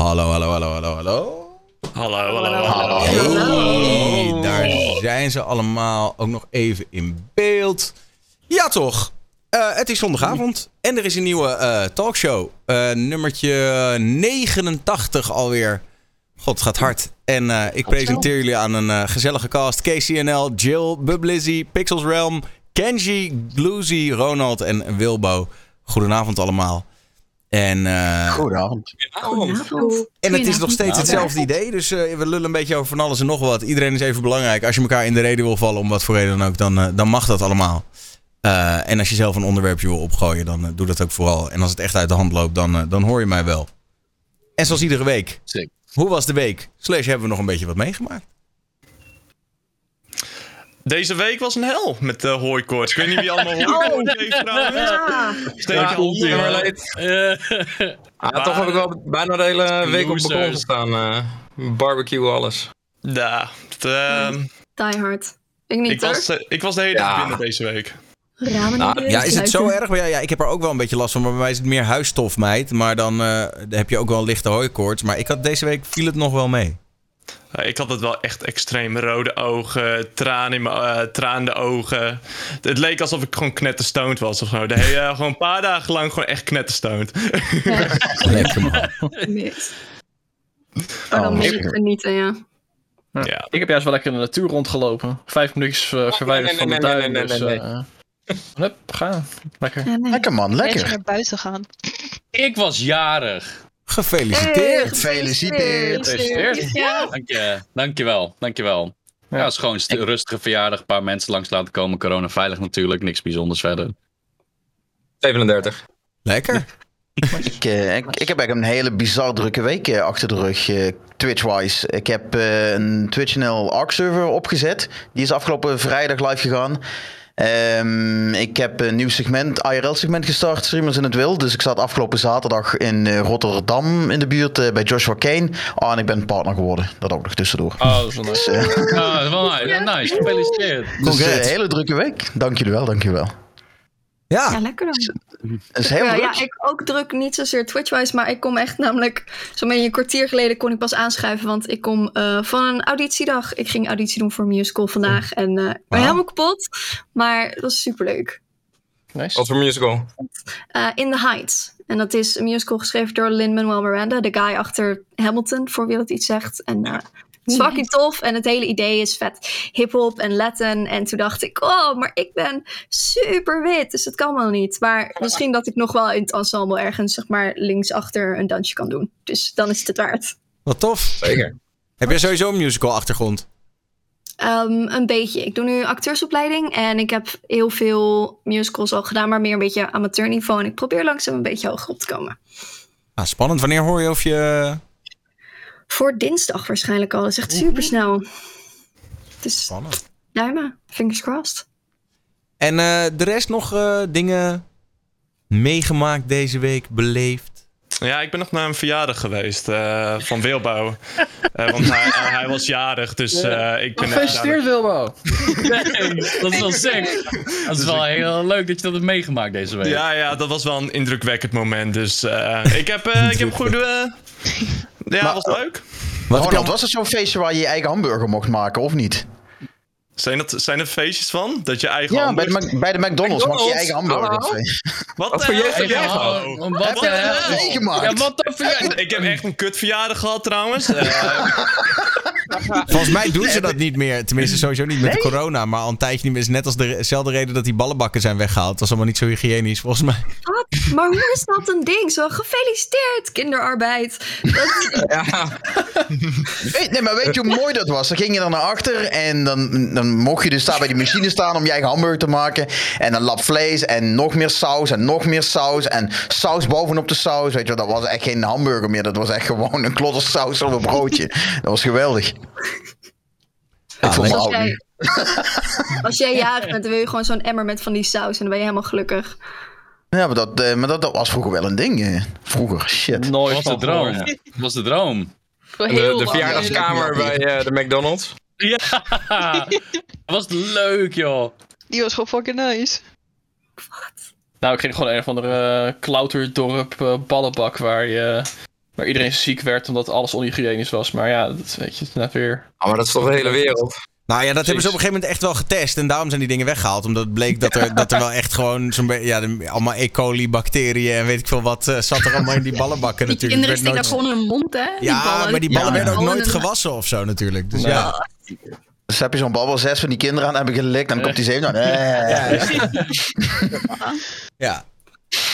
Hallo, hallo, hallo, hallo, hallo. Hallo, hallo, hallo. Hey, daar zijn ze allemaal ook nog even in beeld. Ja, toch? Eh, het is zondagavond en er is een nieuwe eh, talkshow. Eh, nummertje 89 alweer. God, het gaat hard. En eh, ik presenteer jullie aan een gezellige cast. KCNL, Jill, Bublizzy, Pixels Realm, Kenji, Gloozy, Ronald en Wilbo. Goedenavond allemaal. En, eh, Goedenavond. en het is nog steeds hetzelfde idee. Dus eh, we lullen een beetje over van alles en nog wat. Iedereen is even belangrijk. Als je elkaar in de reden wil vallen, om wat voor reden dan ook, dan, eh, dan mag dat allemaal. Eh, en als je zelf een onderwerpje wil opgooien, dan doe dat ook vooral. En als het echt uit de hand loopt, dan, dan hoor je mij wel. En zoals iedere week. Zeker. Hoe was de week? Slash hebben we nog een beetje wat meegemaakt. Deze week was een hel met de hooikoorts. Ik weet niet wie allemaal hooikoorts heeft trouwens. Steek Ja, maar maar leed. Ah, toch heb ik wel bijna de hele week op het balkon gestaan. eh, barbecue, alles. Ja, ehm, Die hard. Ik niet ik, hoor. was, ik was de hele dag Ja. binnen deze week. Ramen Nou, Ja, is het zo erg? Maar ja, ja, ik heb er ook wel een beetje last van. Maar bij mij is het meer huisstofmeid. Maar dan eh, heb je ook wel een lichte hooikoorts. Maar ik had deze week viel het nog wel mee. Eh, ik had het wel echt extreem rode ogen, traan in mijn uh, traande ogen. Het leek alsof ik gewoon knetterstoned was of zo. De hele, gewoon een paar dagen lang gewoon echt knetterstoned. Lekker man. Mis. Maar dan Oh, moet je genieten, ja. ja. Ik heb juist wel lekker in de natuur rondgelopen. Vijf minuutjes eh, verwijderd nee, nee, van de nee, nee, dus, eh, Hup, gaan. Lekker. ja nee. Lekker man, Lekker lekker. naar buiten gaan. Ik was jarig. Gefeliciteerd. Gefeliciteerd. Gefeliciteerd. Ja. Dank je, dankjewel, dankjewel. Ja, het is gewoon een st- rustige verjaardag. Een paar mensen langs laten komen. Corona veilig natuurlijk. Niks bijzonders verder. 37. Lekker. Ik, eh, ik, ik heb eigenlijk een hele bizar drukke week eh, achter de rug, eh, Twitch-wise. Ik heb eh, een TwitchNL ARC-server opgezet. Die is afgelopen vrijdag live gegaan. Ehm, ik heb een nieuw segment, IRL-segment gestart, Streamers in het Wild. Dus ik zat afgelopen zaterdag in eh, Rotterdam in de buurt eh, bij Joshua Kane. Oh, en ik ben partner geworden. Dat ook nog tussendoor. Oh, dat is wel nice. Dus, Ah, dat is wel nice. nice. Gefeliciteerd. dus, Congrats. hele drukke week. Dank jullie wel, dank jullie wel. Ja, Ja, lekker dan. Het is heel Ja, ja, ik ook druk, niet zozeer Twitch-wise, maar ik kom echt namelijk... Zo'n beetje een kwartier geleden kon ik pas aanschuiven, want ik kom eh, van een auditiedag. Ik ging auditie doen voor een musical vandaag en eh, ik ben Wauw. helemaal kapot. Maar dat was superleuk. nice. Wat voor musical? Eh, In the Heights. En dat is een musical geschreven door Lin-Manuel Miranda, de guy achter Hamilton, voor wie dat iets zegt. En eh, het is fucking tof en het hele idee is vet hip-hop en Latin. En toen dacht ik, oh, maar ik ben super wit, dus dat kan wel niet. Maar misschien dat ik nog wel in het ensemble ergens, zeg maar, linksachter een dansje kan doen. Dus dan is het het waard. wat tof. Zeker. Heb jij sowieso een musical achtergrond? Ehm, een beetje. Ik doe nu acteursopleiding en ik heb heel veel musicals al gedaan, maar meer een beetje amateurniveau. En ik probeer langzaam een beetje hoger op te komen. Ah, spannend. Wanneer hoor je of je... Voor dinsdag waarschijnlijk al. Dat is echt super snel. Dus Spannend. duimen. Fingers crossed. En eh, de rest nog eh, dingen meegemaakt deze week, beleefd? Ja, ik ben nog naar een verjaardag geweest eh, van Wilbouw. Eh, want hij, hij was jarig, dus eh, ik ben... Gefeliciteerd, Wilbo. Nee, dat is wel sick. Dat is wel heel leuk dat je dat hebt meegemaakt deze week. Ja, ja, dat was wel een indrukwekkend moment. Dus eh, ik heb, eh, ik heb goed... eh, ja, Maar- was leuk. Wat heb je Ronald, was het zo'n feestje waar je je eigen hamburger mocht maken, of niet? Zijn, dat, zijn er feestjes van? Dat je eigen Ja, bij de, bij de McDonald's, mag je je eigen hamburger. Hallo? Wat, voor jeugd heb heb jij gehad? Oh, Wat hel? hel? meegemaakt? Ja, wat verjaardag? Ik heb echt een kut verjaardag gehad trouwens. Volgens mij doen ze dat niet meer. Tenminste, sowieso niet met corona. Maar al een tijdje niet meer. Het is net als dezelfde reden dat die ballenbakken zijn weggehaald. Dat was allemaal niet zo hygiënisch, volgens mij. Wat? Maar hoe is dat een ding? Zo gefeliciteerd, kinderarbeid. Dat, Ja, Weet- nee, maar weet je hoe mooi dat was? Dan ging je er naar achter en dan, dan mocht je dus daar bij die machine staan om je eigen hamburger te maken. En dan lap vlees en nog meer saus en nog meer saus en saus bovenop de saus. Weet je wel, dat was echt geen hamburger meer. Dat was echt gewoon een klodder saus op een broodje. Dat was geweldig. Ik me als, jij, als jij jarig bent, dan wil je gewoon zo'n emmer met van die saus. En dan ben je helemaal gelukkig. Ja, maar, dat, eh, maar dat, dat was vroeger wel een ding. eh. Vroeger, shit. Nooit was de van gehoord. droom. Dat was de droom. Voor de, heel de lang. verjaardagskamer bij eh, de McDonald's. Ja, dat was leuk, joh. Die was gewoon fucking nice. Nou, ik ging gewoon een of andere uh, klauterdorp eh, ballenbak waar je Maar iedereen ziek werd omdat alles onhygiënisch was. Maar ja, dat weet je net weer. Oh, maar dat is toch de hele wereld? Nou ja, dat hebben ze op een gegeven moment echt wel getest. En daarom zijn die dingen weggehaald. Omdat het bleek dat er, dat er wel echt gewoon zo'n beetje... Ja, de- allemaal E. coli bacteriën en weet ik veel wat... eh, zat er allemaal in die ballenbakken Die natuurlijk. kinderen steken nooit- gewoon hun mond, hè? die Ja, ballen. maar die ballen Ja. werden ook nooit gewassen of zo natuurlijk. Dus ja. Dus heb je zo'n babbel, zes van die kinderen aan hebben gelikt, dan komt die zeven. Nou, eh. ja,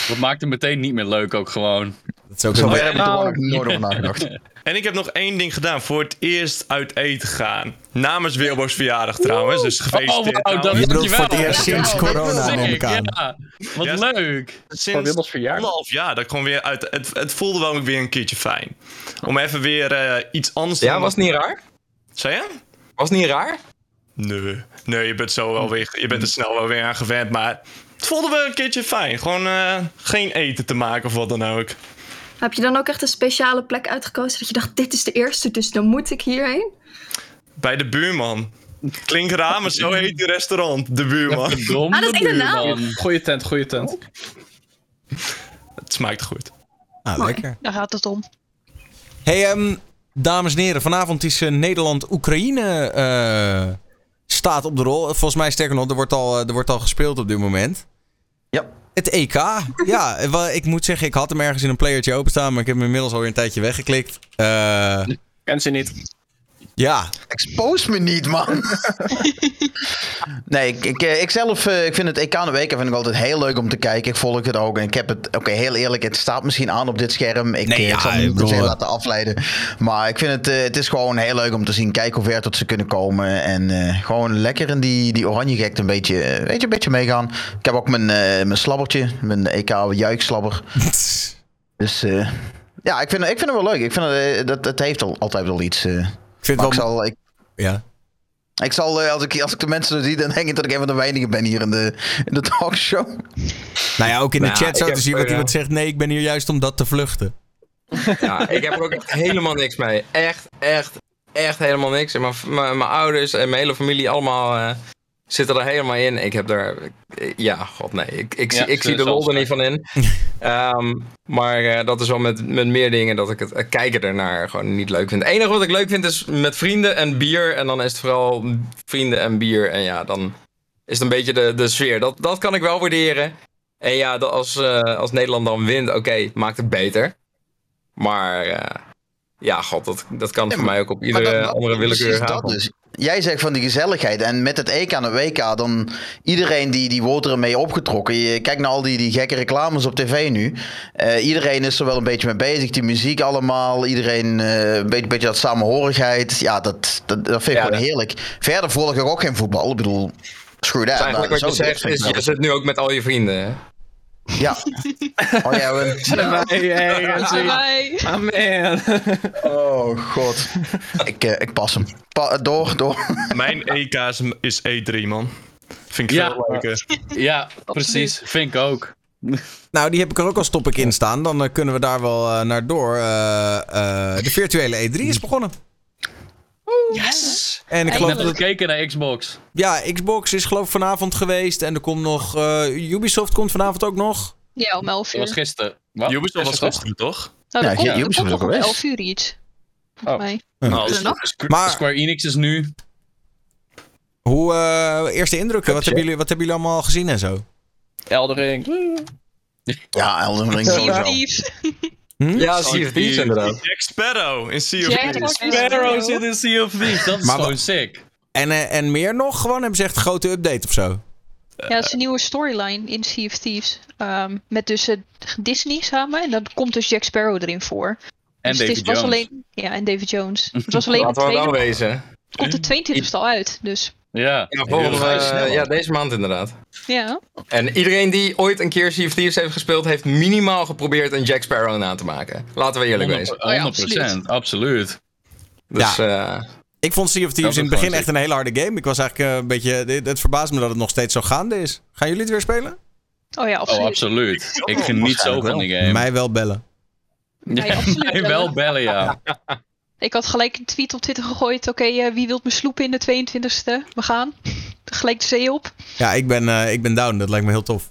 Dat maakt het meteen niet meer leuk ook gewoon. dat is ook Zo er over nagedacht. En ik heb nog één ding gedaan. Voor het eerst uit eten gaan. Namens Wilbo's verjaardag trouwens. Dus gefeliciteerd. Oh, wauw, dat. Je bedoelt voor het eerst sinds Ja, corona, sick, neem ik aan. Ja, wat Ja. leuk. Voor Sinds Wilbo's verjaardag. anderhalf jaar. Dat gewoon weer uit, het, het voelde wel weer een keertje fijn. Om even weer eh, iets anders te Ja, doen. was het niet raar? Zei je? Was het niet raar? Nee. Nee, je bent, zo wel weer, je bent er snel wel weer aan gewend. Maar het voelde wel een keertje fijn. Gewoon eh, geen eten te maken of wat dan ook. Heb je dan ook echt een speciale plek uitgekozen dat je dacht, dit is de eerste, dus dan moet ik hierheen? Bij de buurman. Klinkt raar, maar zo heet die restaurant. De buurman. Verdomde Ah, dat is echt een naam. Goeie tent, goeie tent. Het smaakt goed. Ah, Mooi. lekker. Daar gaat het om. Hey, ehm, dames en heren, vanavond is eh, Nederland-Oekraïne eh, staat op de rol. Volgens mij, sterker nog, er wordt al, er wordt al gespeeld op dit moment. Ja. Het EK. ja, ik moet zeggen, ik had hem ergens in een playertje openstaan, maar ik heb hem inmiddels alweer een tijdje weggeklikt. Eh, Ken ze niet. Ja, Expose me niet, man. nee, ik, ik, eh, ik zelf eh, ik vind het EK en WK vind ik altijd heel leuk om te kijken. Ik volg het ook. En ik heb het, oké, heel eerlijk, het staat misschien aan op dit scherm. Ik, Nee, eh, ja, ik zal me ik niet laten afleiden. Maar ik vind het, eh, het is gewoon heel leuk om te zien. Kijken hoe ver tot ze kunnen komen. En eh, gewoon lekker in die, die oranje gek een beetje, weet je, een beetje meegaan. Ik heb ook mijn, eh, mijn slabbertje, mijn EK juichslabber. Dus eh, ja, ik vind, ik vind het wel leuk. Ik vind het, dat, het heeft al, altijd wel iets. Ik vind maar het ik wel... zal, ik, Ja. ik zal, eh, als ik, als ik de mensen zo zie, dan denk ik dat ik een van de weinigen ben hier in de, in de talkshow. Nou ja, ook in de Nou, chat zo te zien wat eh, iemand zegt. Nee, ik ben hier juist om dat te vluchten. Ja, ik heb er ook echt helemaal niks mee. Echt, echt, echt helemaal niks. En mijn, mijn, mijn ouders en mijn hele familie allemaal eh, zitten er helemaal in. Ik heb daar... Ja, god nee. Ik, ik, Ja, zie, ik zie de lol er niet van in. Ehm, maar eh, dat is wel met, met meer dingen dat ik het kijken ernaar gewoon niet leuk vind. Het enige wat ik leuk vind is met vrienden en bier. En dan is het vooral vrienden en bier. En ja, dan is het een beetje de, de sfeer. Dat, dat kan ik wel waarderen. En ja, dat als, eh, als Nederland dan wint, oké, maakt het beter. Maar eh, ja, god, dat, dat kan voor mij ook op iedere dat- andere willekeurige avond. dus. Jij zegt van die gezelligheid. En met het EK en het WK, dan iedereen die, die wordt er mee opgetrokken. Je kijkt naar al die, die gekke reclames op tv nu. Eh, iedereen is er wel een beetje mee bezig. Die muziek allemaal. Iedereen eh, een beetje, beetje dat samenhorigheid. Ja, dat, dat, dat vind ik Ja, gewoon dat- heerlijk. Verder volg ik ook geen voetbal. Ik bedoel, screw that. Dus eigenlijk Nou, wat je zegt is, je zit nu ook met al je vrienden. hè? Ja. Oh ja, we- Bye. Amen. oh god. ik, eh, ik pas hem. Pa- door, door. Mijn EK is, is E3, man. Vind ik Ja. veel leuker. Ja, precies. Vind ik ook. Nou, die heb ik er ook als topic in staan. Dan eh, kunnen we daar wel eh, naar door. Eh, eh, de virtuele E3 is begonnen. Yes. En ik Ik geloof heb dat... gekeken naar Xbox. Ja, Xbox is geloof ik vanavond geweest. En er komt nog... eh, Ubisoft komt vanavond ook nog. Ja, om 11 Dat was uur. gisteren. Wat? Ubisoft was Gisteren, toch? Nou, Ja, komt, ja, Ubisoft nog ook om geweest. 11 uur iets. Volgens Oh. mij. Nou, Is nog? toch? Maar- Square Enix is nu. Hoe, eh, eerste indrukken? Wat hebben, jullie, wat hebben jullie allemaal gezien en zo? Eldering. Ja, Elden Ring Hm? Ja, Sea of Thieves inderdaad. Jack Sparrow in Sea of Jack Thieves. Sparrow. zit in Sea of Thieves. Dat is Maar gewoon sick. En, eh, en meer nog? Gewoon hebben ze echt een grote update of zo? Ja, dat is een nieuwe storyline in Sea of Thieves. Ehm, met dus Disney samen. En dan komt dus Jack Sparrow erin voor. En dus het David is, was Jones. alleen, ja, en David Jones. Het was alleen de Laten we wel tweede. wezen. Het komt de 22 e al uit. Dus Ja. Ja, volgende, Heel eh, ja, deze maand inderdaad. ja. En iedereen die ooit een keer Sea of Thieves heeft gespeeld, heeft minimaal geprobeerd een Jack Sparrow na te maken. Laten we eerlijk 100%, wezen. 100%, absoluut. Dus Ja. eh, Ik vond Sea of Thieves in het begin echt een hele harde game. Ik was eigenlijk eh, een beetje... Het, verbaast me dat het nog steeds zo gaande is. Gaan jullie het weer spelen? Oh ja, Oh, absoluut. absoluut. Ik geniet zo van die game. Mij wel bellen. Ja, ja, absoluut Mij wel. wel bellen, ja. Ik had gelijk een tweet op Twitter gegooid. Oké, eh, wie wilt me sloepen in de 22e? We gaan. Gelijk de zee op. Ja, ik ben, eh, ik ben down. Dat lijkt me heel tof.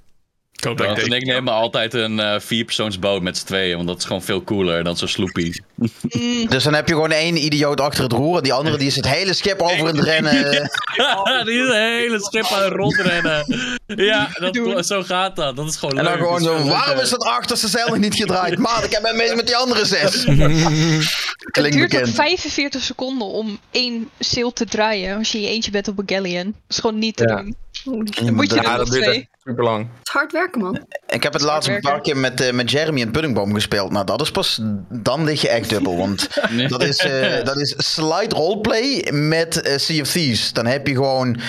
Ik hoop dat ik en deze- ik neem me altijd een eh vierpersoonsboot met z'n tweeën, want dat is gewoon veel cooler dan zo'n sloepie. Dus dan heb je gewoon één idioot achter het roer. En die andere die is het hele schip over het rennen. die is een hele schip aan het rondrennen. Ja, dat, zo gaat dat. Dat is gewoon En dan leuk. gewoon zo, waarom is dat achterste zeil nog niet gedraaid? Maat, ik heb ben bezig met die andere zes. Het Klinkt duurt ook bekend. 45 seconden om één sail te draaien als je in je eentje bent op een galleon. Dat is gewoon niet te Ja. doen. Dan moet je Ja, dat duurt twee. echt super lang. Het is hard werken, man. Ik heb het laatst een paar keer met, eh, met Jeremy en Puddingboom gespeeld. Nou, dat is pas... Dan lig je echt dubbel. Want Nee. dat is, eh, dat is slide roleplay met eh, Sea of Thieves. Dan heb je gewoon...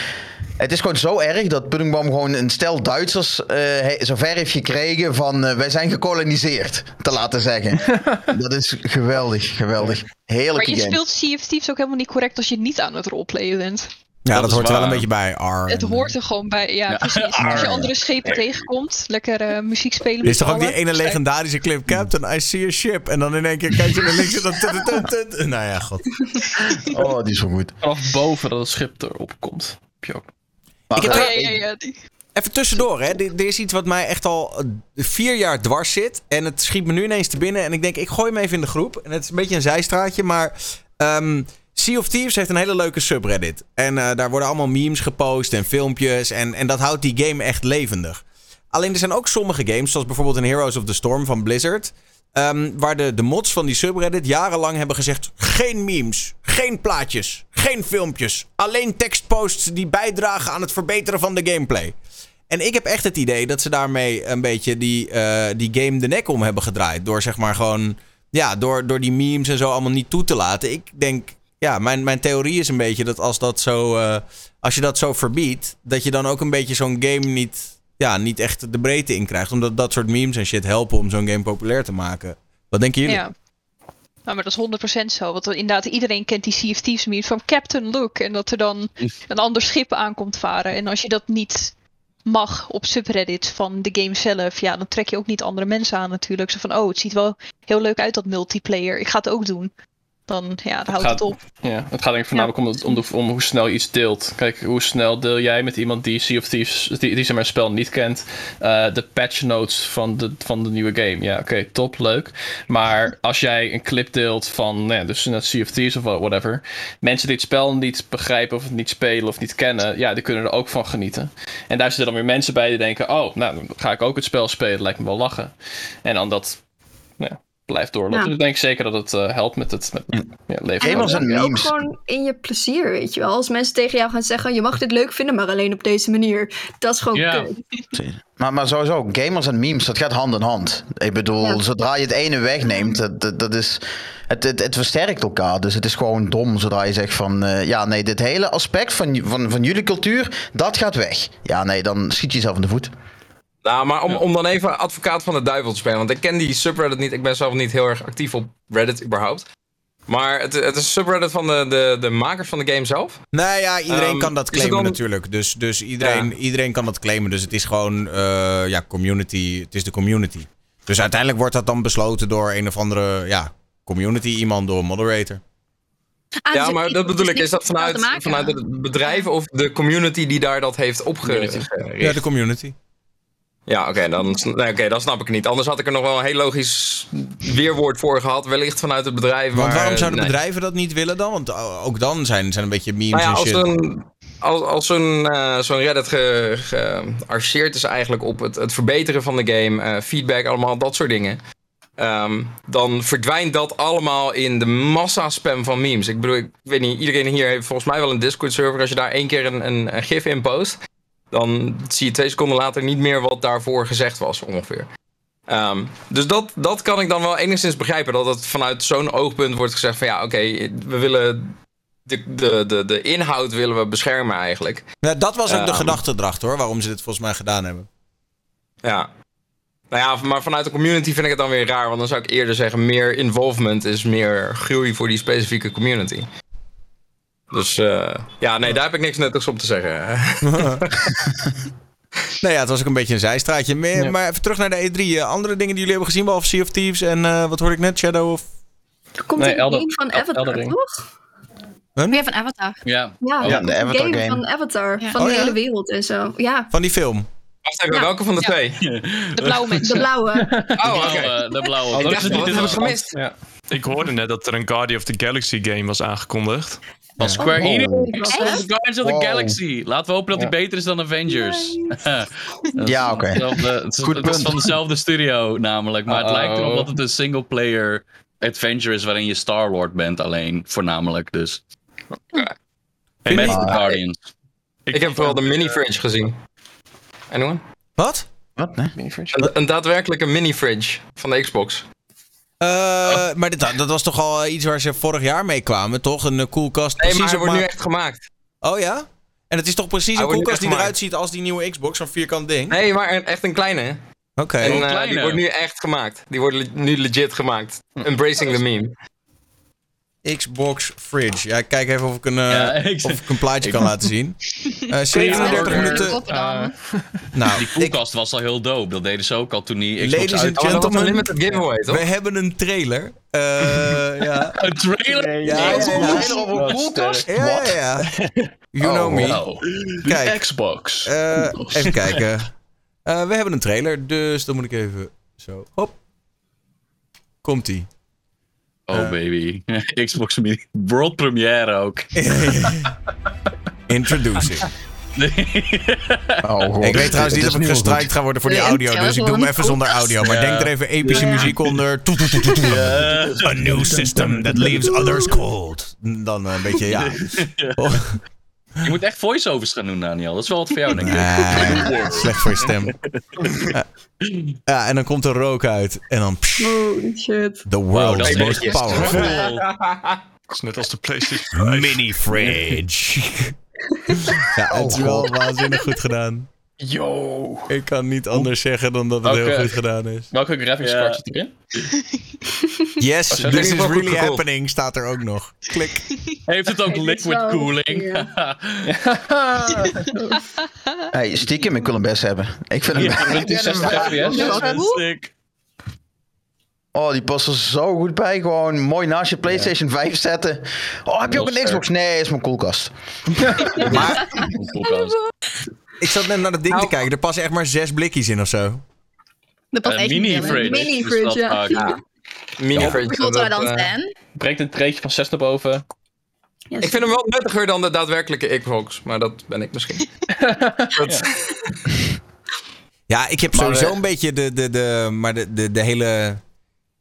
Het is gewoon zo erg dat Puddingboom gewoon een stel Duitsers eh he- zover heeft gekregen van wij zijn gekoloniseerd, te laten zeggen. dat is geweldig, geweldig. Maar Heerlijke je game. speelt Sea of Thieves ook helemaal niet correct als je niet aan het roleplayen bent. Ja, dat, hoort er wel een beetje bij. Ar. Het hoort er gewoon bij. Ja, precies. Als je andere schepen tegenkomt, lekker eh, muziek spelen. Er met is toch ook die ene legendarische clip, Captain, I see a ship. En dan in één keer kijk je naar links en dan... tut, tut, tut, tut. Nou ja, god. Oh, die is zo goed. Vanaf boven dat het schip erop komt. Heb je ook. Maar, Ik heb Oh, ja, ja, ja, die- Even tussendoor, hè. Er er is iets wat mij echt al vier jaar dwars zit. En het schiet me nu ineens te binnen. En ik denk, ik gooi hem even in de groep. En het is een beetje een zijstraatje, maar... ehm, sea of Thieves heeft een hele leuke subreddit. En eh, daar worden allemaal memes gepost en filmpjes. En, en dat houdt die game echt levendig. Alleen er zijn ook sommige games, zoals bijvoorbeeld in Heroes of the Storm van Blizzard... ehm, waar de, de mods van die subreddit jarenlang hebben gezegd... geen memes, geen plaatjes, geen filmpjes. Alleen tekstposts die bijdragen aan het verbeteren van de gameplay. En ik heb echt het idee dat ze daarmee een beetje die, eh, die game de nek om hebben gedraaid. Door zeg maar gewoon, ja, door, door die memes en zo allemaal niet toe te laten. Ik denk, ja, mijn, mijn theorie is een beetje dat als dat zo, eh, als je dat zo verbiedt, dat je dan ook een beetje zo'n game niet, ja, niet echt de breedte in krijgt. Omdat dat soort memes en shit helpen om zo'n game populair te maken. Wat denken jullie? ja. Nou, maar dat is 100% zo. Want inderdaad, iedereen kent die Sea of Thieves meme van Captain Look. En dat er dan een ander schip aankomt varen. En als je dat niet mag op subreddits van de game zelf, ja, dan trek je ook niet andere mensen aan natuurlijk. Zo van, oh, het ziet wel heel leuk uit dat multiplayer. Ik ga het ook doen. Dan, ja, dan houdt gaat- het op. Ja, het gaat denk ik voornamelijk om, het- om, de, om hoe snel je iets deelt. Kijk, hoe snel deel jij met iemand die Sea of Thieves, die, die zijn spel niet kent, eh, de patch notes van de, van de nieuwe game. Ja, oké, top, leuk. Maar als jij een clip deelt van, nou ja, dus net Sea of Thieves of whatever, mensen die het spel niet begrijpen of het niet spelen of niet kennen, ja, die kunnen er ook van genieten. En daar zitten dan weer mensen bij die denken, oh, nou, dan ga ik ook het spel spelen, lijkt me wel lachen. En dan dat, ja, blijft doorlopen. Ja. Dus ik denk zeker dat het eh, helpt met het, met het ja, leven. Gamers en ook memes. gewoon in je plezier, weet je wel. Als mensen tegen jou gaan zeggen, je mag dit leuk vinden, maar alleen op deze manier. Dat is gewoon Ja. Maar, maar sowieso, gamers en memes, dat gaat hand in hand. Ik bedoel, Ja. zodra je het ene wegneemt, dat, dat, dat is, het, het, het versterkt elkaar. Dus het is gewoon dom zodra je zegt van, eh, ja nee, dit hele aspect van, van, van jullie cultuur, dat gaat weg. Ja nee, dan schiet je jezelf in de voet. Nou, maar om, om dan even advocaat van de duivel te spelen. Want ik ken die subreddit niet. Ik ben zelf niet heel erg actief op Reddit überhaupt. Maar het, het is een subreddit van de, de, de makers van de game zelf. Nou ja, iedereen Ehm, kan dat claimen dan- natuurlijk. Dus, dus iedereen, Ja. iedereen kan dat claimen. Dus het is gewoon eh, ja, community. Het is de community. Dus uiteindelijk wordt dat dan besloten door een of andere ja, community iemand, door een moderator. Ah, ja, dus maar ik- dat bedoel ik. Is dat vanuit, vanuit het bedrijf of de community die daar dat heeft opgericht? Ja, de community. Ja, oké, dan, nee, oké, dan snap ik het niet. Anders had ik er nog wel een heel logisch weerwoord voor gehad. Wellicht vanuit het bedrijf. Want maar, waarom zouden nee. bedrijven dat niet willen dan? Want ook dan zijn, zijn een beetje memes Nou ja, en als, shit. een, als, als zo'n eh, zo'n Reddit ge- gearcheerd is eigenlijk op het, het verbeteren van de game, eh, feedback, allemaal dat soort dingen. ehm, dan verdwijnt dat allemaal in de massa-spam van memes. Ik bedoel, ik weet niet, iedereen hier heeft volgens mij wel een Discord-server. Als je daar één keer een, een, een gif in post, dan zie je twee seconden later niet meer wat daarvoor gezegd was, ongeveer. Ehm, dus dat, dat kan ik dan wel enigszins begrijpen. Dat het vanuit zo'n oogpunt wordt gezegd van ja, oké, we willen de, de, de, de inhoud willen we beschermen eigenlijk. Ja, dat was ook de Ehm. gedachte erachter hoor, waarom ze dit volgens mij gedaan hebben. Ja. Nou ja, maar vanuit de community vind ik het dan weer raar. Want dan zou ik eerder zeggen, meer involvement is meer groei voor die specifieke community. Dus eh, ja, nee, daar heb ik niks nuttigs op te zeggen. Nou ja, het was ook een beetje een zijstraatje. Maar, Ja. maar even terug naar de E3. Eh, andere dingen die jullie hebben gezien, behalve Sea of Thieves en eh, wat hoorde ik net? Shadow of... Er komt Nee, een Elder- game van Avatar, toch? Weer van Avatar. Ja, Ja, Ja, de Avatar game game. van Avatar. Ja. Van Oh, de ja? hele wereld en zo. Ja, Van die film. Wacht even, Ja. welke van de Ja. twee? De blauwe mensen. De blauwe. Oh, oké. Blauwe, de blauwe. Oh, Ik dat dacht, hebben we gemist? Ja. Ik hoorde net dat er een Guardian of the Galaxy game was aangekondigd. Van Square Oh. Enix. Echt? Guardians of the Wow. Galaxy. Laten we hopen dat hij beter is dan Avengers. Ja, oké. Het is, Goed het is punt. van dezelfde studio namelijk. Maar het Uh-oh. lijkt erop dat het een single player adventure is waarin je Star-Lord bent alleen. Voornamelijk dus. Hey, Met de Guardians. Ik heb vooral de mini-fridge gezien. Anyone? Wat? Wat? Nee? Een, een daadwerkelijke mini-fridge van de Xbox. Eh, maar dit, dat was toch al iets waar ze vorig jaar mee kwamen, toch? Een eh, koelkast Nee, precies maar hij wordt nu echt gemaakt. Oh ja? En het is toch precies Hij een nu koelkast die eruit ziet als die nieuwe Xbox, zo'n vierkant ding? Nee, maar een- echt een kleine. hè? Oké. En een eh, die wordt nu echt gemaakt. Die wordt le- nu legit gemaakt. Embracing the meme. Xbox Fridge. Ja, ik kijk even of ik een, eh, Ja, ik- of ik een plaatje kan laten zien. Eh 37 Ja, minuten. Rotterdam. Nou, Die ik, koelkast was al heel dope. Dat deden ze ook al toen die Xbox Ladies and. Oh, een Gentlemen, limited giveaway, toch? we hebben een trailer. Eh ja. Een trailer? Ja, ja, ja. Trailer over een koelkast? Ja, ja, ja. You know me. Wow. Kijk, Xbox. eh, even kijken. Eh, we hebben een trailer, dus dan moet ik even zo. Hop. Komt-ie. Oh baby. Xbox Mini. World premiere ook. Introducing. Oh, god. Ik weet trouwens niet of ik gestrikt ga worden voor die audio, dus ik doe hem even zonder audio. Maar denk er even epische muziek onder. A new system that leaves others cold. Dan eh, een beetje, ja. Oh, Je moet echt voiceovers gaan doen, Daniel. Dat is wel wat voor jou, denk ik. nee, slecht voor je stem. Ja. Ja, en dan komt er rook uit. En dan, Holy shit. the world's dat is most powerful. Dat is net als de PlayStation 5. mini fridge. Ja, het is wel waanzinnig goed gedaan. Yo. Ik kan niet anders zeggen dan dat het heel goed gedaan is. Welke graphics card zit erin? Yes, dat this is really happening, staat er ook nog. Klik. Heeft het ook liquid cooling? Hey, stiekem, ik wil hem best hebben. Ik vind hem... Ja, vind 60 hem- fps. Oh, die past er zo goed bij. Gewoon mooi naast je PlayStation 5 zetten. Oh, heb je ook een Xbox? Nee, is mijn koelkast. Maar. Ik zat net naar dat ding te Nou. kijken. Er passen echt maar zes blikjes in of zo. Past echt niet mini in. fridge. Mini fridge, ja. Ja. Mini-fridge. Hoeveel zou dat, dan eh, staan? Breekt een treetje van 6 naar boven. Yes. Ik vind hem wel nuttiger dan de daadwerkelijke Xbox, maar dat ben ik misschien. Dat- Ja, ik heb Maar, sowieso eh, een beetje de, de, de, maar de, de, de hele...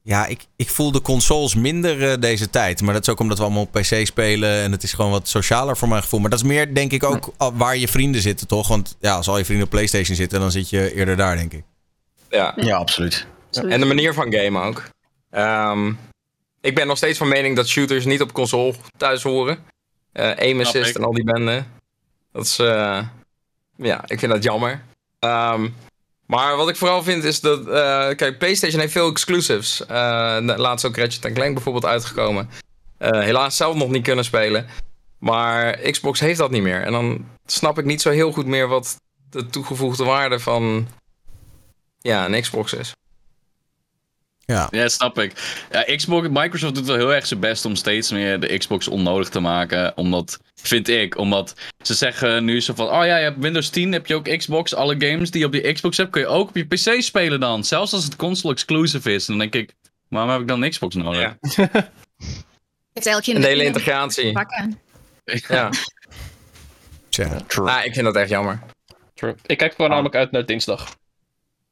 Ja, ik, ik voel de consoles minder eh, deze tijd. Maar dat is ook omdat we allemaal op PC spelen. En het is gewoon wat socialer voor mijn gevoel. Maar dat is meer, denk ik, ook waar je vrienden zitten, toch? Want ja, als al je vrienden op PlayStation zitten, dan zit je eerder daar, denk ik. ja. Ja, absoluut. En de manier van gamen ook. Ehm, ik ben nog steeds van mening dat shooters niet op console thuis horen. Eh aim assist en al die benden. Dat is, eh, ja, ik vind dat jammer. Ehm, maar wat ik vooral vind is dat, eh, kijk, PlayStation heeft veel exclusives. Eh, laatst ook Ratchet Clank bijvoorbeeld uitgekomen. Eh, helaas zelf nog niet kunnen spelen. Maar Xbox heeft dat niet meer. En dan snap ik niet zo heel goed meer wat de toegevoegde waarde van ja, een Xbox is. Ja. Ja, snap ik. Ja, Xbox, Microsoft doet wel heel erg zijn best om steeds meer de Xbox onnodig te maken. Omdat, vind ik, omdat ze zeggen nu zo van, oh ja, je hebt Windows 10, heb je ook Xbox. Alle games die je op die Xbox hebt, kun je ook op je PC spelen dan. Zelfs als het console exclusive is. Dan denk ik, waarom heb ik dan een Xbox nodig? Ja. En de hele integratie. pakken. Ja, Tja. ah, ik vind dat echt jammer. True. Ik kijk gewoon namelijk uit naar dinsdag.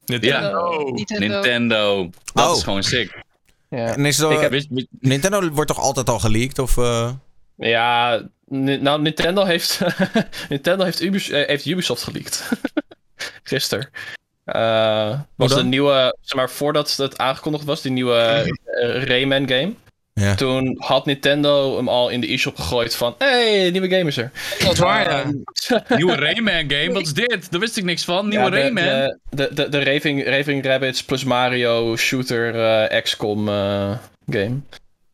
Nintendo. Nintendo. Nintendo. Dat Oh. is gewoon sick. Ja, heb- wist- Nintendo wordt toch altijd al geleakt? Of, eh? ja nou, Nintendo heeft, Nintendo heeft, Ubis- eh, heeft Ubisoft geleakt. Gisteren. Eh was de nieuwe, zeg maar, voordat het aangekondigd was, die nieuwe Rayman game. Ja. Toen had Nintendo hem al in de e-shop gegooid van, hey, nieuwe game is er. Dat is waar, ja. Nieuwe Rayman game, wat is dit? Daar wist ik niks van. Nieuwe Ja, de, Rayman. De, de, de, de Raving, Raving Rabbits plus Mario shooter eh, XCOM eh, game.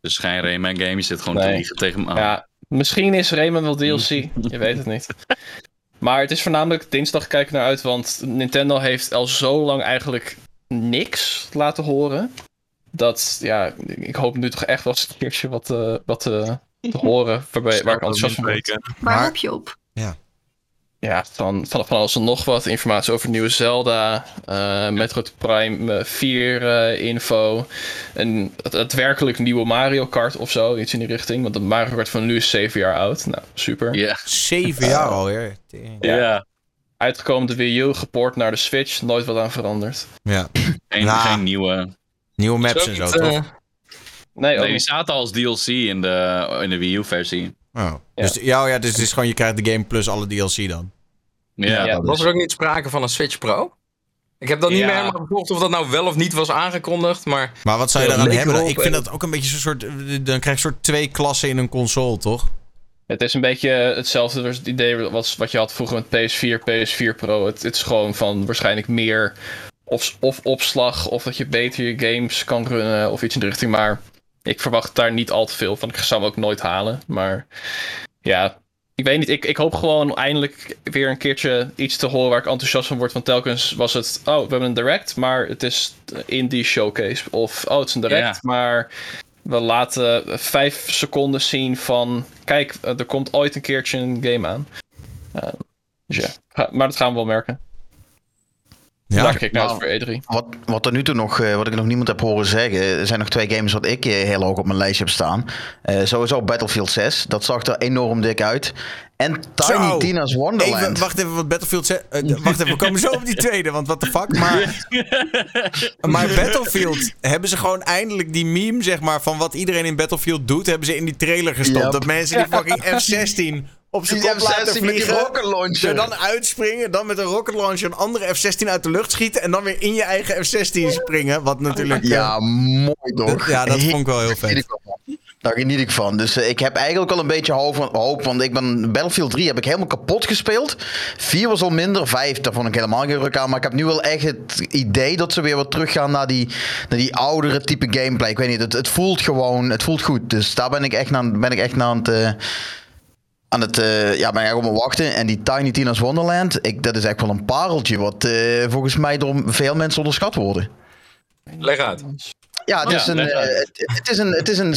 Dus geen Rayman game, je zit gewoon te Nee. liegen tegen me aan. Ja, misschien is Rayman wel DLC. Je weet het niet. Maar het is voornamelijk dinsdag kijken naar uit, want Nintendo heeft al zo lang eigenlijk niks laten horen. Dat, ja, ik hoop nu toch echt wel eens een keertje wat, eh, wat eh, te horen waarbij, waar ik enthousiast van word. Spreken. Waar Maar- hoop je op? ja, van, van, van alles en nog wat. Informatie over nieuwe Zelda, eh Metroid Prime eh, 4 eh, info. En het, het werkelijk nieuwe Mario Kart of zo, iets in die richting. Want de Mario Kart van nu is 7 jaar oud. Nou, super. Ja. Zeven jaar alweer. Tering. Ja. Uitgekomen de Wii U, gepoord naar de Switch, nooit wat aan veranderd. Ja. Nou. geen nieuwe. Nieuwe maps en zo, niet, toch? eh, Nee, Nee, die zaten als DLC in de, in de Wii U-versie. Oh. Dus, ja, oh ja, dus het is gewoon, je krijgt de game plus alle DLC dan. Ja, Ja, dat was is- er ook niet sprake van een Switch Pro? Ik heb dat niet Ja. meer helemaal gevolgd of dat nou wel of niet was aangekondigd, maar Maar wat zou je Ja, daaraan hebben? Ik vind en- dat ook een beetje zo'n soort... Dan krijg je een soort twee klassen in een console, toch? Het is een beetje hetzelfde als het idee wat, wat je had vroeger met PS4, PS4 Pro. Het, het is gewoon van waarschijnlijk meer of, of opslag, of dat je beter je games kan runnen, of iets in de richting. Maar ik verwacht daar niet al te veel van. Ik zou hem ook nooit halen. Maar ja, ik weet niet. Ik, ik hoop gewoon eindelijk weer een keertje iets te horen waar ik enthousiast van word. Want telkens was het, oh, we hebben een direct, maar het is indie showcase. Of, oh, het is een direct, maar we laten vijf seconden zien van... Kijk, eh, er komt ooit een keertje een game aan. Eh, dus ja, maar dat gaan we wel merken. Ja. Ik naar nou, voor E3. Wat, wat er nu toe nog, eh, wat ik nog niemand heb horen zeggen, er zijn nog twee games wat ik eh, heel hoog op mijn lijstje heb staan. Eh, sowieso Battlefield 6, dat zag er enorm dik uit. En Tiny Zo. Tina's Wonderland. Even, wacht even, wat Battlefield... ze- eh, wacht even, we komen zo op die tweede, want what the fuck. Maar, maar Battlefield, hebben ze gewoon eindelijk die meme, zeg maar, van wat iedereen in Battlefield doet, hebben ze in die trailer gestopt. Yep. Dat mensen die fucking F-16 op zijn kop laten F-16 met die vliegen. rocket launcher. Er dan uitspringen, dan met een rocket launcher een andere F-16 uit de lucht schieten en dan weer in je eigen F-16 springen. Wat natuurlijk... eh, Ja, mooi toch? ja, dat vond ik wel heel vet. Daar geniet ik van. Dus eh, ik heb eigenlijk al een beetje hoop want ik ben Battlefield 3 heb ik helemaal kapot gespeeld. 4 was al minder, 5 daar vond ik helemaal geen ruk aan. Maar ik heb nu wel echt het idee dat ze weer wat teruggaan naar die, naar die oudere type gameplay. Ik weet niet, het, het voelt gewoon, het voelt goed. Dus daar ben ik echt naar, ben ik echt naar aan het... eh, aan het, eh, ja, ben ik op me wachten. En die Tiny Tina's Wonderland, ik, dat is echt wel een pareltje wat eh, volgens mij door veel mensen onderschat worden. leg uit. Ja, het Ja, is een, eh, het, is een, het is een,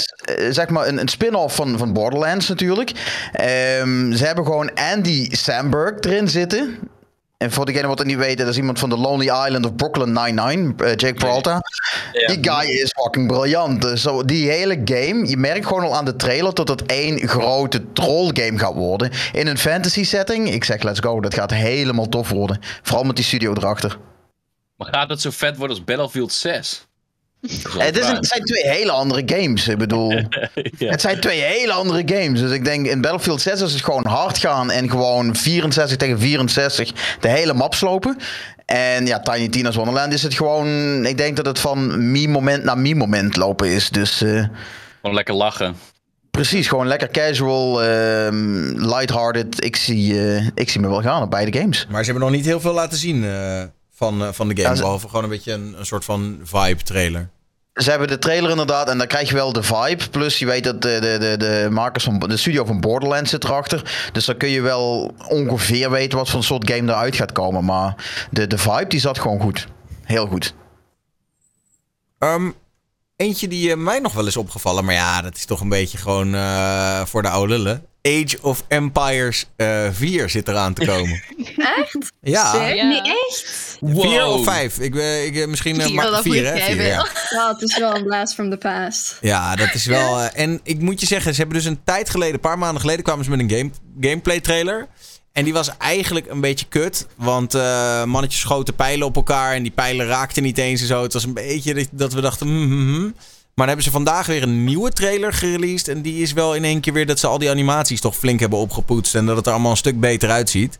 zeg maar een, een spin-off van, van Borderlands natuurlijk. Ehm, ze hebben gewoon Andy Samberg erin zitten. En voor degene wat het niet weten, dat is iemand van The Lonely Island of Brooklyn Nine-Nine, eh, Jake Peralta. Ja. Die guy is fucking briljant. Dus zo, die hele game, je merkt gewoon al aan de trailer dat het één grote troll game gaat worden. In een fantasy setting. Ik zeg let's go, dat gaat helemaal tof worden. Vooral met die studio erachter. Maar gaat het zo vet worden als Battlefield 6? Wel Het, is een- vraag. het zijn twee hele andere games. Ik bedoel, Ja. het zijn twee hele andere games. Dus ik denk in Battlefield 6 is het gewoon hard gaan en gewoon 64 tegen 64 de hele map slopen. En ja, Tiny Tina's Wonderland is het gewoon. Ik denk dat het van me-moment naar me-moment lopen is. Dus eh, Gewoon lekker lachen. precies, gewoon lekker casual, ehm lighthearted. Ik zie, eh, ik zie me wel gaan op beide games. Maar ze hebben nog niet heel veel laten zien eh, van, eh, van de game. Ja, ze- Behalve gewoon een beetje een, een soort van vibe trailer. Ze hebben de trailer inderdaad en dan krijg je wel de vibe. Plus je weet dat de, de, de, de makers van de studio van Borderlands zit erachter. Dus dan kun je wel ongeveer weten wat voor soort game eruit gaat komen. Maar de, de vibe die zat gewoon goed. Heel goed. Ehm, eentje die eh, mij nog wel is opgevallen, maar ja, dat is toch een beetje gewoon eh, voor de oude lullen. Age of Empires eh 4 zit eraan te komen. Echt? ja, Sick. Ja. Nee, echt? vier of vijf. Ik, eh, ik, eh, misschien vier, moet hè? jij Vier, ja. het is wel een blast from the past. ja, dat is wel. en ik moet je zeggen, ze hebben dus een tijd geleden, een paar maanden geleden, kwamen ze met een game, gameplay trailer. En die was eigenlijk een beetje kut. Want eh, mannetjes schoten pijlen op elkaar. En die pijlen raakten niet eens en zo. Het was een beetje dat- we dachten. hmm. Maar dan hebben ze vandaag weer een nieuwe trailer gereleased. En die is wel in één keer weer dat ze al die animaties toch flink hebben opgepoetst. En dat het er allemaal een stuk beter uitziet.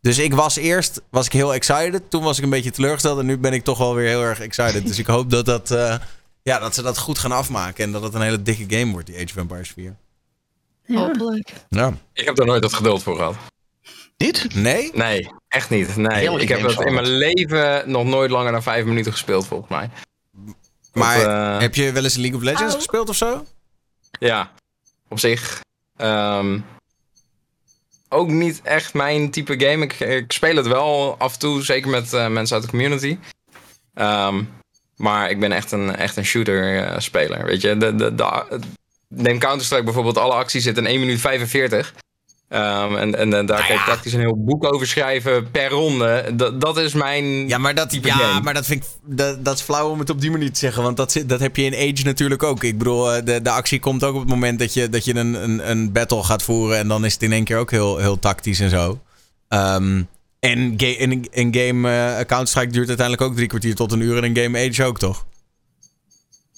Dus ik was eerst was ik heel excited. Toen was ik een beetje teleurgesteld. En nu ben ik toch wel weer heel erg excited. Dus ik hoop dat, dat, eh, ja, dat ze dat goed gaan afmaken. En dat het een hele dikke game wordt, die Age of Empires 4. Ja. Hopelijk. Ja. Ik heb er nooit dat geduld voor gehad. Niet? Nee? Nee, echt niet. Nee. Ik heb dat in mijn leven nog nooit langer dan vijf minuten gespeeld, volgens mij. Maar Of, eh, heb je wel eens League of Legends Au. gespeeld of zo? Ja, op zich. ehm, ook niet echt mijn type game. Ik, ik speel het wel af en toe, zeker met eh, mensen uit de community. Ehm, maar ik ben echt een, echt een shooter-speler. Weet je, de, de, de, neem Counter-Strike bijvoorbeeld. Alle acties zitten in 1 minuut 45. Ehm, en, en, en daar kan je praktisch een heel boek over schrijven per ronde. Dat, dat is mijn. Ja, maar dat, type ja, game. maar dat vind ik dat, dat is flauw om het op die manier te zeggen. Want dat, zit, dat heb je in Age natuurlijk ook. Ik bedoel, eh, de, de actie komt ook op het moment dat je, dat je een, een, een battle gaat voeren. En dan is het in één keer ook heel, heel tactisch en zo. Ehm, en ga, in een game eh, Counter-Strike duurt uiteindelijk ook drie kwartier tot een uur. En een game Age ook, toch?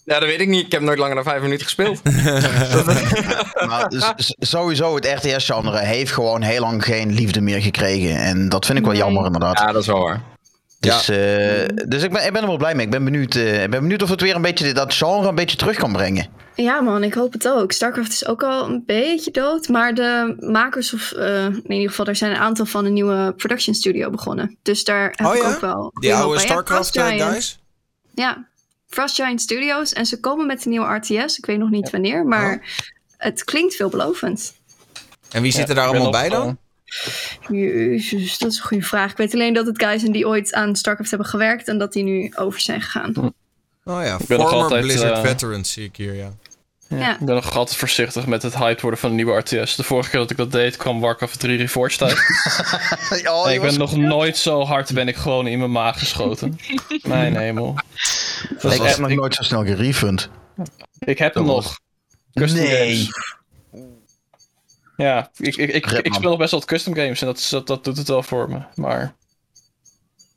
Ja, dat weet ik niet. Ik heb nooit langer dan vijf minuten gespeeld. Maar sowieso, het RTS-genre heeft gewoon heel lang geen liefde meer gekregen. En dat vind ik wel jammer, inderdaad. ja, dat is wel waar. Dus, eh, dus ik, ben, ik ben er wel blij mee. Ik ben benieuwd, eh, ik ben benieuwd of het weer een beetje dat genre een beetje terug kan brengen. Ja man, ik hoop het ook. StarCraft is ook al een beetje dood. Maar de makers, of eh, in ieder geval, er zijn een aantal van een nieuwe production studio begonnen. Dus daar heb Oh ik ja? ook wel... Die oude StarCraft guys? Ja, Frost Giant Studios. En ze komen met een nieuwe RTS. Ik weet nog niet wanneer, maar Oh. het klinkt veelbelovend. En wie zitten Ja, daar ik ben allemaal bij dan? Jezus, dat is een goede vraag. Ik weet alleen dat het guys zijn die ooit aan StarCraft hebben gewerkt en dat die nu over zijn gegaan. Oh ja, ben nog former altijd, Blizzard eh, veterans zie ik hier, ja. Ja. Ik ben nog altijd voorzichtig met het hype worden van de nieuwe RTS. De vorige keer dat ik dat deed kwam Warcraft 3 Reforged uit. Oh, ik ben nog nooit zo hard ben ik gewoon in mijn maag geschoten. Mijn hemel. Dat ik heb nog nooit zo snel gerefund. Ik heb hem nog. Custom Nee. games. Ja, ik, ik, ik, ik speel nog best wel wat custom games en dat, dat, dat doet het wel voor me. Maar.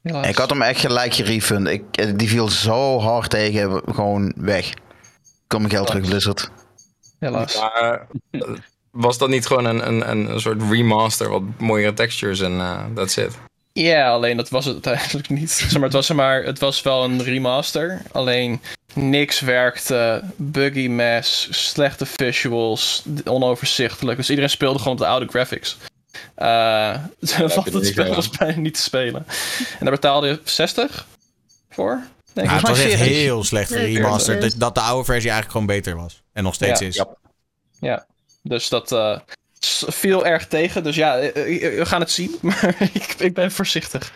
Helaas. Ik had hem echt gelijk gerefund. Ik, eh, die viel zo hard tegen, gewoon weg. Kom mijn geld terug, Blizzard. Helaas. Maar eh, was dat niet gewoon een, een, een, soort remaster, wat mooiere textures en eh that's it? Ja, alleen dat was het uiteindelijk niet. Zeg maar, het, was er maar, het was wel een remaster. Alleen niks werkte. Buggy mess, slechte visuals, onoverzichtelijk. Dus iedereen speelde gewoon op de oude graphics. Eh want het spel was bijna niet te spelen. En daar betaalde je 60 voor? Denk Ja, het was echt 40. heel slecht. 40. Dat, de oude versie eigenlijk gewoon beter was. En nog steeds Ja. is. Ja. Dus dat eh, viel erg tegen. Dus ja, eh, eh, we gaan het zien. Maar ik, ik ben voorzichtig.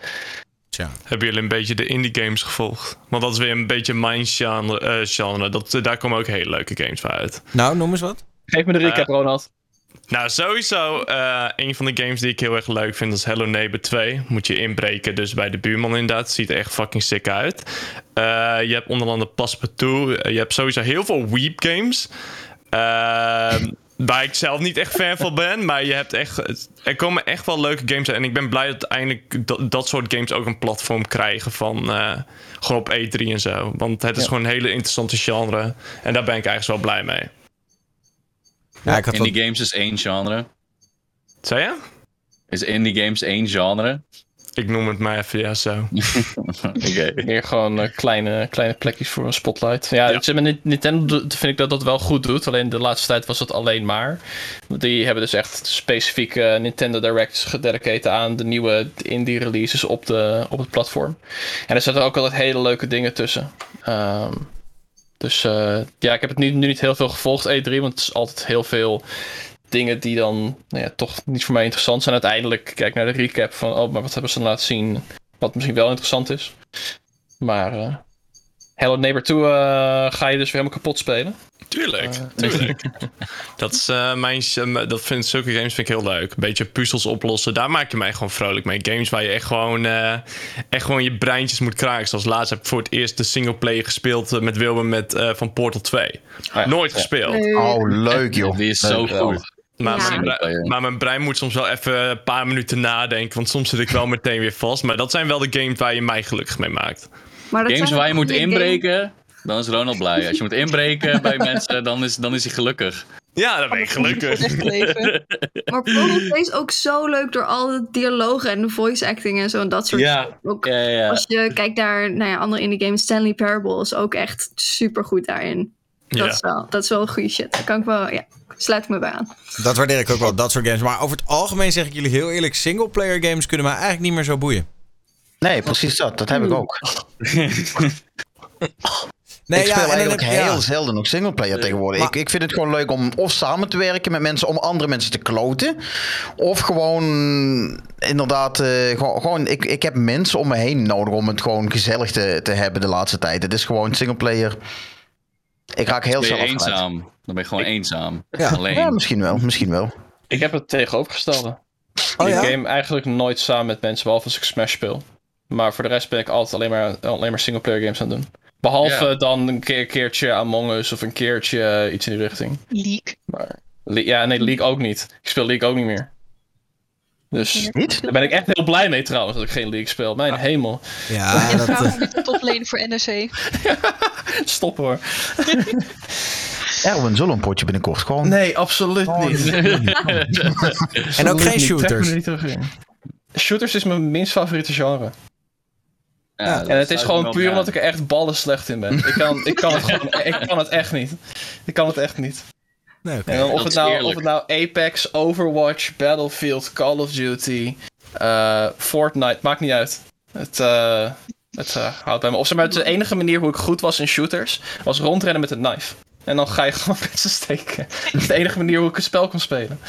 Tja. Hebben jullie een beetje de indie games gevolgd? Want dat is weer een beetje mijn genre. eh, genre. Dat, daar komen ook hele leuke games bij uit. Nou, noem eens wat. Geef me de recap, Eh, Ronald. Nou, sowieso eh, een van de games die ik heel erg leuk vind is Hello Neighbor 2. Moet je inbreken, dus bij de buurman inderdaad. Ziet er echt fucking sick uit. Eh, je hebt onder andere Passepartout. Eh, je hebt sowieso heel veel Weep games. Waar ik zelf niet echt fan van ben. Maar je hebt echt, er komen echt wel leuke games uit. En ik ben blij dat eindelijk dat, dat soort games ook een platform krijgen. Van eh, gewoon op E3 en zo. Want het is Ja. gewoon een hele interessante genre. En daar ben ik eigenlijk wel blij mee. Ja, ik had Indie wat- games is één genre. Zei je? Is indie games één genre? Ik noem het maar even, ja, zo. Oké. Meer gewoon eh, kleine, kleine plekjes voor een spotlight. Ja, Ja. zeg maar, Ni- Nintendo vind ik dat dat wel goed doet. Alleen de laatste tijd was het alleen maar. Die hebben dus echt specifieke Nintendo Directs gededicated aan de nieuwe indie releases op, de, op het platform. En er zitten ook altijd hele leuke dingen tussen. Ehm, dus eh, ja, ik heb het nu, nu niet heel veel gevolgd, E3, want het is altijd heel veel dingen die dan nou ja, toch niet voor mij interessant zijn. Uiteindelijk kijk naar de recap van, oh, maar wat hebben ze dan laten zien wat misschien wel interessant is. Maar eh, Hello Neighbor 2 eh, ga je dus weer helemaal kapot spelen. Tuurlijk, tuurlijk. dat is eh, mijn... eh, dat vind, zulke games vind ik heel leuk. Een beetje puzzels oplossen. Daar maak je mij gewoon vrolijk mee. Games waar je echt gewoon, eh, echt gewoon je breintjes moet kraken. Zoals laatst heb ik voor het eerst de singleplayer gespeeld eh, met Wilbur met, eh, van Portal 2. ja. Nooit Ja. gespeeld. Nee. Oh, leuk joh. Die is zo Leuk. goed. Maar, Ja. mijn brein, Singleplayer. maar mijn brein moet soms wel even een paar minuten nadenken. Want soms zit ik wel meteen weer vast. Maar dat zijn wel de games waar je mij gelukkig mee maakt. Maar Games waar je moet game- inbreken, dan is Ronald blij. Als je moet inbreken bij mensen, dan is, dan is hij gelukkig. Ja, dan ben ik gelukkig. Maar Portal is ook zo leuk door al de dialogen en de voice acting en zo en dat soort Ja. Ook Ja, ja, ja. Als je kijkt naar nou ja, andere indie games, Stanley Parable is ook echt super goed daarin. Dat, Ja. is wel, dat is wel goede shit. Daar kan ik wel, ja, sluit ik me bij aan. Dat waardeer ik ook wel, dat soort games. Maar over het algemeen zeg ik jullie heel eerlijk... singleplayer games kunnen mij eigenlijk niet meer zo boeien. Nee, precies dat. Dat heb ik ook. Nee, ik speel eigenlijk heb- heel ja. zelden nog singleplayer tegenwoordig. maar- ik, ik vind het gewoon leuk om of samen te werken met mensen om andere mensen te kloten. Of gewoon inderdaad, eh, gewoon, gewoon ik, ik heb mensen om me heen nodig om het gewoon gezellig te, te hebben de laatste tijd. Het is gewoon singleplayer. Ik raak heel uit. eenzaam? Dan ben je gewoon eenzaam. Ja. Alleen. Ja, misschien wel, misschien wel. Ik heb het tegenovergestelde. Oh ik ja? game eigenlijk nooit samen met mensen, behalve als ik Smash speel. Maar voor de rest ben ik altijd alleen maar, alleen maar singleplayer games aan het doen. Behalve Ja. dan een keer, keertje Among Us of een keertje eh, iets in die richting. Leak. Maar ja, nee, League ook niet. Ik speel League ook niet meer. Dus Niet? daar ben ik echt heel blij mee trouwens dat ik geen League speel. Mijn hemel. Ja, En vraag de toplane voor NRC. Stop hoor. Erwin, zullen we een potje binnenkort gewoon? Nee, absoluut niet. en ook geen shooters. Shooters is mijn minst favoriete genre. Ja, En het is gewoon puur omdat ik er echt ballen slecht in ben. Ik kan, ik kan, het, gewoon, ik kan het echt niet. Ik kan het echt niet. Nee. En dan of, het nou, of het nou Apex, Overwatch, Battlefield, Call of Duty, eh, Fortnite, maakt niet uit. Het, eh, het eh, houdt bij me. Of zeg maar, de enige manier hoe ik goed was in shooters, was rondrennen met een knife. En dan ga je gewoon mensen steken. Dat is de enige manier hoe ik het spel kon spelen.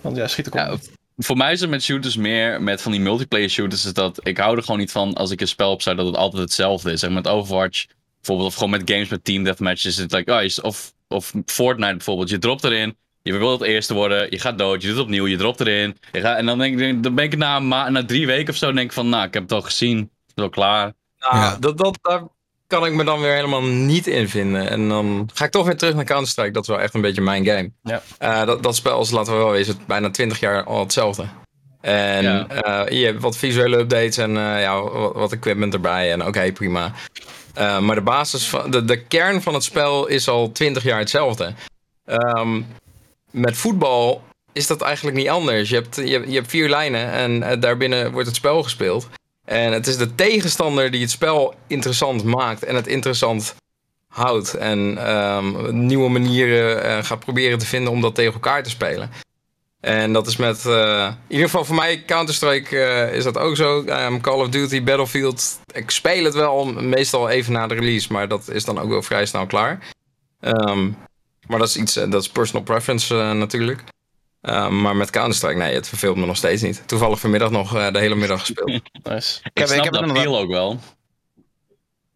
Want ja, schiet ik op. Ja, voor mij is het met shooters meer, met van die multiplayer shooters, is dat ik hou er gewoon niet van als ik een spel opzet dat het altijd hetzelfde is. Zeg maar met Overwatch, bijvoorbeeld, of gewoon met games met team deathmatches, is het like, oh, je- of, of Fortnite bijvoorbeeld, je dropt erin, je wil het eerste worden, je gaat dood, je doet het opnieuw, je dropt erin, je gaat, en dan, denk ik, dan ben ik na, na drie weken of zo, denk ik van, nou, ik heb het al gezien, het is al klaar. Nou, Ja. dat, dat, daar kan ik me dan weer helemaal niet in vinden. En dan ga ik toch weer terug naar Counter-Strike. Dat is wel echt een beetje mijn game. Ja. Eh, dat, dat spel is, laten we wel wezen, bijna 20 jaar al hetzelfde. En Ja. eh, je hebt wat visuele updates en eh, ja, wat, wat equipment erbij. En oké, prima. Eh, maar de basis van de, de kern van het spel is al 20 jaar hetzelfde. Ehm, met voetbal is dat eigenlijk niet anders. Je hebt, je, je hebt vier lijnen en eh, daarbinnen wordt het spel gespeeld. En het is de tegenstander die het spel interessant maakt en het interessant houdt. En ehm, nieuwe manieren eh, gaat proberen te vinden om dat tegen elkaar te spelen. En dat is met, eh, in ieder geval voor mij, Counter-Strike eh, is dat ook zo. Ehm, Call of Duty, Battlefield, ik speel het wel meestal even na de release, maar dat is dan ook wel vrij snel klaar. Ehm, maar dat is iets, eh, dat is personal preference natuurlijk. Ehm, maar met Counter-Strike, nee, het verveelt me nog steeds niet. Toevallig vanmiddag nog eh, de hele middag gespeeld. Nice. Ik, heb- ik snap heb dat het appeal ook wel.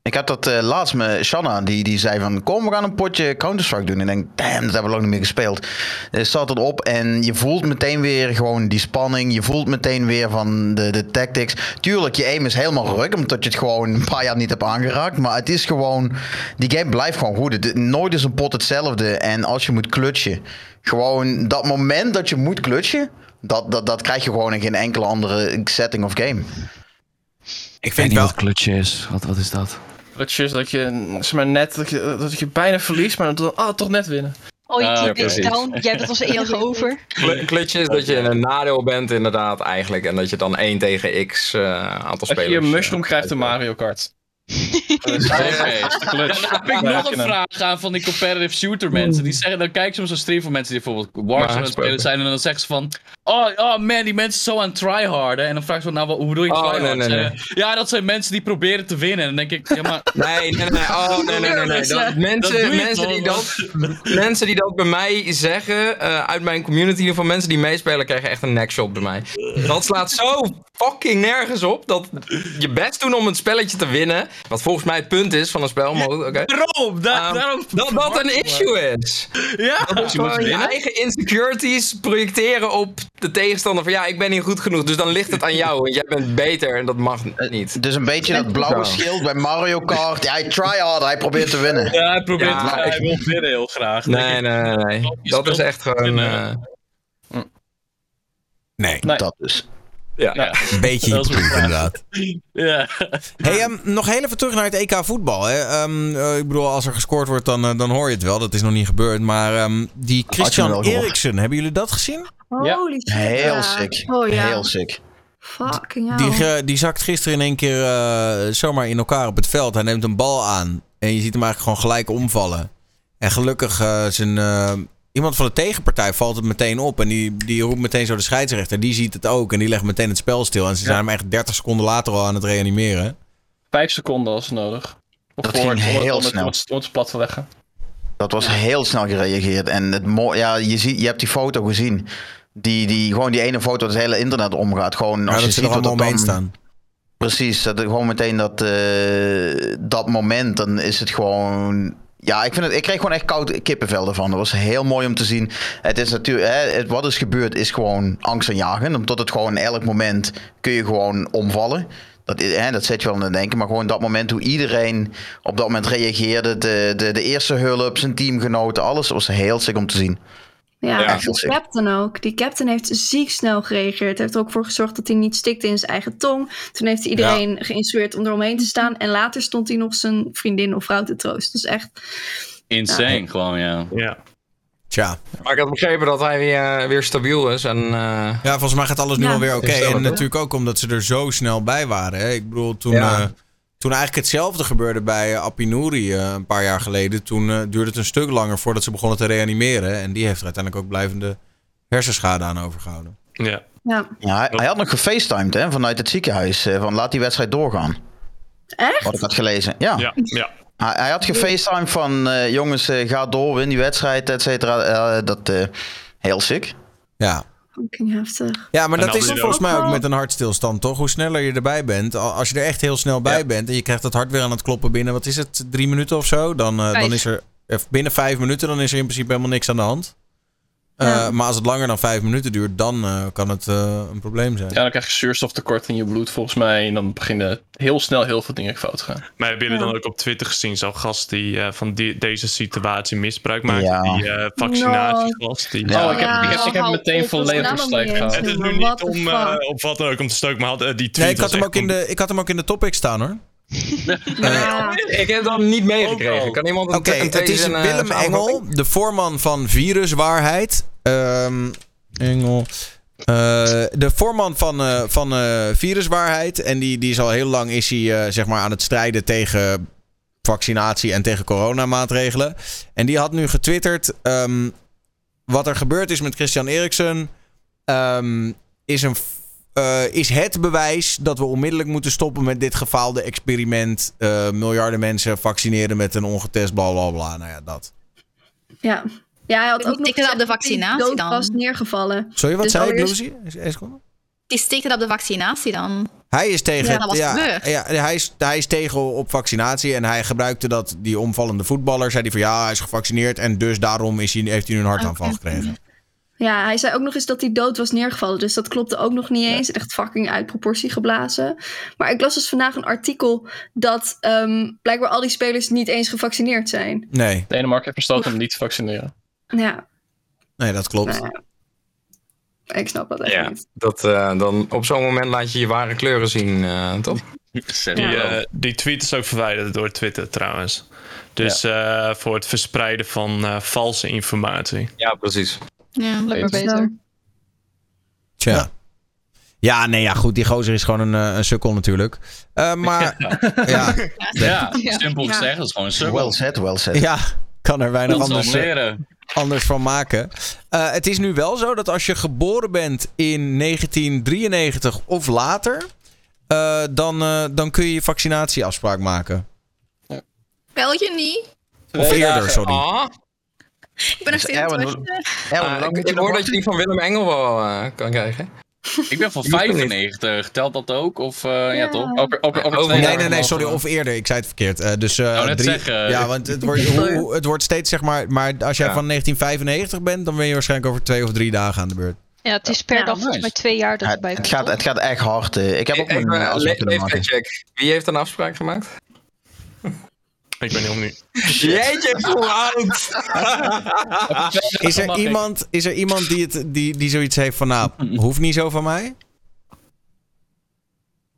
Ik had dat eh, laatst met Shanna, die, die zei van... kom, we gaan een potje Counter-Strike doen. En ik denk, damn, dat hebben we lang niet meer gespeeld. Er staat het op en je voelt meteen weer gewoon die spanning. Je voelt meteen weer van de, de tactics. Tuurlijk, je aim is helemaal ruk, omdat je het gewoon een paar jaar niet hebt aangeraakt. Maar het is gewoon... Die game blijft gewoon goed. Het, nooit is een pot hetzelfde. En als je moet klutsen, gewoon dat moment dat je moet klutsen... Dat, dat, dat krijg je gewoon in geen enkele andere setting of game. Ik vind wel... klutje is. Wat, wat is dat? Dat je, dat je, zeg maar net, dat je, dat je bijna verliest, maar dan ah, toch net winnen. Oh, je it precies. down. Jij hebt het als enige over. Klutje is dat je in een nadeel bent inderdaad eigenlijk. En dat je dan 1 tegen x eh, aantal Als spelers... je een eh, mushroom krijgt in Mario Kart. Dat is heb ik nog een vraag aan van die competitive shooter mensen. Die zeggen, dan kijk soms een stream van mensen die bijvoorbeeld Warzone aan het spelen zijn. En dan zeggen ze van, oh, oh man, die mensen zijn zo aan het tryharden. En dan vraag ze, nou, wat- hoe bedoel je Oh, nee, Ja, dat zijn mensen die proberen te winnen. En dan denk ik, ja maar... Nee, nee, nee. Oh, nee, nee, nee. nee. Dat, Dat mensen, mensen, toch? die dat, mensen die dat bij mij zeggen, eh, uit mijn community, van mensen die meespelen, krijgen echt een neckshot bij mij. Dat slaat zo fucking nergens op, dat je best doen om het spelletje te winnen, wat volgens mij het punt is van een spel, maar oké. Daarom, da- Ehm, daarom... Dat dat een issue is. Ja, Dat je gewoon je eigen insecurities projecteren op de tegenstander van ja, ik ben niet goed genoeg, dus dan ligt het aan jou, want jij bent beter en dat mag niet. Dus een beetje dat blauwe schild bij Mario Kart. Ja, hij try hard, hij probeert te winnen. Ja, hij probeert Ja, hij wil winnen heel graag. Nee, nee, nee, nee. Dat is echt gewoon... eh, Nee, Nee. Dat dus. ja. Ja. een beetje is hypocriet inderdaad. Ja. Hey, ehm, nog heel even terug naar het EK voetbal. Hè. Ehm, eh, ik bedoel, als er gescoord wordt, dan, eh, dan hoor je het wel. Dat is nog niet gebeurd. Maar ehm, die Christian. Eriksen, hebben jullie dat gezien? Holy shit. Heel sick. Oh ja. Heel sick. Fucking hell. Die, die zakt gisteren in één keer eh, zomaar in elkaar op het veld. Hij neemt een bal aan. En je ziet hem eigenlijk gewoon gelijk omvallen. En gelukkig, eh, zijn, eh, iemand van de tegenpartij valt het meteen op. En die, die roept meteen zo de scheidsrechter. Die ziet het ook. En die legt meteen het spel stil. En ze zijn hem echt 30 seconden later al aan het reanimeren. Vijf seconden als nodig. Of Dat ging het- om het- heel om het- snel. Om het, om het plat te leggen. Dat was heel snel gereageerd. En het ja, je, ziet, je hebt die foto gezien. Die, die, gewoon die ene foto dat het hele internet omgaat. Gewoon Maar als dat je ze er ziet wat allemaal er omheen staan. Precies, dat, gewoon meteen dat, eh, dat moment, dan is het gewoon Ja, ik, vind het, ik kreeg gewoon echt koud kippenvel ervan. Dat was heel mooi om te zien. Het is natuurlijk, hè, het, wat is gebeurd is gewoon angst en jagen. Omdat het gewoon elk moment kun je gewoon omvallen. Dat, hè, dat zet je wel aan het denken. Maar gewoon dat moment hoe iedereen op dat moment reageerde. De, de, de eerste hulp, zijn teamgenoten, alles was heel sick om te zien. Ja, Ja, de captain ook. Die captain heeft ziek snel gereageerd. Hij heeft er ook voor gezorgd dat hij niet stikte in zijn eigen tong. Toen heeft hij iedereen geïnstrueerd om eromheen te staan. En later stond hij nog zijn vriendin of vrouw te troosten. Dus echt, Insane gewoon, ja. Ja. Tja. Maar ik had begrepen dat hij weer, weer stabiel is. En, eh, Ja, volgens mij gaat alles nu Ja. alweer oké. En natuurlijk ook omdat ze er zo snel bij waren. Hè. Ik bedoel, toen, Ja. eh, toen eigenlijk hetzelfde gebeurde bij uh, Apinuri eh, een paar jaar geleden. Toen eh, duurde het een stuk langer voordat ze begonnen te reanimeren. En die heeft er uiteindelijk ook blijvende hersenschade aan overgehouden. Ja. ja. Ja, hij, hij had nog gefacetimed hè, vanuit het ziekenhuis. eh, Van laat die wedstrijd doorgaan. Echt? Wat ik had gelezen. Ja. Ja. ja. Hij, hij had gefacetimed van eh, jongens, eh, ga door, win die wedstrijd, et cetera. Eh, dat eh, heel sick. Ja. Fucking heftig. Ja, maar En dat is je volgens mij ook met een hartstilstand, toch? Hoe sneller je erbij bent. al- Als je er echt heel snel bij Ja. bent en je krijgt het hart weer aan het kloppen binnen, wat is het, drie minuten of zo? Dan, eh, dan is er, eh, binnen vijf minuten, dan is er in principe helemaal niks aan de hand. Eh, Ja. Maar als het langer dan vijf minuten duurt, dan eh, kan het eh, een probleem zijn. Ja, dan krijg je zuurstoftekort in je bloed volgens mij. En dan beginnen heel snel heel veel dingen fout te gaan. Maar hebben jullie Ja. dan ook op Twitter gezien zo'n gast die eh, van die, deze situatie misbruik maakt? Ja. Die eh, vaccinatiegast. Die, Ja. Oh, ik heb, ik heb, ik heb hou meteen volledig nog gehad. Het is nu niet om eh, op wat dan ook om te stoken, maar had, die tweet Nee, ik had, hem ook in de, ik had hem ook in de topic staan hoor. Ja. ik heb dat niet meegekregen. Kan iemand een Oké, een het is eh, Willem samenvatting? Engel, de voorman van Viruswaarheid. Ehm Engel. Eh, de voorman van, eh, van eh, Viruswaarheid. En die, die is al heel lang is hij, eh, zeg maar aan het strijden tegen vaccinatie en tegen coronamaatregelen. En die had nu getwitterd. ehm, wat er gebeurd is met Christian Eriksen. ehm, is, een, eh, is het bewijs dat we onmiddellijk moeten stoppen met dit gefaalde experiment. eh, miljarden mensen vaccineren met een ongetest bla bla bla. Nou ja, dat. Ja. ja, hij had ook nog tikken op de vaccinatie dan. was neergevallen. Sorry, wat Dus zei ik, Lucy? Is- is goed? Die stikt op de vaccinatie dan. Hij is tegen. Ja, dat was ja, hij, is, hij is tegen op vaccinatie. En hij gebruikte dat, die omvallende voetballer. Zei hij van ja, hij is gevaccineerd. En dus daarom is hij, heeft hij nu een hartaanval gekregen. Ja, hij zei ook nog eens dat hij dood was neergevallen. Dus dat klopte ook nog niet eens. Echt fucking uit proportie geblazen. Maar ik las dus vandaag een artikel dat ehm, blijkbaar al die spelers niet eens gevaccineerd zijn. Nee, Denemarken heeft besloten om niet te vaccineren. Ja, nee, dat klopt. nou ja. ik snap dat echt Ja, niet. dat, eh, dan op zo'n moment laat je je ware kleuren zien, eh, toch? Zeg Die, eh, die tweet is ook verwijderd door Twitter trouwens. Dus eh, voor het verspreiden van eh, valse informatie. Ja, precies. Ja, lekker Beter. Tja. Ja, nee, ja, goed. Die gozer is gewoon een, eh, een sukkel natuurlijk. Eh, maar ja, ja, Ja. simpel Ja. gezegd, dat is gewoon een Well sukkel. said, well said. ja, kan er weinig anders, eh, leren. anders van maken. Eh, het is nu wel zo dat als je geboren bent in 1993 of later... eh, dan, eh, dan kun je je vaccinatieafspraak maken. België niet. Of eerder, sorry. Ah, Ik ben nog steeds Erwin. Erwin, ah, lang ik, hoor dat je die van Willem Engel wel eh, kan krijgen. Ik ben van Je moet er niet. 95, telt dat ook? Of eh, ja. toch? Ook, ook, Oh, twee Nee, jaar nee, nee, sorry. Of eerder. Ik zei het verkeerd. Eh, dus, eh, wou net drie, zeggen. Ja, want het wordt, hoe, het wordt steeds zeg maar. Maar als jij Ja. van 1995 bent, dan ben je waarschijnlijk over twee of drie dagen aan de beurt. Ja, het is per Ja, dag volgens nice. mij twee jaar dat Ja, het, komt. gaat, toch? het gaat echt hard. Ik heb ook uh, le- leeftijdcheck. Wie heeft een afspraak gemaakt? Ik ben heel nu. Jeetje, hoe oud! Is er, iemand, is er iemand die, het, die, die zoiets heeft van, nou, hoeft niet zo van mij?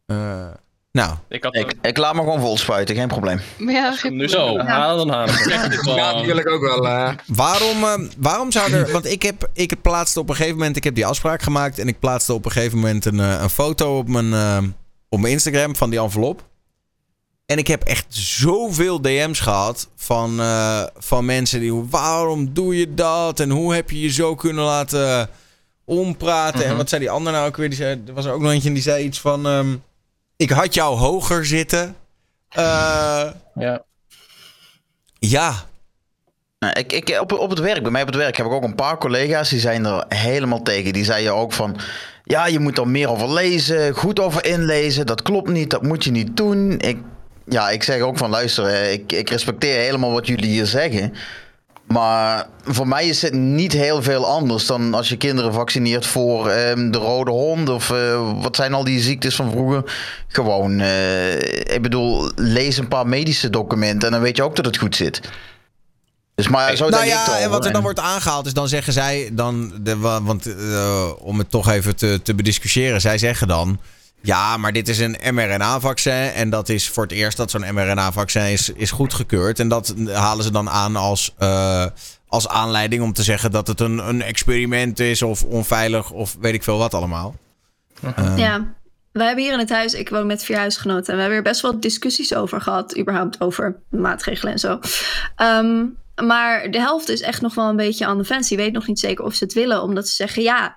Eh, nou, Ik had Ik, ik laat me gewoon vol spuiten, geen probleem. Maar ja, geen nu zo. Haal dan Ja, gewoon. natuurlijk ook wel. eh, waarom, eh, waarom zou er... Want ik, heb, ik plaatste op een gegeven moment... Ik heb die afspraak gemaakt en ik plaatste op een gegeven moment een, eh, een foto op mijn, op mijn Instagram van die envelop. En ik heb echt zoveel DM's gehad van, eh, van mensen die... Waarom doe je dat? En hoe heb je je zo kunnen laten ompraten? En wat zei die ander nou ook weer? Die zei, er was er ook nog eentje die zei iets van... ehm, ik had jou hoger zitten. Eh, Ja. ja, Nou, ik, ik, op, op het werk, bij mij op het werk heb ik ook een paar collega's die zijn er helemaal tegen. Die zeiden ook van, ja, je moet er meer over lezen, goed over inlezen. Dat klopt niet, dat moet je niet doen. Ik, ja, ik zeg ook van luister, eh, ik, ik respecteer helemaal wat jullie hier zeggen. Maar voor mij is het niet heel veel anders dan als je kinderen vaccineert voor ehm, de rode hond of eh, wat zijn al die ziektes van vroeger. Gewoon, eh, ik bedoel, lees een paar medische documenten en dan weet je ook dat het goed zit. Dus maar zo nou denk ik ja, toch. en wat er dan wordt aangehaald is, dan zeggen zij, dan de, wa- want om het toch even te, te bediscussiëren, zij zeggen dan, ja, maar dit is een mRNA-vaccin en dat is voor het eerst dat zo'n mRNA-vaccin is, is goedgekeurd. En dat halen ze dan aan als, eh, als aanleiding om te zeggen dat het een, een experiment is of onveilig of weet ik veel wat allemaal. Ehm, Ja, wij hebben hier in het huis, ik woon met vier huisgenoten, en we hebben er best wel discussies over gehad, überhaupt over maatregelen en zo. Ehm, maar de helft is echt nog wel een beetje aan de fence. Die weet nog niet zeker of ze het willen, omdat ze zeggen ja.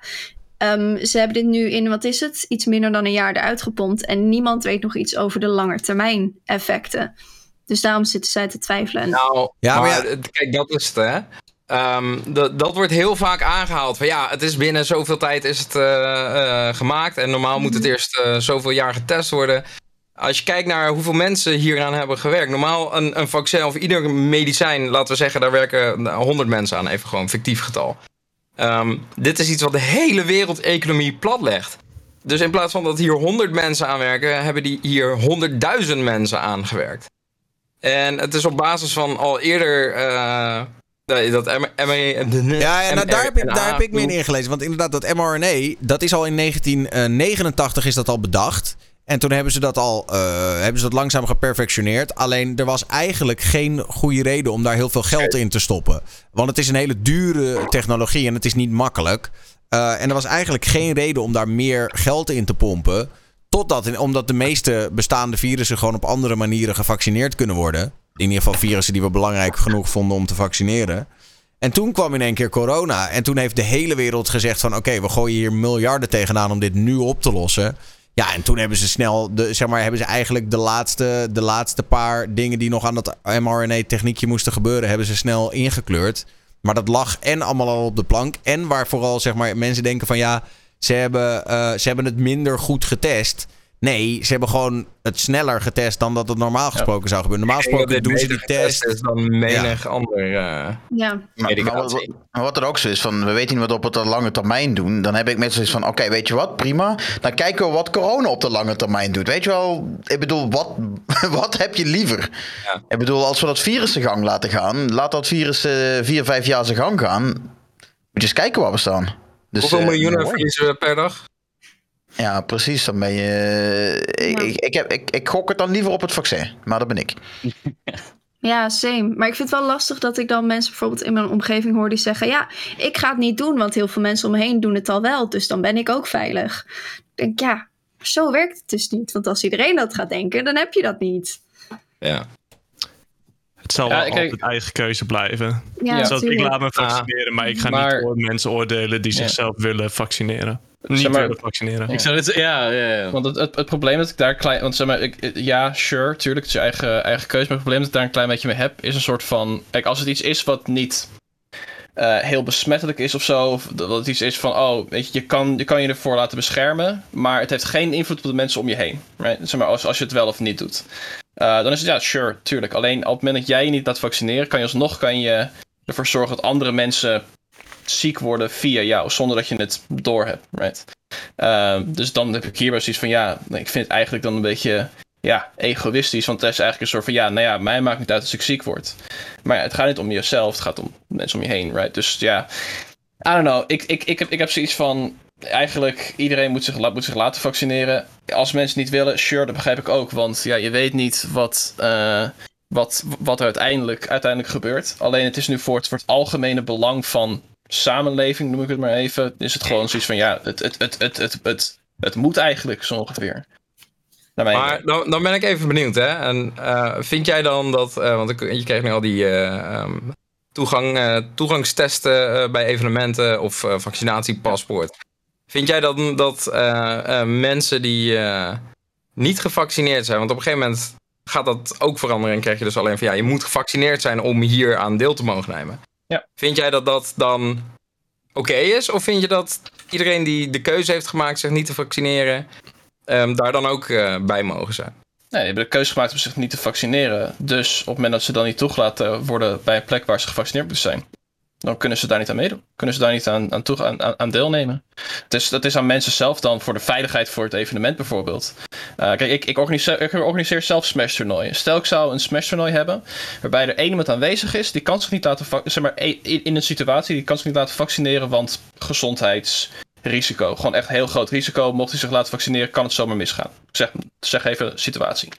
Ehm, ze hebben dit nu in, wat is het, iets minder dan een jaar eruit gepompt. En niemand weet nog iets over de langetermijn effecten. Dus daarom zitten zij te twijfelen. En- Nou, Ja, maar maar ja- het- kijk, dat is het, hè. Ehm, dat, dat wordt heel vaak aangehaald. Van ja, het is binnen zoveel tijd is het eh, eh, gemaakt. En normaal moet het eerst eh, zoveel jaar getest worden. Als je kijkt naar hoeveel mensen hieraan hebben gewerkt. Normaal een, een vaccin of ieder medicijn, laten we zeggen, daar werken nou, 100 mensen aan. Even gewoon fictief getal. Ehm, dit is iets wat de hele wereldeconomie platlegt. Dus in plaats van dat hier 100 mensen aan werken, hebben die hier 100.000 mensen aan gewerkt. En het is op basis van al eerder eh, dat M- M- Ja, ja nou, daar, heb ik, daar heb ik me in mRNA ingelezen. Want inderdaad, dat mRNA, dat is al in 1989 is dat al bedacht. En toen hebben ze dat al eh, hebben ze dat langzaam geperfectioneerd. Alleen er was eigenlijk geen goede reden om daar heel veel geld in te stoppen. Want het is een hele dure technologie en het is niet makkelijk. Eh, en er was eigenlijk geen reden om daar meer geld in te pompen. Totdat, omdat de meeste bestaande virussen gewoon op andere manieren gevaccineerd kunnen worden. In ieder geval virussen die we belangrijk genoeg vonden om te vaccineren. En toen kwam in één keer corona. En toen heeft de hele wereld gezegd van... oké, we gooien hier miljarden tegenaan om dit nu op te lossen. Ja, en toen hebben ze snel... De, zeg maar, hebben ze eigenlijk de laatste, de laatste paar dingen... die nog aan dat mRNA-techniekje moesten gebeuren... hebben ze snel ingekleurd. Maar dat lag en allemaal al op de plank. En waar vooral zeg maar, mensen denken van... ja, ze hebben, eh, ze hebben het minder goed getest... Nee, ze hebben gewoon het sneller getest dan dat het normaal gesproken zou gebeuren. Normaal gesproken doen ze die test. is dan menig ander. eh, ja. Maar, wat, wat er ook zo is, van, we weten niet wat op het lange termijn doen. Dan heb ik met zoiets van, oké, weet je wat, prima. Dan kijken we wat corona op de lange termijn doet. Weet je wel, ik bedoel, wat, wat heb je liever? Ja. Ik bedoel, als we dat virus zijn gang laten gaan, laat dat virus eh, vier, vijf jaar zijn gang gaan. Moet je eens kijken waar we staan. Dus, Hoeveel eh, miljoenen verliezen we per dag? Ja, precies. Dan ben je. eh, ik, Ja. ik, ik, heb, ik, ik gok het dan liever op het vaccin, maar dat ben ik. Ja, same. Maar ik vind het wel lastig dat ik dan mensen bijvoorbeeld in mijn omgeving hoor die zeggen: Ja, ik ga het niet doen, want heel veel mensen om me heen doen het al wel. Dus dan ben ik ook veilig. Ik denk, ja, zo werkt het dus niet. Want als iedereen dat gaat denken, dan heb je dat niet. Ja. Het zal Ja, wel kijk- altijd eigen keuze blijven. Ja, Dus dat ik laat me vaccineren, maar ik ga Maar- niet voor mensen oordelen die Ja. zichzelf willen vaccineren. Niet Zeg maar- willen vaccineren. Ik zou dit, ja, ja, ja. Want het, het, het probleem dat ik daar klein. Want zeg maar, ik, ja, sure, tuurlijk, het is je eigen, eigen keuze. Maar het probleem dat ik daar een klein beetje mee heb, is een soort van. Kijk, als het iets is wat niet eh, heel besmettelijk is of zo. Of dat het iets is van, oh, weet je, je kan, je kan je ervoor laten beschermen. Maar het heeft geen invloed op de mensen om je heen. Right? Zeg maar, als, als je het wel of niet doet. Eh, dan is het ja, sure, tuurlijk. Alleen op het moment dat jij je niet laat vaccineren, kan je alsnog kan je ervoor zorgen dat andere mensen ziek worden via jou, zonder dat je het door hebt. Right? Ehm, dus dan heb ik hierbij zoiets van, ja, ik vind het eigenlijk dan een beetje ja, egoïstisch. Want het is eigenlijk een soort van, ja, nou ja, mij maakt niet uit als ik ziek word. Maar ja, het gaat niet om jezelf, het gaat om mensen om je heen, right? Dus ja, I don't know. Ik, ik, ik, heb, ik heb zoiets van, eigenlijk, iedereen moet zich, moet zich laten vaccineren. Als mensen niet willen, sure, dat begrijp ik ook. Want ja, je weet niet wat... eh, wat, wat er uiteindelijk, uiteindelijk gebeurt. Alleen het is nu voor het, voor het algemene belang van samenleving, noem ik het maar even. Is het gewoon zoiets van ja, het, het, het, het, het, het, het moet eigenlijk zo ongeveer. Maar dan, dan ben ik even benieuwd, hè. En eh, vind jij dan dat... eh, want je krijgt nu al die eh, ehm, toegang, toegangstesten bij evenementen of vaccinatiepaspoort. Vind jij dan dat mensen die niet gevaccineerd zijn... Want op een gegeven moment gaat dat ook veranderen... en krijg je dus alleen van... ja, je moet gevaccineerd zijn om hier aan deel te mogen nemen. Ja. Vind jij dat dat dan oké is? Of vind je dat iedereen die de keuze heeft gemaakt zich niet te vaccineren... ehm, daar dan ook eh, bij mogen zijn? Nee, die hebben de keuze gemaakt om zich niet te vaccineren. Dus op het moment dat ze dan niet toegelaten worden bij een plek waar ze gevaccineerd moeten zijn, dan kunnen ze daar niet aan meedoen. Kunnen ze daar niet aan, aan, toe, aan, aan- deelnemen. Het is, dat is aan mensen zelf dan voor de veiligheid voor het evenement bijvoorbeeld. Eh, kijk, ik, ik, organiseer, ik organiseer zelf Smash toernooien. Stel ik zou een Smash toernooi hebben waarbij er één iemand aanwezig is die kan zich niet laten, zeg maar, in, een situatie die kan zich niet laten vaccineren, want gezondheidsrisico. Gewoon echt heel groot risico. Mocht hij zich laten vaccineren, kan het zomaar misgaan. Zeg, zeg even situatie.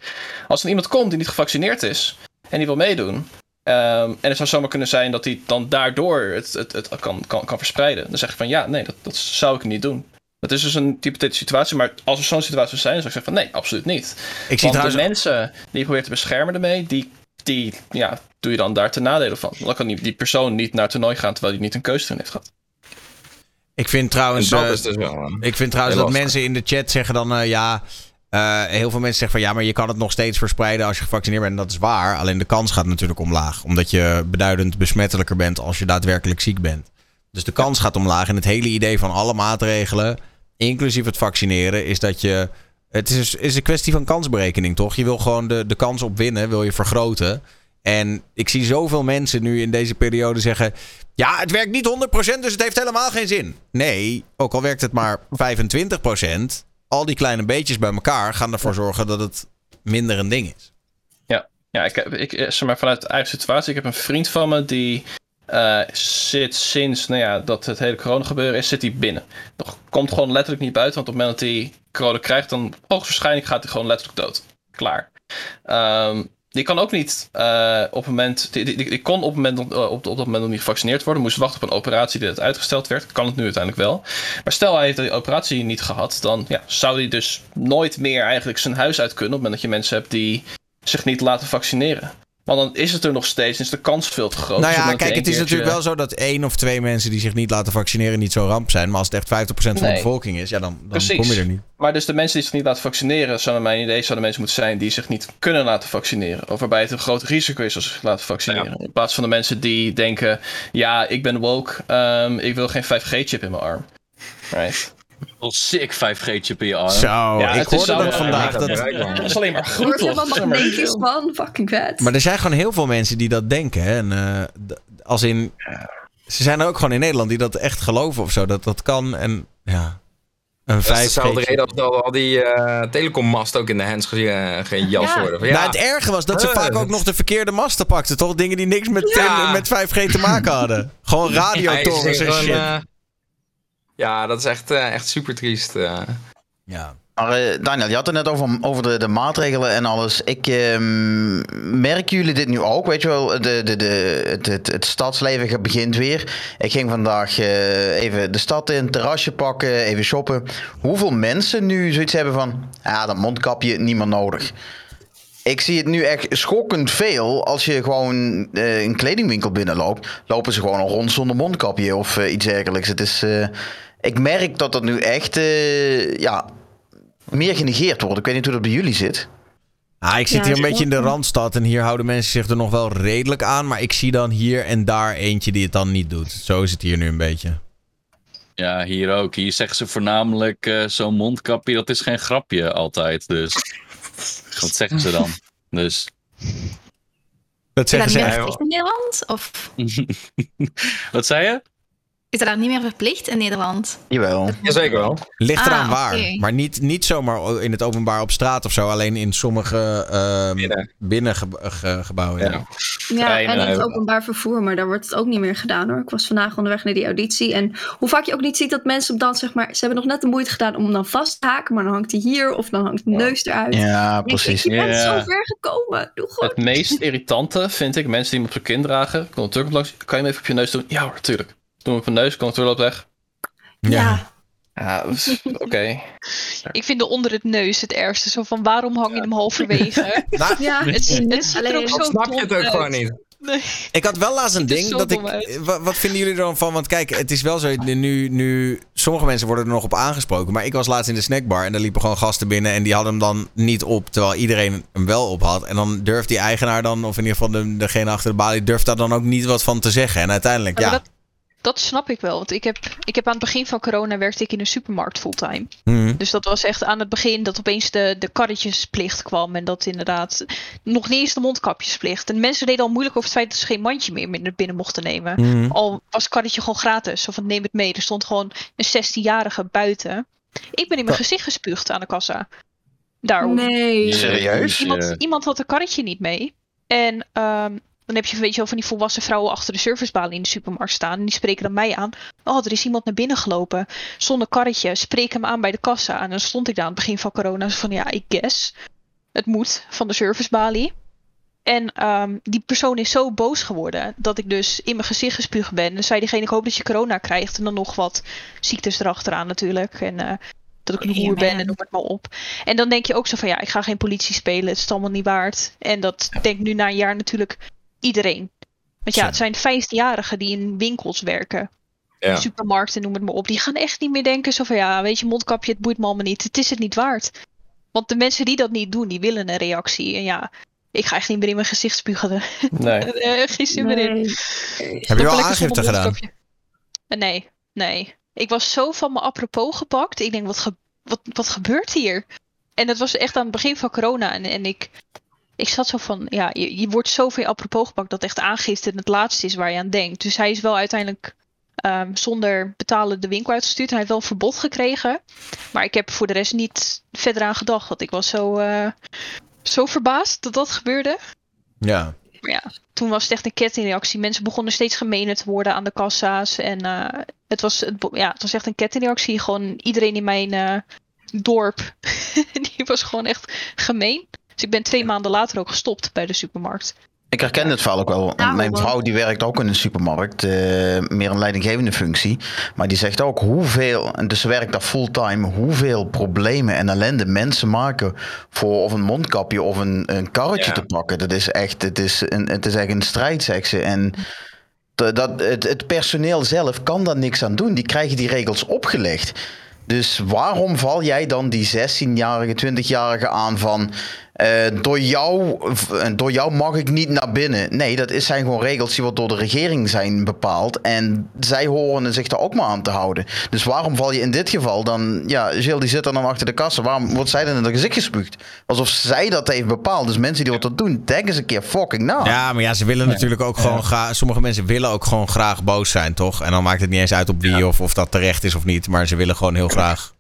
Als er iemand komt die niet gevaccineerd is en die wil meedoen, Ehm, en het zou zomaar kunnen zijn dat hij dan daardoor het, het, het kan, kan, kan verspreiden. Dan zeg ik van ja, nee, dat, dat zou ik niet doen. Dat is dus een type situatie. Maar als er zo'n situatie zou zijn, dan zou ik zeggen van nee, absoluut niet. Ik zie Want de mensen die je probeert te beschermen ermee, die, die ja, doe je dan daar ten nadele van. Dan kan die, die persoon niet naar het toernooi gaan terwijl hij niet een keuze erin heeft gehad. Ik vind trouwens, dat eh, dus wel. ik vind trouwens dat lastig. mensen in de chat zeggen dan eh, ja. Eh, heel veel mensen zeggen van ja, maar je kan het nog steeds verspreiden als je gevaccineerd bent. En dat is waar. Alleen de kans gaat natuurlijk omlaag. Omdat je beduidend besmettelijker bent als je daadwerkelijk ziek bent. Dus de kans gaat omlaag. En het hele idee van alle maatregelen, inclusief het vaccineren, is dat je. Het is, is een kwestie van kansberekening, toch? Je wil gewoon de, de kans op winnen, wil je vergroten. En ik zie zoveel mensen nu in deze periode zeggen. Ja, het werkt niet 100%, dus het heeft helemaal geen zin. Nee, ook al werkt het maar 25%, al die kleine beetjes bij elkaar gaan ervoor zorgen dat het minder een ding is. Ja, ja ik, heb, ik eh, zeg maar vanuit de eigen situatie. Ik heb een vriend van me die eh, zit sinds nou ja, dat het hele corona gebeuren is, zit hij binnen. Nog komt gewoon letterlijk niet buiten, want op het moment dat hij corona krijgt, dan hoogstwaarschijnlijk gaat hij gewoon letterlijk dood. Klaar. Ehm, die kan ook niet eh, op het moment. Die kon op, moment, eh, op, op dat moment nog niet gevaccineerd worden. Moest wachten op een operatie die het uitgesteld werd. Kan het nu uiteindelijk wel. Maar stel hij heeft die operatie niet gehad. Dan ja, zou hij dus nooit meer eigenlijk zijn huis uit kunnen. Op het moment dat je mensen hebt die zich niet laten vaccineren. Want dan is het er nog steeds. Is de kans veel te groot. nou Dus ja, kijk, het is natuurlijk wel zo dat één of twee mensen die zich niet laten vaccineren niet zo'n ramp zijn. Maar als het echt 50% van de bevolking is, ja, dan, dan Precies. kom je er niet. Maar dus de mensen die zich niet laten vaccineren, zou naar mijn idee zouden mensen moeten zijn die zich niet kunnen laten vaccineren. Of waarbij het een groot risico is als ze zich laten vaccineren. In plaats van de mensen die denken, ja, ik ben woke, ehm, ik wil geen 5G-chip in mijn arm. Right. Wel sick 5G-chip in je arm. Zo, Ja, ik hoorde dat vandaag. ja, Dat, is alleen maar Er goed, wordt toch? helemaal magnetisch van. Fucking vet. maar er zijn gewoon heel veel mensen die dat denken. Hè? En, eh, als in, ze zijn er ook gewoon in Nederland die dat echt geloven of zo. Dat dat kan. En ja, een Dat is 5G. dezelfde reden dat al, al die eh telecommast ook in de hands ge- eh, geen jas Ja. worden. Van, Nou, het erge was dat ze vaak ook nog de verkeerde masten pakten, toch? Dingen die niks met, Ja. met 5G te maken hadden. Gewoon Ja, radiotorens en shit. gewoon, ja, dat is echt, eh, echt super triest. eh. ja. Maar eh, Daniel, je had het net over, over de, de maatregelen en alles. Ik ehm, merken jullie dit nu ook? Weet je wel, de, de, de, het, het, het stadsleven begint weer. Ik ging vandaag eh, even de stad in, terrasje pakken, even shoppen. Hoeveel mensen nu zoiets hebben van, ja, dat mondkapje niet meer nodig. Ik zie het nu echt schokkend veel. Als je gewoon eh, een kledingwinkel binnenloopt, lopen ze gewoon al rond zonder mondkapje of eh, iets dergelijks. Het is, eh, ik merk dat dat nu echt, eh, ja, meer genegeerd wordt. Ik weet niet hoe dat bij jullie zit. Ah, ik zit Ja, hier een beetje in de randstad en hier houden mensen zich er nog wel redelijk aan. Maar ik zie dan hier en daar eentje die het dan niet doet. Zo is het hier nu een beetje. Ja, hier ook. Hier zeggen ze voornamelijk eh, zo'n mondkapje, dat is geen grapje altijd. Dus wat zeggen ze dan? Dus Dat zeggen ze. in Nederland? Of wat zei je? Is dat niet meer verplicht in Nederland? Jawel. Jazeker wel. Ligt Ah, eraan waar. oké. Maar niet, niet zomaar in het openbaar op straat of zo. Alleen in sommige ehm Binnen. binnengebouwen. Ja. Ja. En het eh, openbaar vervoer, maar daar wordt het ook niet meer gedaan hoor. Ik was vandaag onderweg naar die auditie. En hoe vaak je ook niet ziet dat mensen op dan zeg maar. Ze hebben nog net de moeite gedaan om hem dan vast te haken, maar dan hangt hij hier of dan hangt de neus eruit. Ja, precies. Je bent Ja. zo ver gekomen. Doe gewoon. Het meest irritante vind ik mensen die hem op zijn kin dragen. Langs. Kan je hem even op je neus doen? Ja hoor, tuurlijk. Doe hem op mijn neus, controle loopt weg. Ja. Ja, dus, oké. Ik vind de onder het neus het ergste. Zo van waarom hang je hem halverwege? Nou, Ja, het, het ziet er Alleen- ook zo Dan snap je het ook uit. gewoon niet. Nee. Ik had wel laatst een ding dat ik. Wat, wat vinden jullie er dan van? Want kijk, het is wel zo. Nu, nu. Sommige mensen worden er nog op aangesproken. Maar ik was laatst in de snackbar. En daar liepen gewoon gasten binnen. En die hadden hem dan niet op. Terwijl iedereen hem wel op had. En dan durft die eigenaar dan. Of in ieder geval de, degene achter de balie. Durft daar dan ook niet wat van te zeggen. En uiteindelijk, Ja, ja. maar dat- dat snap ik wel. Want ik heb, ik heb aan het begin van corona werkte ik in een supermarkt fulltime. Mhm. Dus dat was echt aan het begin dat opeens de, de karretjesplicht kwam. En dat inderdaad nog niet eens de mondkapjesplicht. En mensen deden al moeilijk over het feit dat ze geen mandje meer naar binnen mochten nemen. Mhm. Al was het karretje gewoon gratis. Of van, neem het mee. Er stond gewoon een 16-jarige buiten. Ik ben in mijn gezicht gespuugd aan de kassa. Daarom. Nee. Serieus? Iemand, iemand had een karretje niet mee. En ehm, dan heb je weet je wel van die volwassen vrouwen achter de servicebalie in de supermarkt staan. En die spreken dan mij aan. Oh, er is iemand naar binnen gelopen. Zonder karretje. Spreek hem aan bij de kassa. En dan stond ik daar aan het begin van corona. Zo van ja, ik guess. Het moet van de servicebalie. En ehm, die persoon is zo boos geworden. Dat ik dus in mijn gezicht gespuugd ben. En zei diegene, ik hoop dat je corona krijgt. En dan nog wat ziektes erachteraan natuurlijk. En eh, dat ik een hoer ben en noem het maar op. En dan denk je ook zo van ja, ik ga geen politie spelen. Het is allemaal niet waard. En dat denkt nu na een jaar natuurlijk iedereen. Want ja, het zijn 15-jarigen die in winkels werken. Ja. Supermarkten, noem het maar op. Die gaan echt niet meer denken zo van ja, weet je, mondkapje, het boeit me allemaal niet. Het is het niet waard. Want de mensen die dat niet doen, die willen een reactie. En ja, ik ga echt niet meer in mijn gezicht spugen. Nee. Eh, Geen zin meer in. Heb je wel aangifte gedaan? Eh, Nee, nee. Ik was zo van mijn apropos gepakt. Ik denk, wat, ge- wat, wat gebeurt hier? En het was echt aan het begin van corona. En, en ik, ik zat zo van, ja, je, je wordt zo van je apropos gepakt dat echt aangifte het laatste is waar je aan denkt. Dus hij is wel uiteindelijk ehm, zonder betalen de winkel uitgestuurd. Hij heeft wel een verbod gekregen. Maar ik heb voor de rest niet verder aan gedacht. Want ik was zo, eh, zo verbaasd dat dat gebeurde. Ja. Maar ja, toen was het echt een kettingreactie. Mensen begonnen steeds gemener te worden aan de kassa's. En eh, het, was, het, ja, het was echt een kettingreactie. Gewoon iedereen in mijn eh, dorp, die was gewoon echt gemeen. Dus ik ben twee maanden later ook gestopt bij de supermarkt. Ik herken het verhaal ook wel. Daarom Mijn vrouw die werkt ook in een supermarkt, eh, meer een leidinggevende functie. Maar die zegt ook hoeveel, en dus ze werkt daar fulltime, hoeveel problemen en ellende mensen maken voor of een mondkapje of een, een karretje Ja. te pakken. Dat is echt, het is, een, het is echt een strijd, zegt ze. En dat, het, het personeel zelf kan daar niks aan doen. Die krijgen die regels opgelegd. Dus waarom val jij dan die 16-jarige, 20-jarige aan van... eh, door, jou, v- door jou mag ik niet naar binnen. Nee, dat is, zijn gewoon regels die wat door de regering zijn bepaald. En zij horen zich daar ook maar aan te houden. Dus waarom val je in dit geval dan... Ja, Jill die zit er dan achter de kassa. Waarom wordt zij dan in het gezicht gespuugd? Alsof zij dat heeft bepaald. Dus mensen die wat dat doen, denk eens een keer fucking na. Ja, maar ja, ze willen natuurlijk ook gewoon graag. Sommige mensen willen ook gewoon graag boos zijn, toch? En dan maakt het niet eens uit op wie of, of dat terecht is of niet. Maar ze willen gewoon heel graag.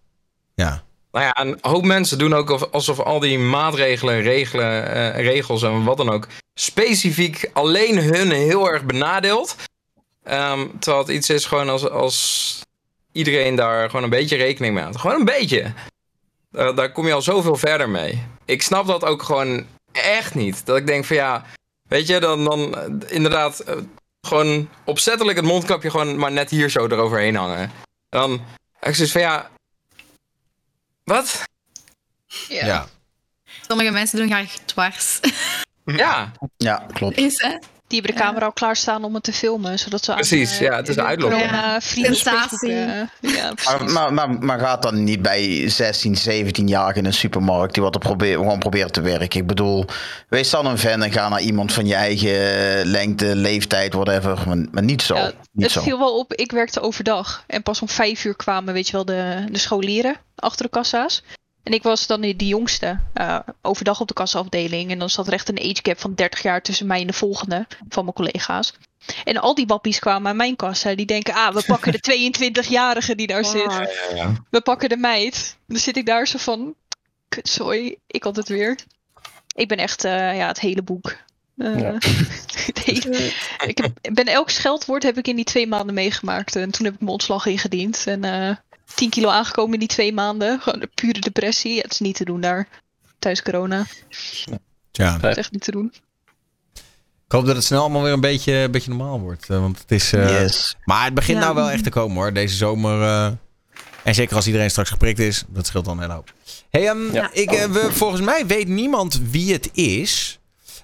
Ja. Nou ja, een hoop mensen doen ook of- alsof al die maatregelen, regelen, eh, regels en wat dan ook, specifiek alleen hun heel erg benadeelt. Ehm, terwijl het iets is gewoon als, als iedereen daar gewoon een beetje rekening mee houdt. Gewoon een beetje. Eh, daar kom je al zoveel verder mee. Ik snap dat ook gewoon echt niet. Dat ik denk van ja, weet je, dan, dan eh, inderdaad gewoon opzettelijk het mondkapje gewoon maar net hier zo eroverheen hangen. En dan ik zoiets van ja, wat? Ja. ja. Sommige mensen doen graag dwars. Ja, Ja, klopt. Is, hè? Die hebben de camera al klaarstaan om het te filmen. Zodat ze aan, Precies, eh, ja, het is een uitloop. corona vrienden Sensatie. Facebook, eh, ja, Maar, maar, maar, maar gaat dan niet bij 16, 17-jarigen in een supermarkt die wat er probeert, gewoon proberen te werken? Ik bedoel, wees dan een fan en ga naar iemand van je eigen lengte, leeftijd, whatever. Maar, maar niet zo. Ja, niet het zo. viel wel op, ik werkte overdag. En pas om vijf uur kwamen, weet je wel, de, de scholieren achter de kassa's. En ik was dan de, jongste eh, overdag op de kassaafdeling. En dan zat er echt een age gap van 30 jaar tussen mij en de volgende van mijn collega's. En al die wappies kwamen aan mijn kassa. Die denken, ah, we pakken de 22-jarige die daar zit. We pakken de meid. Dan zit ik daar zo van, kutzooi, ik had het weer. Ik ben echt, eh, ja, het hele boek. Eh, Ja. ik heb, ben elk scheldwoord heb ik in die twee maanden meegemaakt. En toen heb ik mijn ontslag ingediend. En 10 kilo aangekomen in die twee maanden. Gewoon een pure depressie. Het is niet te doen daar. Tijdens corona. Tja. Het is echt niet te doen. Ik hoop dat het snel allemaal weer een beetje, een beetje normaal wordt. eh, Want het is. eh, Yes. Maar het begint Ja. nou wel echt te komen hoor. Deze zomer. eh, en zeker als iedereen straks geprikt is. Dat scheelt dan een hele hoop. Hey, ehm, Ja. ik, we, volgens mij weet niemand wie het is.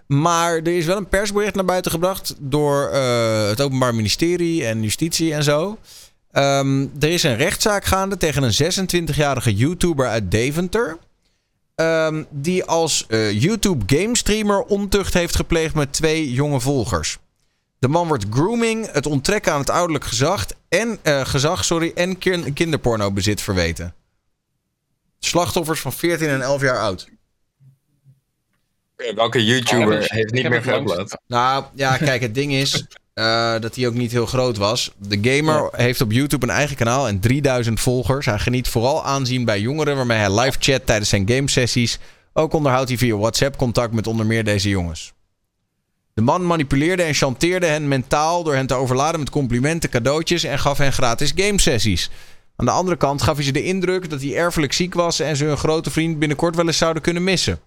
Maar er is wel een persbericht naar buiten gebracht. Door eh, het Openbaar Ministerie en Justitie en zo. Ehm, er is een rechtszaak gaande tegen een 26-jarige YouTuber uit Deventer. Ehm, die als eh, YouTube game streamer ontucht heeft gepleegd met twee jonge volgers. De man wordt grooming, het onttrekken aan het ouderlijk gezag en, eh, gezag sorry, en kin- kinderpornobezit verweten. Slachtoffers van 14 en 11 jaar oud. Welke YouTuber het- heeft niet meer geüpload? Nou ja, kijk, het ding is eh, dat hij ook niet heel groot was. De gamer heeft op YouTube een eigen kanaal en 3000 volgers. Hij geniet vooral aanzien bij jongeren waarmee hij live chat tijdens zijn gamesessies. Ook onderhoudt hij via WhatsApp contact met onder meer deze jongens. De man manipuleerde en chanteerde hen mentaal door hen te overladen met complimenten, cadeautjes en gaf hen gratis gamesessies. Aan de andere kant gaf hij ze de indruk dat hij erfelijk ziek was en ze hun grote vriend binnenkort wel eens zouden kunnen missen.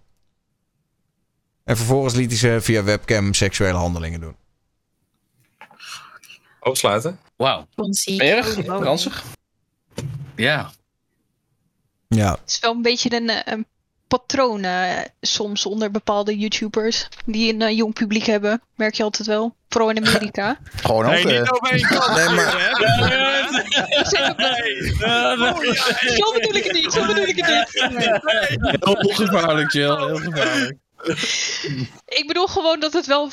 En vervolgens liet hij ze via webcam seksuele handelingen doen. Opsluiten? Wauw. Erg? Ranzig? Ja. Ja. Het is wel een beetje een, eh, een patroon eh, soms onder bepaalde YouTubers die een eh, jong publiek hebben. Merk je altijd wel. Vooral in Amerika. Gewoon ook. Nee, niet over één kant. Nee, maar- Zo bedoel ik het niet, zo bedoel ik het niet. Heel gevaarlijk, Jill. Heel gevaarlijk. Ik bedoel gewoon dat het wel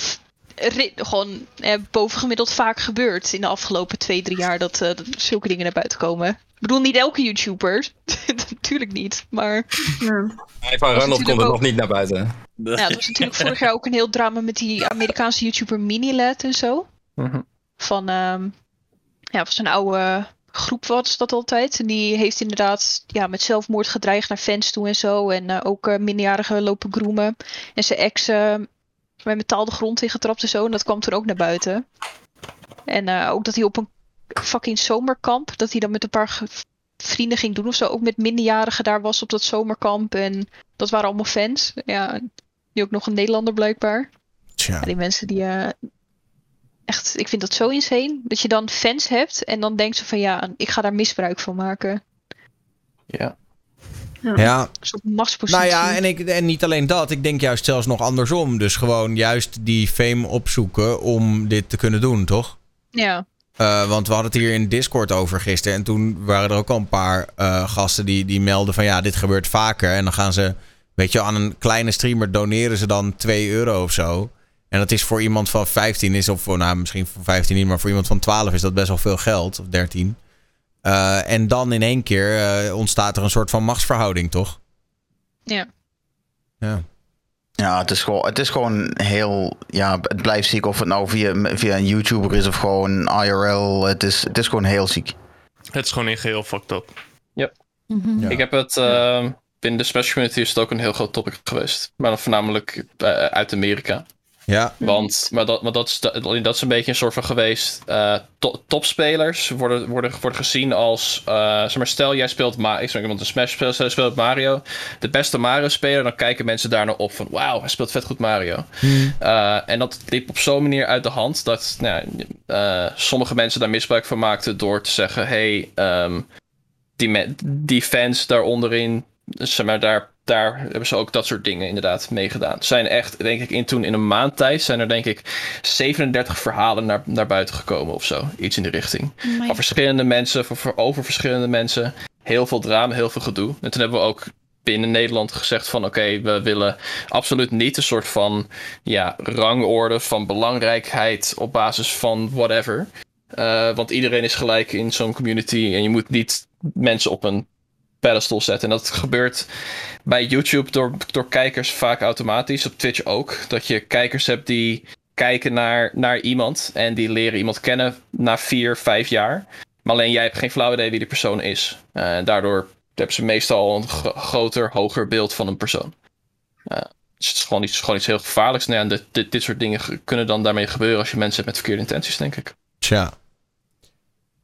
gewoon eh, bovengemiddeld vaak gebeurt in de afgelopen twee, drie jaar dat, eh, dat zulke dingen naar buiten komen. Ik bedoel niet elke YouTuber, natuurlijk niet, maar Ja. Hij van Ronald komt er ook- nog niet naar buiten. ja, er was natuurlijk vorig jaar ook een heel drama met die Amerikaanse YouTuber Minilad en zo. Mhm. Van, ehm ja, van zijn oude groep was dat altijd. En die heeft inderdaad ja, met zelfmoord gedreigd naar fans toe en zo. En eh, ook eh, minderjarigen lopen groemen. En zijn ex met metaal de grond ingetrapt en zo. En dat kwam toen ook naar buiten. En eh, ook dat hij op een fucking zomerkamp, dat hij dan met een paar vrienden ging doen of zo. Ook met minderjarigen daar was op dat zomerkamp. En dat waren allemaal fans. Ja, die ook nog een Nederlander blijkbaar. Tja. Ja, die mensen die. eh, echt, ik vind dat zo insane. Dat je dan fans hebt en dan denkt ze van ja, ik ga daar misbruik van maken. Ja. Ja, Een soort machtspositie. nou ja, en, ik, en niet alleen dat. Ik denk juist zelfs nog andersom. Dus gewoon juist die fame opzoeken om dit te kunnen doen, toch? Ja, Eh, want we hadden het hier in Discord over gisteren. En toen waren er ook al een paar eh, gasten die, die melden van ja, dit gebeurt vaker. En dan gaan ze, weet je, aan een kleine streamer doneren ze dan 2 euro of zo. En dat is voor iemand van 15 is, of voor, nou, misschien voor 15 niet, maar voor iemand van 12 is dat best wel veel geld. Of 13. Eh, en dan in één keer eh, ontstaat er een soort van machtsverhouding, toch? ja. Ja. Ja, het is, gewoon, het is gewoon heel. Ja, het blijft ziek of het nou via, via een YouTuber is of gewoon IRL. Het is, het is gewoon heel ziek. Het is gewoon in geheel fucked up. Ja. Ik heb het... ehm, binnen de Smash community is het ook een heel groot topic geweest. Maar dan voornamelijk eh, uit Amerika. Ja. Want, maar dat, maar dat, is, dat, dat is een beetje een soort van geweest. to- topspelers worden, worden, worden gezien als. eh, zeg maar, stel jij speelt. Ma ik zeg iemand een Smash speelt, speelt Mario. De beste Mario-speler, dan kijken mensen daar naar op van. Wauw, hij speelt vet goed Mario. Eh, en dat liep op zo'n manier uit de hand dat nou, sommige mensen daar misbruik van maakten door te zeggen: hey, ehm, die, die fans daaronderin, zeg maar, daar, daar hebben ze ook dat soort dingen inderdaad meegedaan. Zijn echt, denk ik, in toen in een maand tijd zijn er denk ik 37 verhalen naar, naar buiten gekomen of zo. Iets in die richting. Van verschillende mensen, voor, voor- over verschillende mensen. Heel veel drama, heel veel gedoe. En toen hebben we ook binnen Nederland gezegd van oké, we willen absoluut niet een soort van ja, rangorde van belangrijkheid op basis van whatever. Eh, want iedereen is gelijk in zo'n community en je moet niet mensen op een pedestal zetten. En dat gebeurt bij YouTube door, door kijkers vaak automatisch, op Twitch ook. Dat je kijkers hebt die kijken naar, naar iemand en die leren iemand kennen na vier, vijf jaar. Maar alleen jij hebt geen flauw idee wie die persoon is. En daardoor hebben ze meestal een gro- groter, hoger beeld van een persoon. Dus het is gewoon iets, gewoon iets heel gevaarlijks. Nou dit, dit, dit soort dingen ge- kunnen dan daarmee gebeuren als je mensen hebt met verkeerde intenties, denk ik. Tja.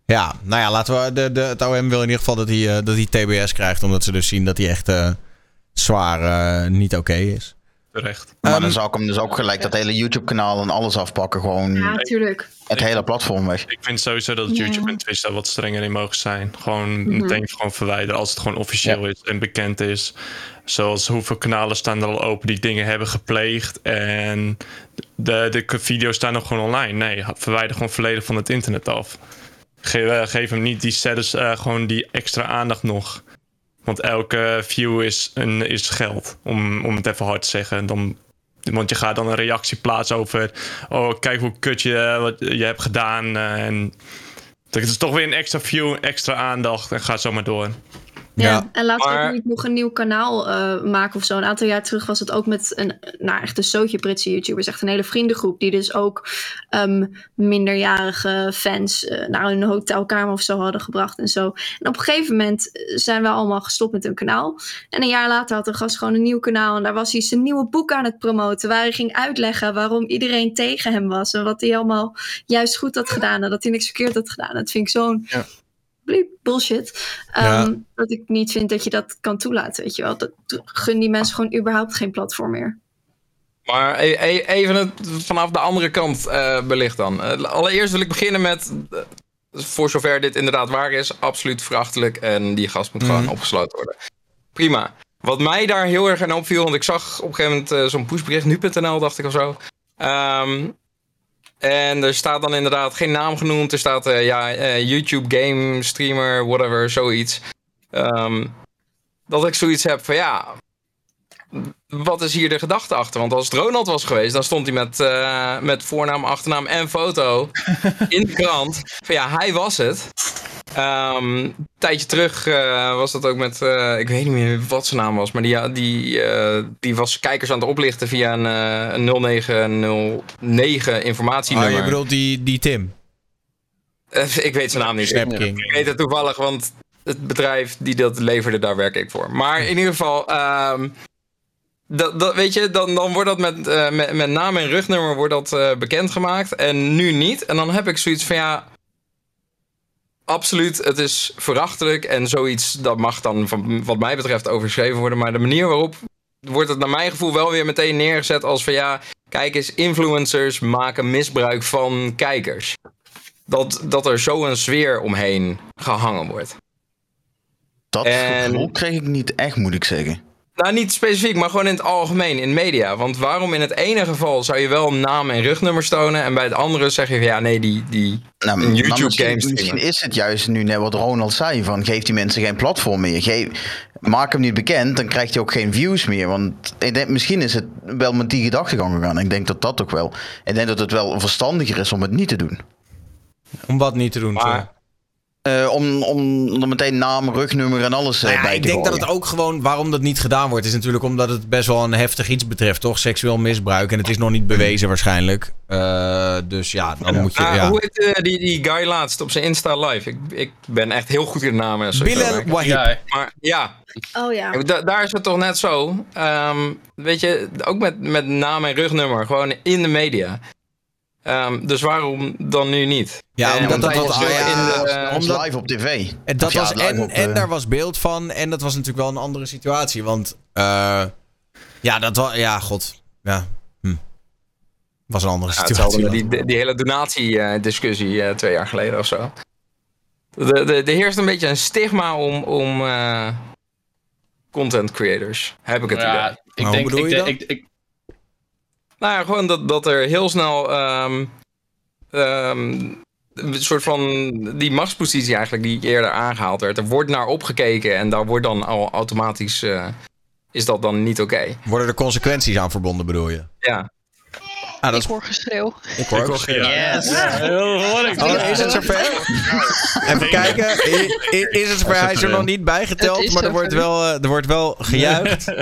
Ja, nou ja, laten we. De, de, het OM wil in ieder geval dat hij, eh, dat hij TBS krijgt. Omdat ze dus zien dat hij echt eh, zwaar eh, niet oké is. Terecht. Maar Ehm, dan zou ik hem dus ook gelijk dat hele YouTube-kanaal en alles afpakken. Gewoon Ja, tuurlijk. het hele platform weg. Ik vind sowieso dat Ja. YouTube en Twitch daar wat strenger in mogen zijn. Gewoon Mhm. meteen gewoon verwijderen als het gewoon officieel is en bekend is. Zoals hoeveel kanalen staan er al open die dingen hebben gepleegd en de, de video's staan nog gewoon online. Nee, verwijder gewoon volledig van het internet af. Eh, geef hem niet die status, eh, gewoon die extra aandacht nog. Want elke view is, een, is geld, om, om het even hard te zeggen. Dan Want je gaat dan een reactie plaatsen over... Oh, kijk hoe kut je, eh, wat je hebt gedaan. en het is toch weer een extra view, extra aandacht. En gaat zo maar door. Ja, en laten we Maar- ook niet nog een nieuw kanaal eh, maken of zo. Een aantal jaar terug was het ook met een, nou echt een zootje Britse YouTubers. Echt een hele vriendengroep die dus ook ehm, minderjarige fans eh, naar hun hotelkamer of zo hadden gebracht en zo. En op een gegeven moment eh, zijn we allemaal gestopt met hun kanaal. En een jaar later had de gast gewoon een nieuw kanaal. En daar was hij zijn nieuwe boek aan het promoten. Waar hij ging uitleggen waarom iedereen tegen hem was. En wat hij allemaal juist goed had gedaan. En dat hij niks verkeerd had gedaan. Dat vind ik zo'n bleep bullshit. Ja. Ehm, Dat ik niet vind dat je dat kan toelaten, weet je wel. Dat gun die mensen gewoon überhaupt geen platform meer. Maar e- e- even het vanaf de andere kant eh, belicht dan. Eh, allereerst wil ik beginnen met, eh, voor zover dit inderdaad waar is, absoluut verachtelijk. En die gast moet gewoon opgesloten worden. Prima. Wat mij daar heel erg aan opviel, want ik zag op een gegeven moment eh, zo'n pushbericht, nu.nl dacht ik of zo. Ehm, en er staat dan inderdaad geen naam genoemd. Er staat eh, ja, eh, YouTube game streamer, whatever, zoiets. Ehm, dat ik zoiets heb van ja, wat is hier de gedachte achter? Want als het Ronald was geweest, dan stond hij met, eh, met voornaam, achternaam en foto in de krant. Van ja, hij was het. Ehm, een tijdje terug eh, was dat ook met, eh, ik weet niet meer wat zijn naam was, maar die, die, die was kijkers aan het oplichten via een, een 0909 Oh, informatienummer. je bedoelt die, die Tim? Ik weet zijn naam niet. Snap Ik- King. Ik weet het toevallig, want het bedrijf die dat leverde, daar werk ik voor. Maar in ieder geval, ehm, dat, dat, weet je, dan, dan wordt dat met, eh, met, met naam en rugnummer wordt dat eh, bekendgemaakt. En nu niet. En dan heb ik zoiets van ja. Absoluut, het is verachtelijk en zoiets dat mag dan van, wat mij betreft overschreven worden. Maar de manier waarop wordt het naar mijn gevoel wel weer meteen neergezet als van ja, kijk eens, influencers maken misbruik van kijkers. Dat, dat er zo een sfeer omheen gehangen wordt. Dat En- gevoel kreeg ik niet echt, moet ik zeggen. Nou, niet specifiek, maar gewoon in het algemeen, in media. Want waarom in het ene geval zou je wel naam en rugnummers tonen... en bij het andere zeg je van ja, nee, die, die Nou, een maar YouTube misschien, is het juist nu net wat Ronald zei: van geef die mensen geen platform meer. Geef, maak hem niet bekend, dan krijgt hij ook geen views meer. Want ik denk, misschien is het wel met die gedachtegang gegaan. Ik denk dat dat ook wel. Ik denk dat het wel verstandiger is om het niet te doen. Om wat niet te doen. Maar, Eh, om, om er meteen naam, rugnummer en alles Nou ja, bij ik te denk dat het ook gewoon, waarom dat niet gedaan wordt, is natuurlijk omdat het best wel een heftig iets betreft, toch? Seksueel misbruik. En het is nog niet bewezen waarschijnlijk. Eh, dus ja, dan moet je. Ah, ja. Hoe heet eh, die, die guy laatst op zijn Insta live? Ik, ik ben echt heel goed in de namen. Bilal maar ik- Wahib. Ja, Maar ja, Oh ja. Da- daar is het toch net zo. Ehm, weet je, ook met, met naam en rugnummer, gewoon in de media. Ehm, dus waarom dan nu niet? Ja, En omdat dat hij was- is ah, wel ja, in de, Dat eh, was omdat- live op tv. En, dat was, en, op, en eh, daar was beeld van. En dat was natuurlijk wel een andere situatie. Want eh, ja, dat was. Ja, god. Ja. Hm. Was een andere Ja, situatie. hetzelfde met die, die hele donatiediscussie eh twee jaar geleden of zo. De, de, er heerst een beetje een stigma om, om eh, content creators. Heb ik het idee. ja, ik denk, bedoel ik, je denk- dat? ik, ik, Nou ja, gewoon dat, dat er heel snel ehm, ehm, een soort van die machtspositie eigenlijk die eerder aangehaald werd. Er wordt naar opgekeken en daar wordt dan al automatisch eh, is dat dan niet oké. Worden er consequenties aan verbonden, bedoel je? Ja. Ah, dat Ik is, hoor geschreeuw. ik hoor. Yes. Heel hoor ik. Oh, is het zover? Even kijken. Is het zover? Hij is er nog niet bijgeteld, maar er wordt, wel, eh, er wordt wel gejuicht.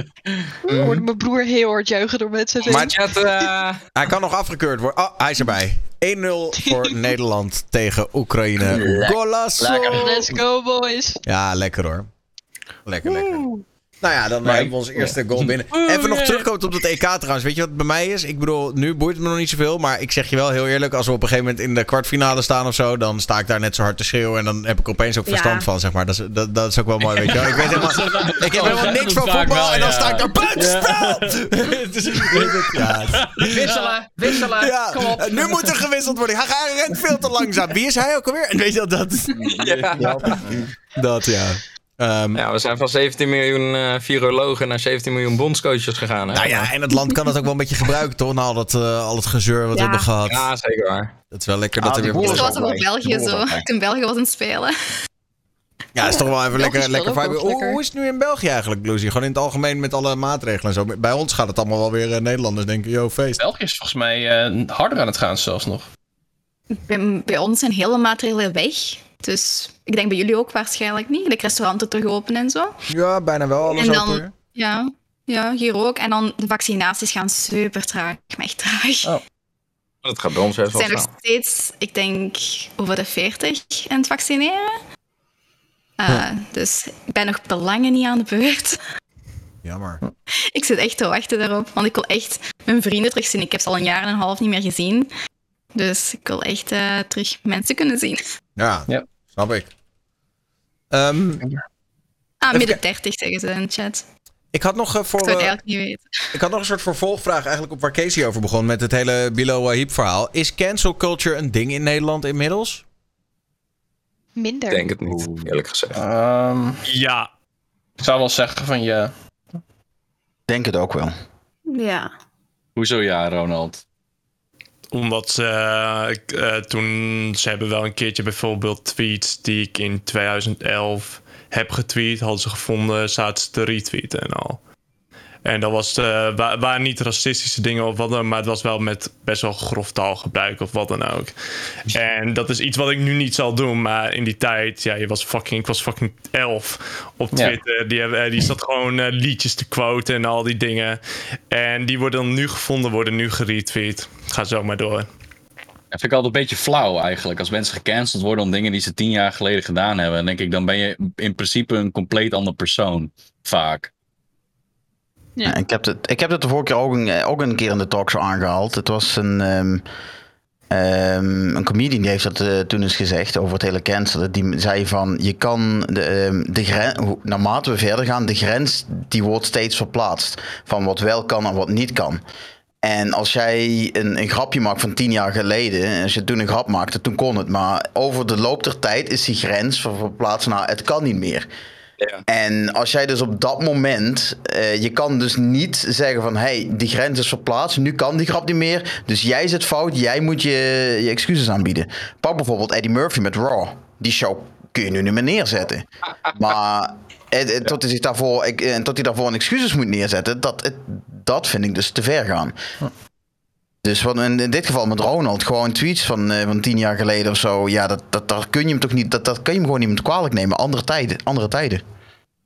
Ik hoorde mijn broer heel hard juichen door mensen. Maar Chat, eh, hij kan nog afgekeurd worden. Oh, hij is erbij. 1-0 voor Nederland tegen Oekraïne. Golasso! Let's go, boys. Ja, lekker hoor. Lekker, lekker. Nou ja, dan hebben we onze eerste goal binnen. Even nog terugkomen op dat EK trouwens. Weet je wat bij mij is? Ik bedoel, nu boeit het me nog niet zoveel. Maar ik zeg je wel heel eerlijk. Als we op een gegeven moment in de kwartfinale staan of zo. Dan sta ik daar net zo hard te schreeuwen. En dan heb ik opeens ook Ja. verstand van, zeg maar. Dat is, dat, dat is ook wel mooi, weet je wel. Ik, weet helemaal, ik heb helemaal niks van voetbal. en dan sta ik daar buitenspel! Ja. Wisselen, wisselen. Ja, Kom op. nu moet er gewisseld worden. Hij, hij rent veel te langzaam. Wie is hij ook alweer? En weet je dat? Dat, ja. dat ja. Ehm, ja, we zijn van 17 miljoen eh virologen naar 17 miljoen bondscoaches gegaan. Hè? Nou ja, en het land kan het ook wel een beetje gebruiken, toch? Na al, dat, eh, al het gezeur wat we Ja. hebben gehad. Ja, zeker waar. Dat is wel lekker Ah, dat er die weer... Dat is was ook op. België zo. Toen België was aan het spelen. Ja, dat is toch wel even Belgisch lekker, lekker vibe. Hoe, hoe is het nu in België eigenlijk, Lucy? Gewoon in het algemeen met alle maatregelen en zo. Bij ons gaat het allemaal wel weer eh, Nederlanders denken, yo, feest. België is volgens mij eh, harder aan het gaan zelfs nog. Bij, bij ons zijn hele maatregelen weg. Dus ik denk bij jullie ook waarschijnlijk niet. De restauranten terug open en zo. Ja, bijna wel alles En dan- open. Ja, ja, hier ook. En dan de vaccinaties gaan super traag. Maar echt traag. Oh. Dat gaat bij ons best wel zijn nog steeds, ik denk, over de 40 aan het vaccineren. Uh, Dus ik ben nog belangen niet aan de beurt. Jammer. Ik zit echt te wachten daarop, want ik wil echt mijn vrienden terugzien. Ik heb ze al een jaar en een half niet meer gezien. Dus ik wil echt uh, terug mensen kunnen zien. Ja, Ja. Snap ik. Ehm, Ah, midden ki- 30 zeggen ze in de chat. ik had nog eh, voor... Ik eh, eigenlijk niet weten. Ik had nog een soort vervolgvraag eigenlijk op waar Casey over begon met het hele Bilo Heap verhaal. Is cancel culture een ding in Nederland inmiddels? Minder. Ik denk het niet, eerlijk gezegd. Ehm, Ja, ik zou wel zeggen van ja. Denk het ook wel. Ja. Hoezo ja, Ronald? Omdat ze eh, toen ze hebben wel een keertje bijvoorbeeld tweets die ik in 2011 heb getweet, hadden ze gevonden, zaten ze te retweeten en al. En dat was, wa- waren niet racistische dingen of wat dan, maar het was wel met best wel grof taalgebruik of wat dan ook. En dat is iets wat ik nu niet zal doen, maar in die tijd, ja, je was fucking, ik was fucking elf op Ja. Twitter. Die, hebben- eh, die zat gewoon liedjes te quoten en al die dingen. En die worden dan nu gevonden, worden nu geretweet. Ga zo maar door. Dat vind ik altijd een beetje flauw eigenlijk. Als mensen gecanceld worden om dingen die ze tien jaar geleden gedaan hebben, dan denk ik, dan ben je in principe een compleet ander persoon. Vaak. Ja. Ja, ik, heb het, ik heb het de vorige keer ook een, ook een keer in de talkshow aangehaald. Het was een, ehm, ehm, een comedian die heeft dat eh, toen eens gezegd over het hele cancelen. Die zei van, je kan de, ehm, de grens, naarmate we verder gaan, de grens die wordt steeds verplaatst. Van wat wel kan en wat niet kan. En als jij een, een grapje maakt van tien jaar geleden, en als je toen een grap maakte, toen kon het. Maar over de loop der tijd is die grens ver- verplaatst naar het kan niet meer. Ja. En als jij dus op dat moment, eh, je kan dus niet zeggen van, hey, die grens is verplaatst, nu kan die grap niet meer, dus jij zit fout, jij moet je, je excuses aanbieden. Pak bijvoorbeeld Eddie Murphy met Raw. Die show kun je nu niet meer neerzetten. Maar eh, eh, tot, hij daarvoor, ik, tot hij daarvoor een excuses moet neerzetten, dat, het- dat vind ik dus te ver gaan. Dus wat in, in dit geval met Ronald, gewoon tweets van, eh, van tien jaar geleden of zo. Ja, dat, dat, dat kun je hem toch niet, dat, dat kun je hem gewoon niet meer kwalijk nemen. Andere tijden, andere tijden.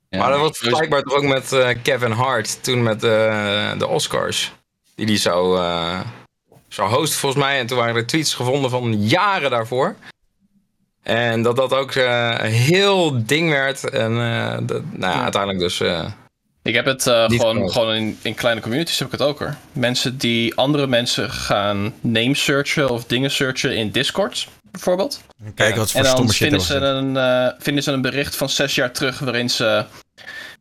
Ja. Maar dat was vergelijkbaar toch ook met eh, Kevin Hart toen met eh, de Oscars. Die die zou, eh, zou hosten volgens mij. En toen waren er tweets gevonden van jaren daarvoor. En dat dat ook eh, een heel ding werd. En eh, dat, nou ja, uiteindelijk dus... Ik heb het eh, gewoon, gewoon in, in kleine communities heb ik het ook hoor. Mensen die andere mensen gaan name searchen of dingen searchen in Discord, bijvoorbeeld. Kijken wat voor en dan stomme shit vinden ze, een, eh, vinden ze een bericht van zes jaar terug waarin ze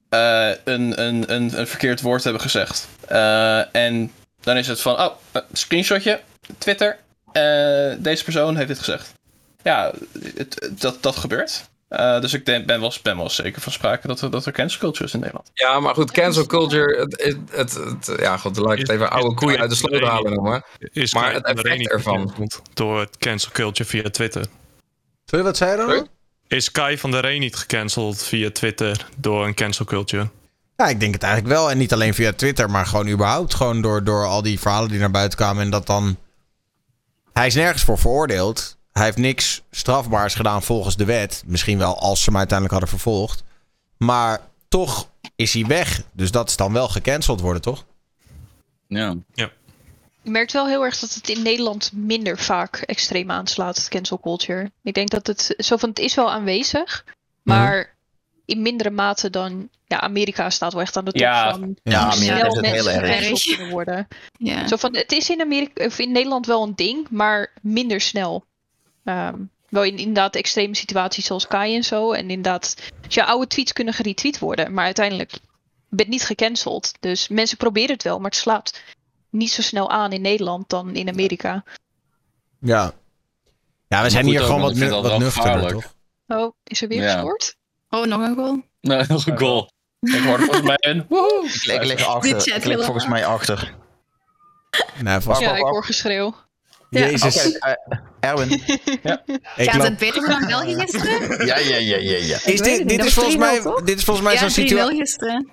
eh, een, een, een, een verkeerd woord hebben gezegd. En dan is het van, oh, een screenshotje, Twitter, deze persoon heeft dit gezegd. Ja, het- dat, dat gebeurt. Eh, dus ik denk, ben, wel, ben wel zeker van sprake dat er, dat er cancel culture is in Nederland. Ja, maar goed, cancel culture. Het, het, het, het- ja, goed, dan laat ik het even oude is- koeien uit de sloot halen noemen. Is Maar Kai het van der effect ervan. Door het cancel culture via Twitter. Sorry, wat zei je dan? Sorry? Is Kai van der Rey niet gecanceld via Twitter door een cancel culture? Ja, ik denk het eigenlijk wel. En niet alleen via Twitter, maar gewoon überhaupt. Gewoon door, door al die verhalen die naar buiten kwamen. En dat dan... Hij is nergens voor veroordeeld. Hij heeft niks strafbaars gedaan volgens de wet. Misschien wel als ze hem uiteindelijk hadden vervolgd. Maar toch is hij weg. Dus dat is dan wel gecanceld worden, toch? Ja. Je merkt wel heel erg dat het in Nederland minder vaak extreem aanslaat, het cancel culture. Ik denk dat het zo van het is wel aanwezig, maar in mindere mate dan. Ja, Amerika staat wel echt aan de top Ja. van. Ja, snel is het heel mensen erg. worden. Ja. Zo van, het is in, Amerika, of in Nederland wel een ding, maar minder snel. Ehm, wel in inderdaad extreme situaties zoals Kai en zo. En inderdaad, dus ja, oude tweets kunnen geretweet worden, maar uiteindelijk ben je niet gecanceld. Dus mensen proberen het wel, maar het slaat niet zo snel aan in Nederland dan in Amerika. Ja. Ja, we zijn hier ook, gewoon wat, nu, wat nuchterder, toch? Oh, is er weer Ja. gescoord? Oh, nog een goal. Nou, nog een goal. Ik hoorde volgens mij een woehoe. Ik, ik lig achter. Ik lig volgens mij achter. Nee, vast Ja, ik hoor geschreeuw. Ja. Jezus. Oké, eh, Erwin. Ik Gaat loop- het beter dan België gisteren? Ja, ja, ja, ja, ja. Is dit, dit, is volgens mij, 3-0 toch? dit is volgens mij Ja, zo'n 3-0 situatie. gisteren.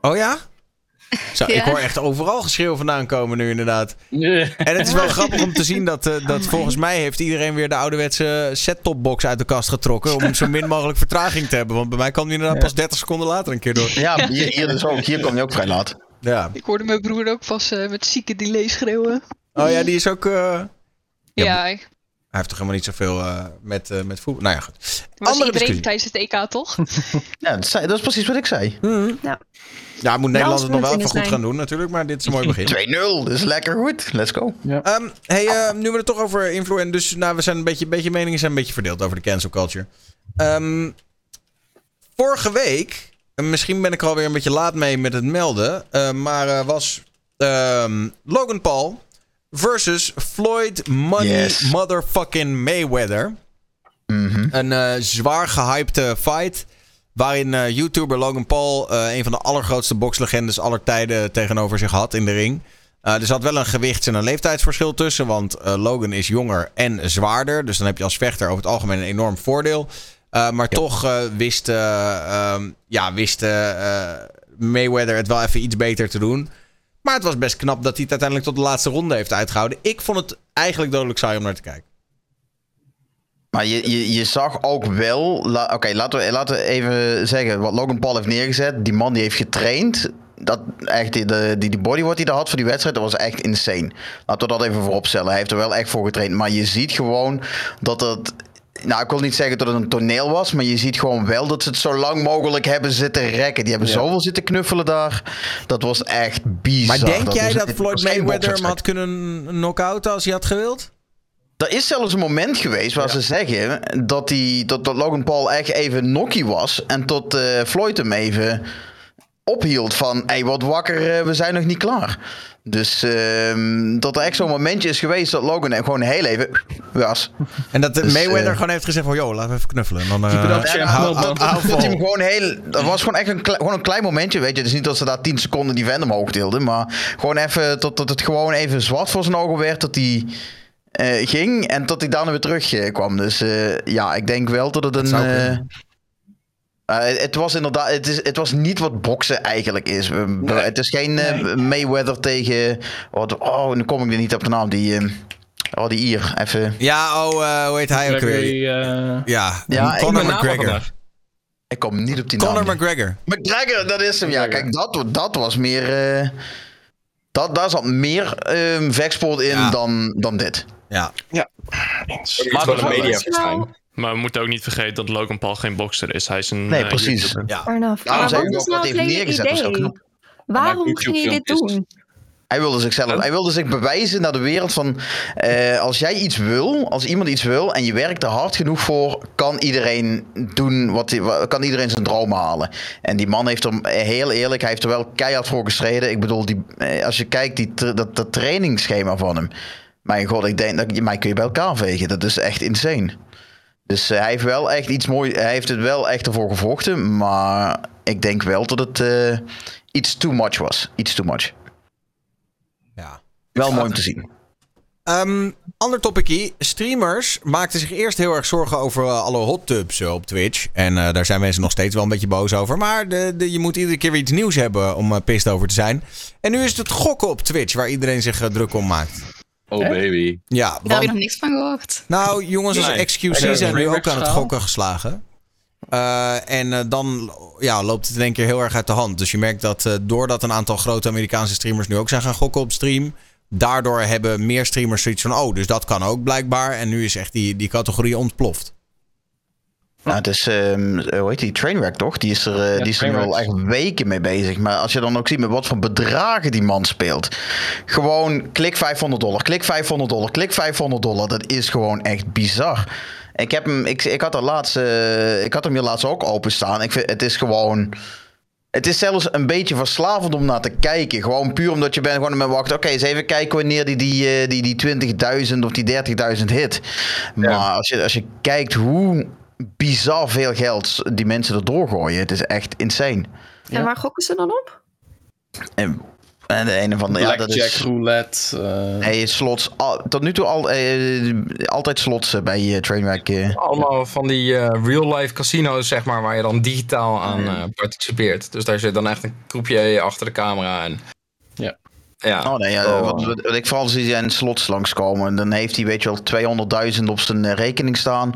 Oh ja? Zo, Ik Ja. hoor echt overal geschreeuw vandaan komen nu inderdaad. En het is wel grappig om te zien dat, eh, dat volgens mij heeft iedereen weer de ouderwetse set-topbox uit de kast getrokken. Om zo min mogelijk vertraging te hebben. Want bij mij kwam die inderdaad pas 30 seconden later een keer door. Ja, hier, hier, dus ook, hier kom je ook vrij laat. Ja. Ik hoorde mijn broer ook vast eh, met zieke delay schreeuwen. Oh ja, die is ook... eh, Ja, Ja, Hij heeft toch helemaal niet zoveel eh, met, eh, met voetbal. Nou ja, goed. was Andere iedereen discussie. tijdens het EK toch? Ja, dat, zei- dat is precies wat ik zei. 2-0, Ja, moet Nederland het nog wel even goed zijn. gaan doen natuurlijk. Maar dit is een mooi begin. dus lekker goed. Let's go. Ehm, hey, eh, nu we het toch over influence... Dus nou, we zijn een beetje, beetje meningen zijn een beetje verdeeld over de cancel culture. Ehm, vorige week... en Misschien ben ik er alweer een beetje laat mee met het melden. eh, maar eh, was ehm, Logan Paul versus Floyd Money Yes. Motherfucking Mayweather. Mhm. Een eh, zwaar gehypte fight. Waarin eh, YouTuber Logan Paul eh, een van de allergrootste boxlegendes aller tijden tegenover zich had in de ring. Er zat wel een gewichts- en een leeftijdsverschil tussen. Want Logan is jonger en zwaarder. Dus dan heb je als vechter over het algemeen een enorm voordeel. Maar toch wist, eh, ehm, ja, wist Mayweather het wel even iets beter te doen. Maar het was best knap dat hij het uiteindelijk tot de laatste ronde heeft uitgehouden. Ik vond het eigenlijk dodelijk saai om naar te kijken. Maar je, je, zag ook wel... Oké, laten, we, laten we even zeggen wat Logan Paul heeft neergezet. Die man die heeft getraind. Dat, echt, die, die, die hij had voor die wedstrijd, dat was echt insane. Laten we dat even voorop stellen. Hij heeft er wel echt voor getraind. Maar je ziet gewoon dat het... Nou, ik wil niet zeggen dat het een toneel was, maar je ziet gewoon wel dat ze het zo lang mogelijk hebben zitten rekken. Die hebben zoveel zitten knuffelen daar. Dat was echt bizar. Maar denk jij dat Floyd Mayweather hem had kunnen knock-outen als hij had gewild? Er is zelfs een moment geweest waar ze zeggen dat, die, dat, dat Logan Paul echt even nokkie was. En tot eh, Floyd hem even ophield van, hé, hey, wat wakker, eh, we zijn nog niet klaar. Dus ehm, dat er echt zo'n momentje is geweest dat Logan gewoon heel even was. En dat de Dus, Mayweather eh, gewoon heeft gezegd van... joh, laten we even knuffelen. En dan, eh, hou- hou- hou Dat hem gewoon heel. Dat was gewoon echt een, kle- gewoon een klein momentje, weet je. Het is niet dat ze daar 10 seconden die vent omhoog tilden. Maar gewoon even tot, tot het gewoon even zwart voor zijn ogen werd. Dat hij eh, ging en tot hij daarna weer terug kwam. Dus eh, ja, ik denk wel dat het een. Eh, eh, het was inderdaad, het, is, het was niet wat boksen eigenlijk is. We- Het is geen eh, Mayweather tegen. Oh, oh, nu kom ik er niet op de naam. Die, eh, oh, die Ier. Even. Ja, oh, eh, hoe heet hij ook weer? Eh, Ja, Ja, Conor McGregor. Ik kom niet op die Conor naam. McGregor. McGregor, dat is hem. Ja, kijk, dat, dat was meer. eh, dat, daar zat meer ehm vechtsport in Ja. dan, dan dit. Ja. Maar Wat een media nou- Maar we moeten ook niet vergeten dat Logan Paul geen bokser is. Hij is een. Nee, eh, precies. YouTuber. ja. Daarom Maar zeg wat ik is ook nou wat heeft hele neergezet. Waarom ging je dit doen? Hij wilde zichzelf, hij wilde zich bewijzen naar de wereld van eh, als jij iets wil, als iemand iets wil en je werkt er hard genoeg voor, kan iedereen doen wat kan iedereen zijn droom halen. En die man heeft er eh, heel eerlijk, hij heeft er wel keihard voor gestreden. Ik bedoel, die, als je kijkt die, dat, dat trainingsschema van hem, mijn god, ik denk dat mij kun je bij elkaar vegen. Dat is echt insane. Dus hij heeft wel echt iets mooi, hij heeft het wel echt ervoor gevochten, maar ik denk wel dat het eh, iets too much was, iets too much. ja. Wel mooi om te zien. Ehm, ander topicje. Streamers maakten zich eerst heel erg zorgen over eh, alle hot tubs eh, op Twitch. En daar zijn mensen nog steeds wel een beetje boos over. Maar de, de, je moet iedere keer weer iets nieuws hebben om pissed over te zijn. En nu is het het gokken op Twitch waar iedereen zich druk om maakt. Oh baby. Ja, Daar heb je nog niks van gehoord. nou jongens als Nee. XQC zijn nu ook aan het gokken geslagen. Uh, en uh, dan ja, loopt het in één keer heel erg uit de hand. Dus je merkt dat uh, doordat een aantal grote Amerikaanse streamers nu ook zijn gaan gokken op stream. Daardoor hebben meer streamers zoiets van, oh, dus dat kan ook blijkbaar. En nu is echt die, die categorie ontploft. Nou, het is, um, hoe heet die, Trainwreck toch? Die is er, ja, die is er nu al echt weken mee bezig. Maar als je dan ook ziet met wat voor bedragen die man speelt. Gewoon klik 500 dollar, klik 500 dollar, klik 500 dollar. Dat is gewoon echt bizar. Ik, heb hem, ik, ik, had, laatst, uh, ik had hem hier laatst ook openstaan. Ik vind, het is gewoon... Het is zelfs een beetje verslavend om naar te kijken. Gewoon puur omdat je bent gewoon met wacht. Oké, okay, eens even kijken wanneer die, die, die, die 20.000 of die 30.000 hit. Maar ja. als, je, als je kijkt hoe bizar veel geld die mensen erdoor gooien. Het is echt insane. En waar gokken ze dan op? En, En de ene van de, ja, dat is... roulette. eh, Nee, slots. Al, tot nu toe al, eh, altijd slots eh, bij eh, Trainwreck. eh. Allemaal van die eh, real-life casino's, zeg maar, waar je dan digitaal aan eh, participeert. Dus daar zit dan echt een groepje achter de camera en... Ja. Oh nee, ja, Oh. wat, wat- wat ik vooral zie zijn slots langskomen. En dan heeft hij, weet je wel, 200.000 op zijn eh, rekening staan.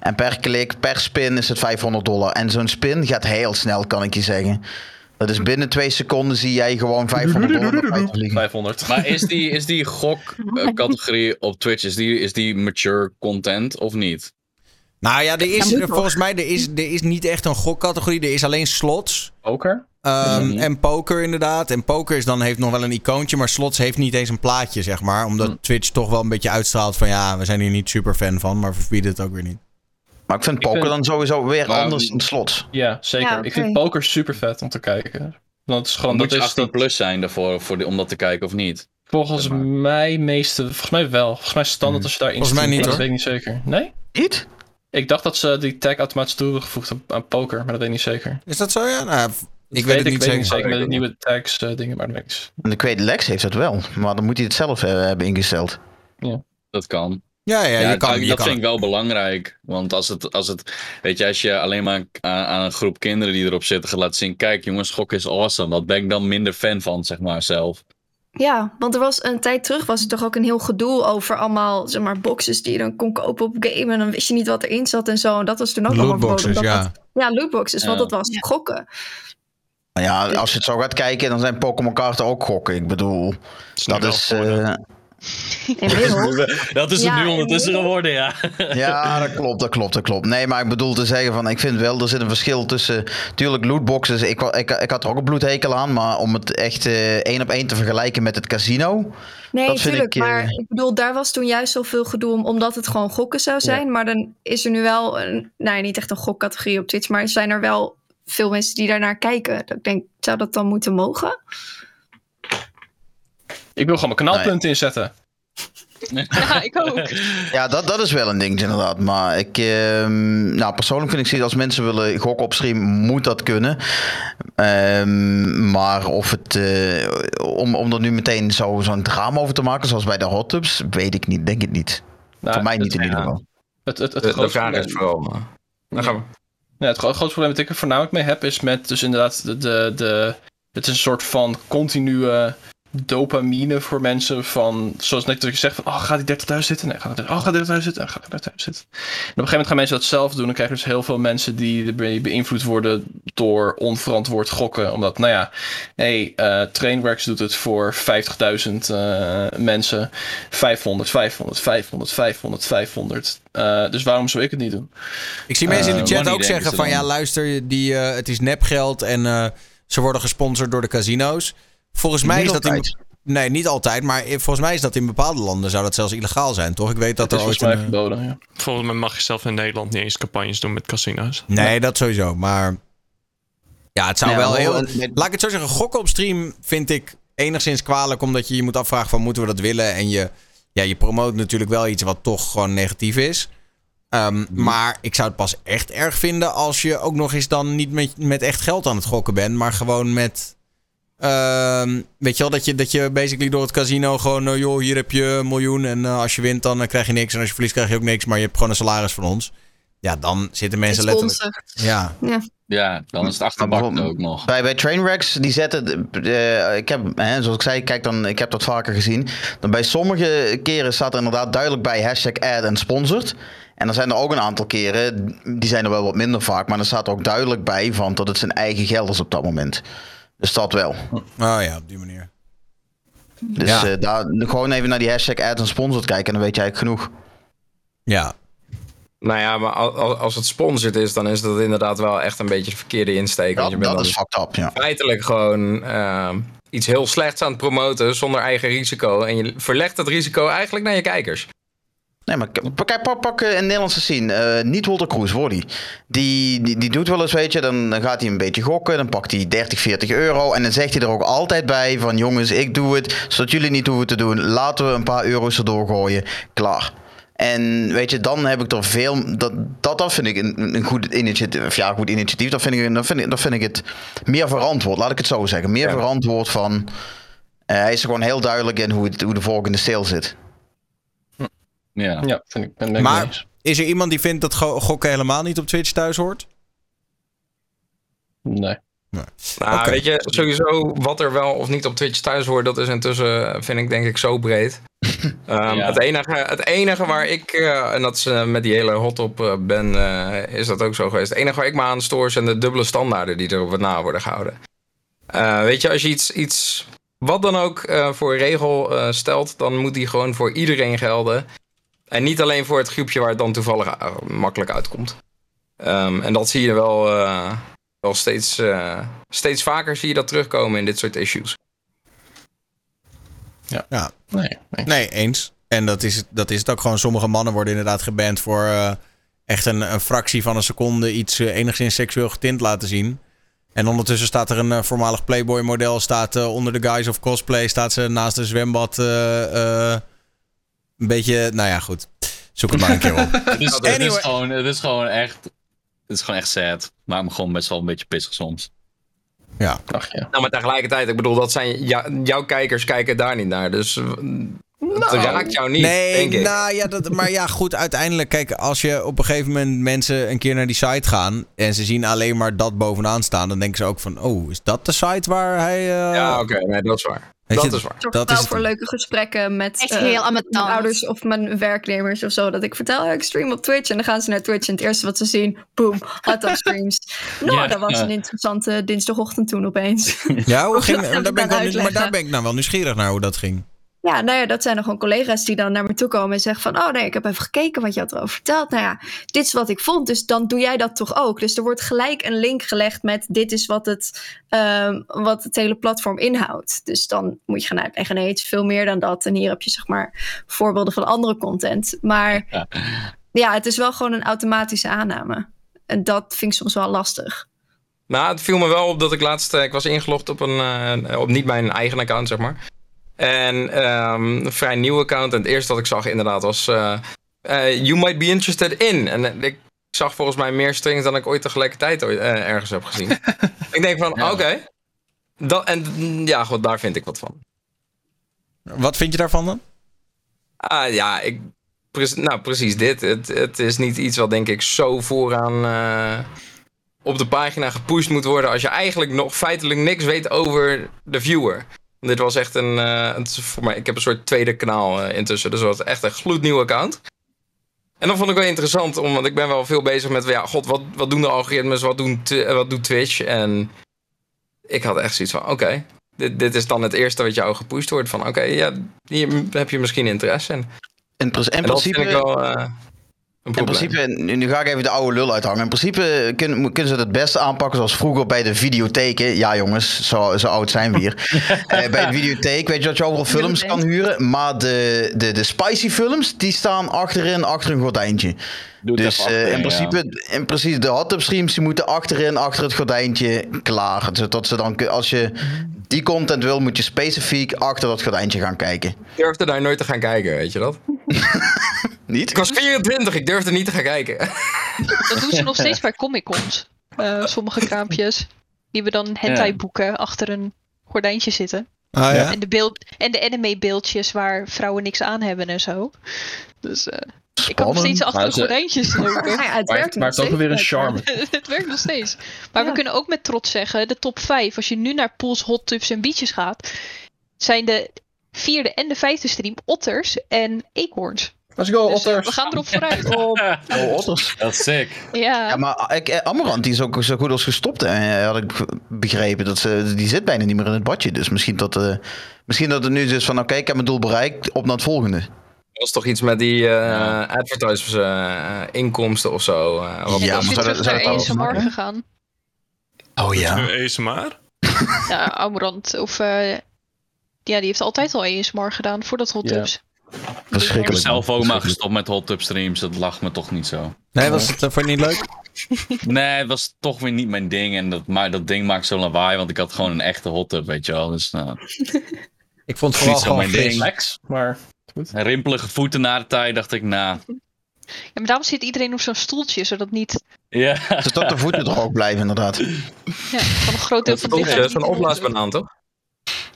En per klik, per spin is het 500 dollar. En zo'n spin gaat heel snel, kan ik je zeggen. Dat is binnen twee seconden zie jij gewoon 500 dollar naar buiten vliegen. 500. Maar is die, is die gok-categorie op Twitch, is die, is die mature content of niet? Nou ja, er is, volgens mij er is, er is niet echt een gokcategorie. Er is alleen slots. Poker? Ehm. En poker inderdaad. En poker is dan, heeft nog wel een icoontje, maar slots heeft niet eens een plaatje, zeg maar. Omdat Mhm. Twitch toch wel een beetje uitstraalt van ja, we zijn hier niet super fan van, maar we verbieden het ook weer niet. Maar ik vind poker vind- dan sowieso weer Maar- anders dan slots. Ja, zeker. Ja, Ik vind poker super vet om te kijken. Want het is gewoon, Moet dat je is 18 dat, plus zijn daarvoor, voor die, om dat te kijken of niet? volgens zeg maar. mij meeste, volgens mij wel. Volgens mij standaard als je daarin Volgens mij niet, hoor. Dat weet ik niet zeker. Nee? Niet? Ik dacht dat ze die tag automatisch toe hebben gevoegd aan, poker, maar dat weet ik niet zeker. Is dat zo? Ja, nou, ik Dat weet het niet ik weet zeker. met de nieuwe tags eh, dingen, maar weet niet. En ik weet, Lex heeft dat wel. Maar dan moet hij het zelf eh, hebben ingesteld. Dat kan. Ja, ja, Ja, je kan, dat je dat kan vind ik wel belangrijk. Want als het, als het, weet je, als je alleen maar aan, aan een groep kinderen die erop zitten gaat laten zien, kijk jongens, gok is awesome. Wat ben ik dan minder fan van, zeg maar, zelf. Ja, want er was een tijd terug was er toch ook een heel gedoe over allemaal zeg maar boxes die je dan kon kopen op game en dan wist je niet wat erin zat en zo en dat was toen ook allemaal verboden. Ja. dat- ja, lootboxes, want Ja. dat was gokken. Nou ja, als je het zo gaat kijken, dan zijn Pokémon kaarten ook gokken. Ik bedoel, dat is... eh. Dat is het Ja, nu ondertussen geworden, ja. Ja, dat klopt, dat klopt, dat klopt. Nee, maar ik bedoel te zeggen van, ik vind wel, er zit een verschil tussen, tuurlijk lootboxes, ik, ik, ik had er ook een bloedhekel aan, maar om het echt eh, één op één te vergelijken met het casino, Nee, Dat vind tuurlijk. ik, eh, Maar ik bedoel, daar was toen juist zoveel gedoe om, omdat het gewoon gokken zou zijn. Maar dan is er nu wel, een, nou ja, niet echt een gokcategorie op Twitch, maar zijn er wel veel mensen die daarnaar kijken. Dat Ik denk, zou dat dan moeten mogen? Ik wil gewoon mijn knalpunten inzetten. Ja, ik ook. ja, dat, dat is wel een ding inderdaad. Maar ik, ehm, nou persoonlijk vind ik, zoiets, als mensen willen gokken op stream, moet dat kunnen. Ehm, maar of het, eh, om, om er nu meteen zo, zo'n drama over te maken, zoals bij de hot tubs, weet ik niet, denk ik niet. Nou, Voor mij niet in het, ieder geval. het, het, het, de grootste vraag is vooral... Dan gaan we. Ja, het gro- grootste probleem dat ik er voornamelijk mee heb is met dus inderdaad de, de, de het is een soort van continue dopamine voor mensen van zoals net dat je zegt van oh gaat die 30.000 zitten? Nee, gaat het oh gaat 30.000 zitten? Nee, gaat 30.000 zitten. En op een gegeven moment gaan mensen dat zelf doen. Dan krijg je dus heel veel mensen die ermee beïnvloed worden door onverantwoord gokken. Omdat, nou ja, hey, eh Trainworks doet het voor 50.000 eh, mensen. 500, 500, 500, 500, 500. Eh, dus waarom zou ik het niet doen? Ik zie mensen in de Eh, chat ook zeggen ze van ja, luister, die, het is nepgeld en ze worden gesponsord door de casino's. Volgens mij is dat in. Nee, niet altijd, maar volgens mij is dat in bepaalde landen zou dat zelfs illegaal zijn, toch? Ik weet dat Dat er is ooit volgens mij een, verboden, ja. Volgens mij mag je zelf in Nederland niet eens campagnes doen met casino's. Nee, dat sowieso, maar ja, het zou Ja, wel heel Laat ik het zo zeggen, gokken op stream vind ik enigszins kwalijk omdat je je moet afvragen van moeten we dat willen en je ja, je promoot natuurlijk wel iets wat toch gewoon negatief is. Ehm, Maar ik zou het pas echt erg vinden als je ook nog eens dan niet met, met echt geld aan het gokken bent, maar gewoon met. Ehm, weet je wel, dat je, dat je basically door het casino gewoon, eh, joh, hier heb je een miljoen en eh, als je wint dan eh, krijg je niks en als je verliest krijg je ook niks, maar je hebt gewoon een salaris van ons. Ja, dan zitten mensen letterlijk. Ja, Ja, dan is het achterbak ook nog. Bij, bij Trainwrecks, die zetten. eh, ik heb, hè, zoals ik zei, kijk dan, ik heb dat vaker gezien. Dan bij sommige keren staat er inderdaad duidelijk bij hashtag ad en sponsored. En dan zijn er ook een aantal keren, die zijn er wel wat minder vaak, maar er staat er ook duidelijk bij van dat het zijn eigen geld is op dat moment. Dus dat wel. oh ja, op die manier. Dus Ja. eh, daar, gewoon even naar die hashtag ad en sponsored kijken en dan weet je eigenlijk genoeg. Ja, Nou ja, maar al- al- als het sponsored is, dan is dat inderdaad wel echt een beetje de verkeerde insteek. want Dat, je bent dat is fucked up, ja. feitelijk gewoon eh, iets heel slechts aan het promoten zonder eigen risico. En je verlegt dat risico eigenlijk naar je kijkers. Nee, maar k- pak, pak, eh, een Nederlandse scene. eh, niet Walter Kroes, Woddy. Die, die, die doet wel eens, weet je, dan, dan gaat hij een beetje gokken. Dan pakt hij 30, 40 euro. En dan zegt hij er ook altijd bij van... jongens, ik doe het, zodat jullie niet hoeven te doen. Laten we een paar euro's erdoor gooien. Klaar. En weet je, dan heb ik er veel... Dat, dat, dat vind ik een, een goed initiatief. Of ja, goed initiatief. Dat vind, ik, dat, vind ik, dat vind ik het meer verantwoord. Laat ik het zo zeggen. Meer Ja. verantwoord van... Eh, hij is er gewoon heel duidelijk in hoe, het, hoe de volgende sale zit. Ja. Ja, vind ik, ben, ik. Maar is er iemand die vindt dat go- gokken helemaal niet op Twitch thuis hoort? Nee. Nou, Oké. weet je, sowieso wat er wel of niet op Twitch thuis hoort, dat is intussen, vind ik denk ik zo breed. Ehm, Ja. het, enige, het enige waar ik, eh, en dat is eh, met die hele hot op eh, ben, eh, is dat ook zo geweest. Het enige waar ik me aan stoor zijn de dubbele standaarden die er na worden gehouden. Eh, weet je, als je iets, iets wat dan ook eh, voor regel eh, stelt, dan moet die gewoon voor iedereen gelden. En niet alleen voor het groepje waar het dan toevallig eh, makkelijk uitkomt. Ehm, en dat zie je wel, eh, wel steeds, eh, steeds vaker zie je dat terugkomen in dit soort issues. Ja. Nee, nee. Nee, eens. En dat is, het- dat is het ook gewoon. Sommige mannen worden inderdaad geband voor eh, echt een, een fractie van een seconde iets enigszins seksueel getint laten zien. En ondertussen staat er een voormalig Playboy model staat onder de guise of cosplay. Staat ze naast een zwembad eh, eh, een beetje... Nou ja, goed. Zoek het maar een keer op. Het is, het, is gewoon, het is gewoon echt. Het is gewoon echt sad. Maakt me gewoon best wel een beetje pissig soms. Ja. Ach ja. Nou, maar tegelijkertijd, ik bedoel, dat zijn jou- jouw kijkers kijken daar niet naar. Dus het raakt jou niet, nee, denk ik. nou ja, dat, maar ja, goed, uiteindelijk, kijk, als je op een gegeven moment mensen een keer naar die site gaan en ze zien alleen maar dat bovenaan staan, dan denken ze ook van, oh, is dat de site waar hij... eh, ja, oké, nee, dat is waar. Weet Dat je, is waar. Zorg Dat wel is het voor leuke gesprekken met Echt eh, heel mijn ouders of mijn werknemers of zo. Dat ik vertel, ja, ik stream op Twitch. En dan gaan ze naar Twitch en het eerste wat ze zien, boom, hot streams. Nou, Ja. dat was een interessante dinsdagochtend toen opeens. Ja, hoe ging, daar ben ik wel, maar daar ben ik nou wel nieuwsgierig naar hoe dat ging. Ja, nou ja, dat zijn dan gewoon collega's die dan naar me toe komen en zeggen van... oh nee, ik heb even gekeken wat je had erover verteld. Nou ja, dit is wat ik vond, dus dan doe jij dat toch ook. Dus er wordt gelijk een link gelegd met dit is wat het, ehm, wat het hele platform inhoudt. Dus dan moet je gaan uitleggen, nee, het is veel meer dan dat. En hier heb je zeg maar voorbeelden van andere content. Maar Ja. ja, het is wel gewoon een automatische aanname. En dat vind ik soms wel lastig. Nou, het viel me wel op dat ik laatst... eh, ik was ingelogd op, een, eh, op niet mijn eigen account, zeg maar. En ehm, een vrij nieuw account. En het eerste wat ik zag inderdaad was... eh, eh, you might be interested in. En eh, ik zag volgens mij meer strings dan ik ooit tegelijkertijd ooit, ergens heb gezien. ik denk van, Ja. oké. En ja, goed, daar vind ik wat van. Wat vind je daarvan dan? Ah ja, ik, pre- nou, precies dit. Het, het is niet iets wat denk ik zo vooraan op de pagina gepusht moet worden als je eigenlijk nog feitelijk niks weet over de viewer. Dit was echt een, eh, het is voor mij, ik heb een soort tweede kanaal eh, intussen, dus dat was echt een gloednieuw account. En dat vond ik wel interessant, omdat ik ben wel veel bezig met, ja, god, wat, wat doen de algoritmes, wat, doen, eh, wat doet Twitch? En ik had echt zoiets van, oké, dit, dit is dan het eerste wat jou gepusht wordt. Van, oké, ja, hier heb je misschien interesse in. In, pres- in En dat vind principe, ik wel in principe, nu ga ik even de oude lul uithangen. In principe kunnen, kunnen ze het het beste aanpakken zoals vroeger bij de videotheken. Ja jongens, zo, zo oud zijn we hier. Eh, bij de videotheek weet je dat je overal films kan huren. Maar de, de, de spicy films, die staan achterin, achter een gordijntje. Doe het Dus eh, in, ja. principe, in principe, de hot tub streams die moeten achterin, achter het gordijntje, klaar. Zodat ze dan, als je die content wil, moet je specifiek achter dat gordijntje gaan kijken. Ik durfde daar nooit te gaan kijken, weet je dat? Niet? Ik was 24, ik durfde niet te gaan kijken. Dat doen ze nog steeds bij Comic Cons. Eh, sommige kraampjes. Die we dan hentai boeken achter een gordijntje zitten. Ah ja? En de, beeld, en de anime beeldjes waar vrouwen niks aan hebben en zo. Dus ik kan nog steeds achter de ze- gordijntjes lopen. Ja, het Maar, werkt maar het is ook wel weer een charme. het werkt nog steeds. Maar we kunnen ook met trots zeggen, de top 5, als je nu naar Pools, Hot Tubs en Beaches gaat, zijn de vierde en de vijfde stream otters en eekhoorns. Let's go, Dus, eh, otters. we gaan erop vooruit. Oh, otters. Dat is sick. Ja, Ja, maar ik, eh, Amarant die is ook zo goed als gestopt. En had ik begrepen dat ze, die zit bijna niet meer in het badje. Dus misschien dat, eh, misschien dat het nu is van oké, ik heb mijn doel bereikt, op naar het volgende. Dat was toch iets met die eh advertisers eh, inkomsten of zo. eh, wat Ja, maar is zou dat- naar ASMR ASMR gegaan. Oh Nu ASMR? Ja, Amorant of... eh, ja, die heeft altijd al ASMR gedaan voordat Hot Ja. Tubs. Ik ben Verschrikkelijk. zelf ook maar gestopt met hot tub streams. Dat lag me toch niet zo. Nee, was het voor niet leuk? Nee, het was toch weer niet mijn ding. En dat, maar dat ding maakt zo lawaai, want ik had gewoon een echte hot tub, weet je wel. Dus nou, Ik vond het vooral gewoon mijn ding. fris. Flex, maar goed. Rimpelige voeten na de tijd, dacht ik, nou, Ja, maar daarom zit iedereen op zo'n stoeltje, zodat niet ja. Zodat de voeten er ook blijven, inderdaad. ja, van een groot deel van het is lichaam zo'n de opblaasbanaan, toch?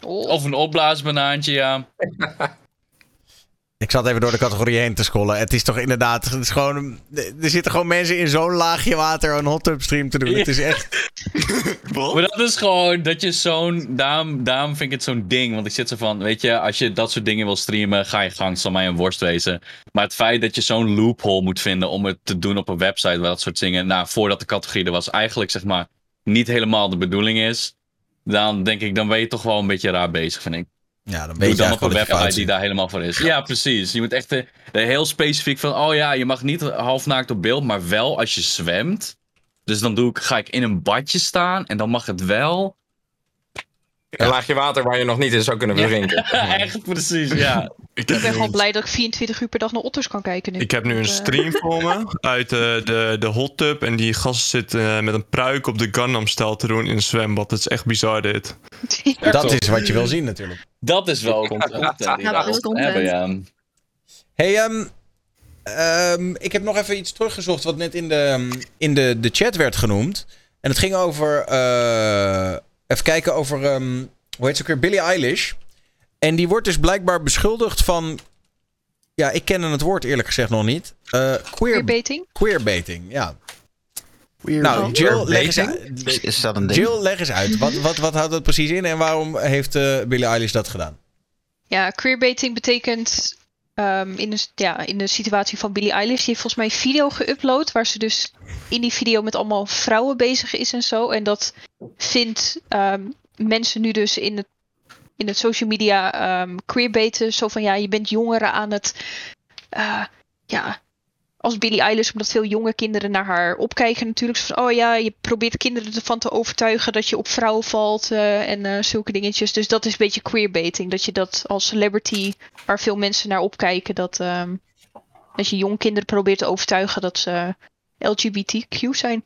Oh. Of een opblaasbanaantje, ja. Ik zat even door de categorie heen te scrollen. Het is toch inderdaad, het is gewoon, er zitten gewoon mensen in zo'n laagje water een hot tub stream te doen. Het is echt, Maar dat is gewoon dat je zo'n. Daarom, daarom vind ik het zo'n ding. Want ik zit zo van. Weet je, als je dat soort dingen wil streamen, ga je gang. Zal mij een worst wezen. Maar het feit dat je zo'n loophole moet vinden om het te doen op een website waar dat soort dingen. Nou, voordat de categorie er was, eigenlijk zeg maar. niet helemaal de bedoeling is. Dan denk ik, dan ben je toch wel een beetje raar bezig, vind ik. Ja, dan weet je dan op een website die daar helemaal voor is. Ja, precies. Je moet echt eh, heel specifiek van, oh ja, je mag niet halfnaakt op beeld, maar wel als je zwemt. Dus dan doe ik, ga ik in een badje staan en dan mag het wel. Een laagje water waar je nog niet in zou kunnen verdrinken. echt precies, ja. Ik ben gewoon blij dat ik 24 uur per dag naar otters kan kijken nu. ik heb nu een eh, stream voor me uit de, de, de hot tub. En die gast zit eh, met een pruik op de Gundam-stijl te doen in een zwembad. Het is echt bizar dit. Dat is wat je wil zien natuurlijk. Dat is wel content Ja, dat is content. hebben, ja. Hey, ehm, ehm, ik heb nog even iets teruggezocht wat net in de, in de, de chat werd genoemd. En het ging over, eh, even kijken over, ehm, hoe heet ze ook weer, Billie Eilish. En die wordt dus blijkbaar beschuldigd van, ja, ik ken het woord eerlijk gezegd nog niet. Eh queer, Queerbaiting? queerbaiting, ja. Nou, Jill, leg eens uit. Is, dat een ding? Jill, leg eens uit. Wat, wat, wat houdt dat precies in en waarom heeft eh, Billie Eilish dat gedaan? Ja, queerbaiting betekent ehm, in, de, ja, in de situatie van Billie Eilish. Die heeft volgens mij een video geüpload waar ze dus in die video met allemaal vrouwen bezig is en zo. En dat vindt ehm, mensen nu dus in het, in het social media ehm queerbaiten. Zo van ja, je bent jongeren aan het... eh, ja, als Billie Eilish, omdat veel jonge kinderen naar haar opkijken natuurlijk. Zo van, oh ja, je probeert kinderen ervan te overtuigen dat je op vrouwen valt eh, en eh, zulke dingetjes. Dus dat is een beetje queerbaiting. Dat je dat als celebrity, waar veel mensen naar opkijken, dat, ehm, dat je jonge kinderen probeert te overtuigen dat ze LGBTQ zijn.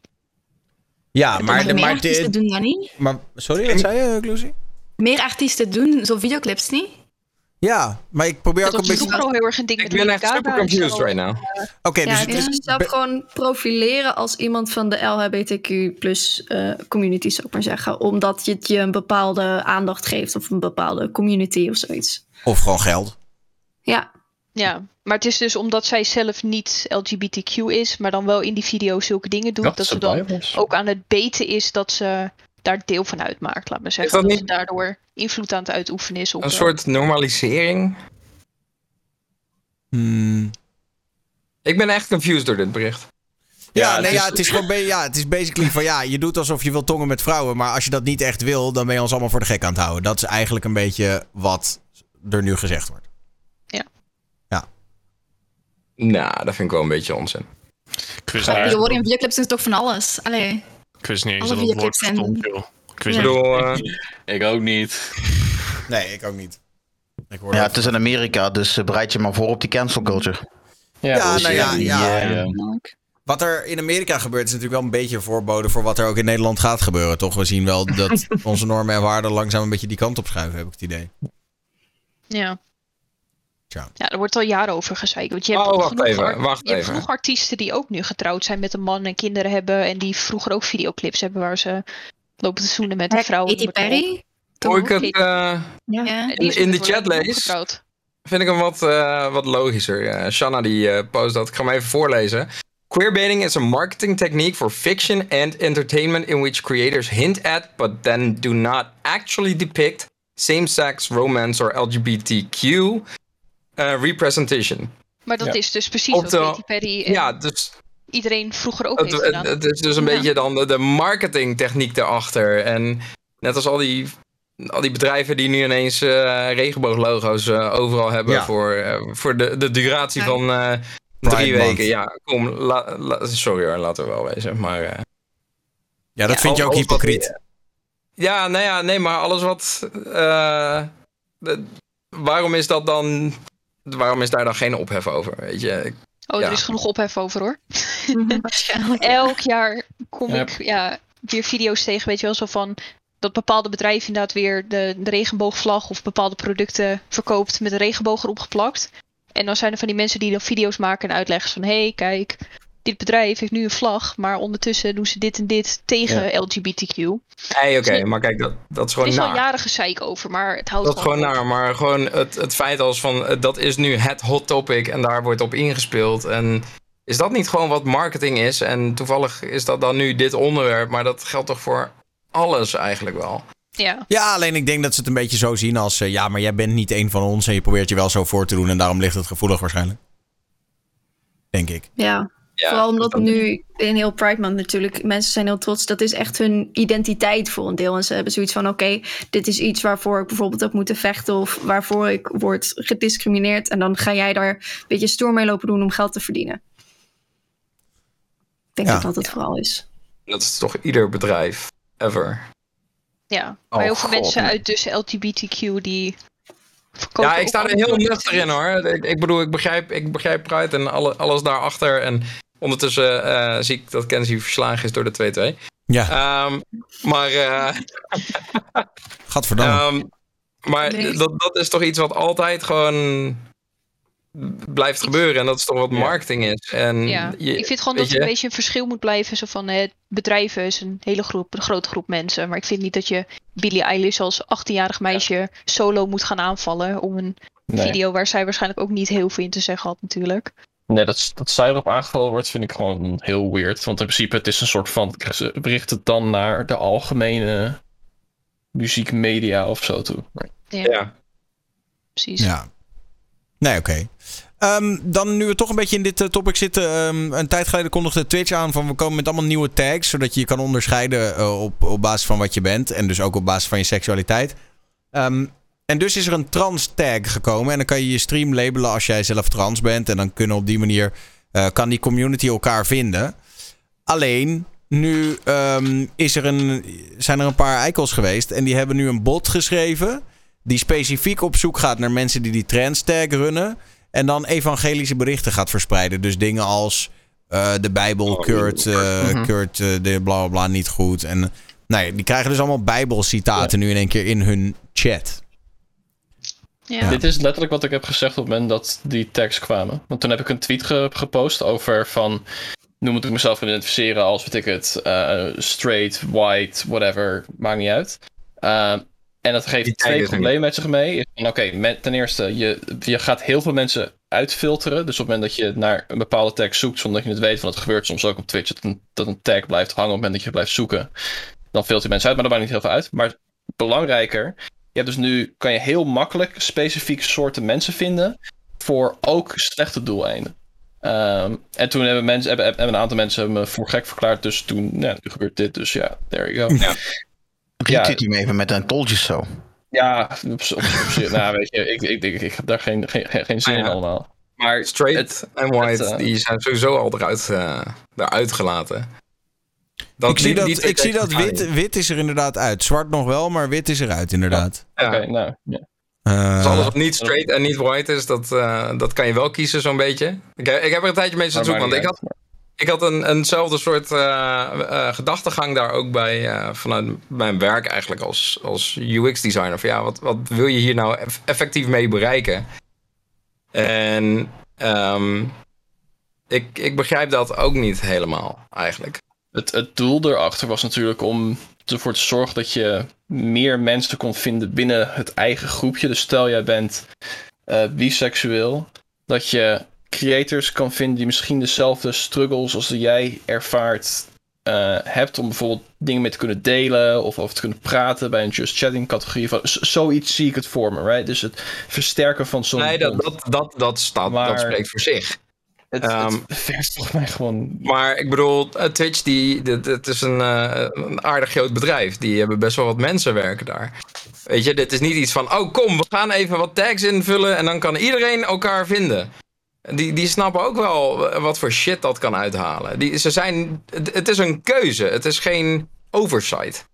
Ja, maar, de, meer maar, artiesten de, doen dat niet. maar sorry, wat zei je, Lucy? Meer artiesten doen zo videoclips niet. Ja, maar ik probeer ook Dat een beetje... al heel erg een ding Ik met ben echt super confused right now. Oké, Ja, dus, dus kunt jezelf gewoon profileren als iemand van de LHBTQ plus eh, community, zou ik maar zeggen. Omdat je het je een bepaalde aandacht geeft of een bepaalde community of zoiets. of gewoon geld. Ja, Ja, maar het is dus omdat zij zelf niet LGBTQ is, maar dan wel in die video zulke dingen doet, dat, ze dan ook aan het beten is dat ze daar deel van uitmaakt, laat maar zeggen. dat dat niet- ze daardoor invloed aan het uitoefenen is op... Een eh, soort normalisering. Hmm. Ik ben echt confused door dit bericht. Ja, het nee, is- ja, het is gewoon, ja, het is basically van ja, je doet alsof je wil tongen met vrouwen, maar als je dat niet echt wil, dan ben je ons allemaal voor de gek aan het houden. Dat is eigenlijk een beetje wat er nu gezegd wordt. Nou, dat vind ik wel een beetje onzin. Niet, Tegenwoordig in videoclips is toch van alles. Allee. Ik wist niet eens alle dat het woord bestond, joh. Ik wist Ja. Niet. bedoel, eh, Ik ook niet. Nee, ik ook niet. Ik hoor Ja, het is in Amerika, dus eh, bereid je maar voor op die cancel culture. Ja, Ja, dus, nou ja, ja. Ja, ja. Wat er in Amerika gebeurt is natuurlijk wel een beetje een voorbode voor wat er ook in Nederland gaat gebeuren, toch? We zien wel dat onze normen en waarden langzaam een beetje die kant op schuiven, heb ik het idee. Ja. Tja. Ja, er wordt al jaren over gezeikt. Want je hebt Oh, wacht genoeg even, wacht je hebt genoeg artiesten die ook nu getrouwd zijn met een man en kinderen hebben. En die vroeger ook videoclips hebben waar ze lopen te zoenen met een vrouw. Katy Perry. hoe ik het eh, Ja. In de chat lees- getrouwd. vind ik hem wat, eh, wat logischer. Eh, Shanna die eh, post dat. Ik ga hem even voorlezen. Queerbaiting is a marketing technique for fiction and entertainment in which creators hint at but then do not actually depict same-sex, romance or LGBTQ uh, representation. Maar dat Ja. is dus precies wat Katy Perry en Ja, dus iedereen vroeger ook het, heeft het, gedaan. het is dus een Ja. beetje dan de, de marketingtechniek erachter. En net als al die, al die bedrijven die nu ineens eh, regenbooglogo's eh, overal hebben Ja. voor, eh, voor de, de duratie Ja. van eh, Pride drie Month. weken. Ja, kom, la- la- sorry hoor, laten we wel wezen. Maar eh, Ja, dat Ja, vind je ook wat- hypocriet. ja, nou ja, nee, maar alles wat. eh, de- waarom is dat dan. Waarom is daar dan geen ophef over? Weet je, Oh, ja. er is genoeg ophef over hoor. Waarschijnlijk. Elk jaar kom Ja. ik ja, weer video's tegen, weet je wel, zo van dat bepaalde bedrijf inderdaad weer de, de regenboogvlag of bepaalde producten verkoopt met een regenboog erop geplakt. En dan zijn er van die mensen die dan video's maken en uitleggen van hé, hey, kijk, dit bedrijf heeft nu een vlag, maar ondertussen doen ze dit en dit tegen LGBTQ. Nee, oké, Dus- maar kijk, dat, dat is Er gewoon is al naar. jaren gezeik over, maar het houdt Dat is gewoon op. naar, maar gewoon het, het feit als van, eh, dat is nu het hot topic en daar wordt op ingespeeld. En is dat niet gewoon wat marketing is? En toevallig is dat dan nu dit onderwerp, maar dat geldt toch voor alles eigenlijk wel. Ja. Ja, alleen ik denk dat ze het een beetje zo zien als... eh, ja, maar jij bent niet een van ons en je probeert je wel zo voor te doen... en daarom ligt het gevoelig waarschijnlijk. Denk ik. Ja. Ja, Vooral omdat dat- nu in heel Pride Month natuurlijk, mensen zijn heel trots. Dat is echt hun identiteit voor een deel. En ze hebben zoiets van, oké, dit is iets waarvoor ik bijvoorbeeld heb moeten vechten... of waarvoor ik word gediscrimineerd. En dan ga jij daar een beetje stoer mee lopen doen om geld te verdienen. Ik denk Ja. dat dat het vooral is. Dat is toch ieder bedrijf, ever. Ja, Oh, maar heel veel God. mensen uit dus LGBTQ die Ja, ik sta er heel nuchter in hoor. Ik, ik bedoel, ik begrijp, ik begrijp Pride en alle, alles daarachter. En ondertussen eh, zie ik dat Kenzie verslagen is door de 2-2. Ja, Ehm, maar eh, gadverdamme. Ehm, maar Nee. dat, dat is toch iets wat altijd gewoon blijft gebeuren. En dat is toch wat Ja. marketing is. En Ja, je- ik vind gewoon dat er een je, beetje een verschil moet blijven. Zo van, eh, bedrijven is een hele groep, een grote groep mensen. Maar ik vind niet dat je Billie Eilish als 18-jarig meisje solo moet gaan aanvallen. Om een Nee. video waar zij waarschijnlijk ook niet heel veel in te zeggen had natuurlijk. Nee, dat, dat zij erop aangevallen wordt, vind ik gewoon heel weird. Want in principe, het is een soort van. Ze richt het dan naar de algemene muziekmedia of zo toe. Ja, ja. precies. Ja. Nee, oké. Ehm, dan nu we toch een beetje in dit eh, topic zitten. ehm, een tijd geleden kondigde Twitch aan van we komen met allemaal nieuwe tags. Zodat je je kan onderscheiden eh, op, op basis van wat je bent. En dus ook op basis van je seksualiteit. Ehm, en dus is er een trans tag gekomen. En dan kan je je stream labelen als jij zelf trans bent. En dan kunnen op die manier eh, kan die community elkaar vinden. Alleen, nu ehm, is er een, zijn er een paar eikels geweest. En die hebben nu een bot geschreven. Die specifiek op zoek gaat naar mensen die die trans tag runnen. En dan evangelische berichten gaat verspreiden. Dus dingen als eh, de Bijbel keurt, eh, keurt eh, de bla bla bla niet goed. En nou ja, die krijgen dus allemaal Bijbelcitaten nu in één keer in hun chat. Ja. Dit is letterlijk wat ik heb gezegd op het moment dat die tags kwamen. Want toen heb ik een tweet ge- gepost over van... Nu moet ik mezelf identificeren als, weet ik het, eh, straight, white, whatever, maakt niet uit. Eh, en dat geeft twee problemen met zich mee. Van, Oké, met- ten eerste, je, je gaat heel veel mensen uitfilteren. Dus op het moment dat je naar een bepaalde tag zoekt zonder dat je het weet, want het gebeurt soms ook op Twitch, dat een, dat een tag blijft hangen op het moment dat je blijft zoeken. Dan filter je mensen uit, maar dat maakt niet heel veel uit. Maar belangrijker, je hebt dus nu, kan je heel makkelijk specifieke soorten mensen vinden voor ook slechte doeleinden. Ehm, en toen hebben, mensen, hebben, hebben een aantal mensen me voor gek verklaard. Dus toen, ja, nu gebeurt dit. Dus ja, there you go. Ja. Retweet hem even met een you so. Ja, op, op, nou weet je, ik, ik, ik, ik heb daar geen, geen, geen- zin Ah, in allemaal. Maar Straight en white, het, eh, die zijn sowieso al eruit, eh, eruit gelaten. Dat, ik zie dat, ik zie dat wit, wit is er inderdaad uit. Zwart nog wel, maar wit is eruit inderdaad. Ja. Oké, nou, ja. Eh, Dus alles wat niet straight en niet white is, dat, eh, dat kan je wel kiezen zo'n beetje. Ik, ik heb er een tijdje mee zitten zoeken, want ik had, ik had een, eenzelfde soort eh, eh, gedachtegang daar ook bij eh, vanuit mijn werk eigenlijk als, als UX-designer. Van ja, wat, wat wil je hier nou eff- effectief mee bereiken? En ehm, ik, ik begrijp dat ook niet helemaal eigenlijk. Het, het doel erachter was natuurlijk om ervoor te zorgen dat je meer mensen kon vinden binnen het eigen groepje. Dus stel jij bent eh, biseksueel, dat je creators kan vinden die misschien dezelfde struggles als die jij ervaart eh, hebt om bijvoorbeeld dingen mee te kunnen delen of over te kunnen praten bij een Just Chatting categorie. Van, zoiets zie ik het voor me, right? Dus het versterken van zo'n Nee, dat, dat, dat, dat, staat, Maar- dat spreekt voor zich. Het, volgens mij gewoon Maar ik bedoel, eh, Twitch, die, dit, dit is een, eh, een aardig groot bedrijf. Die hebben best wel wat mensen werken daar. Weet je, dit is niet iets van, oh kom, we gaan even wat tags invullen en dan kan iedereen elkaar vinden. Die, die snappen ook wel wat voor shit dat kan uithalen. Die, ze zijn, het, het is een keuze, het is geen oversight.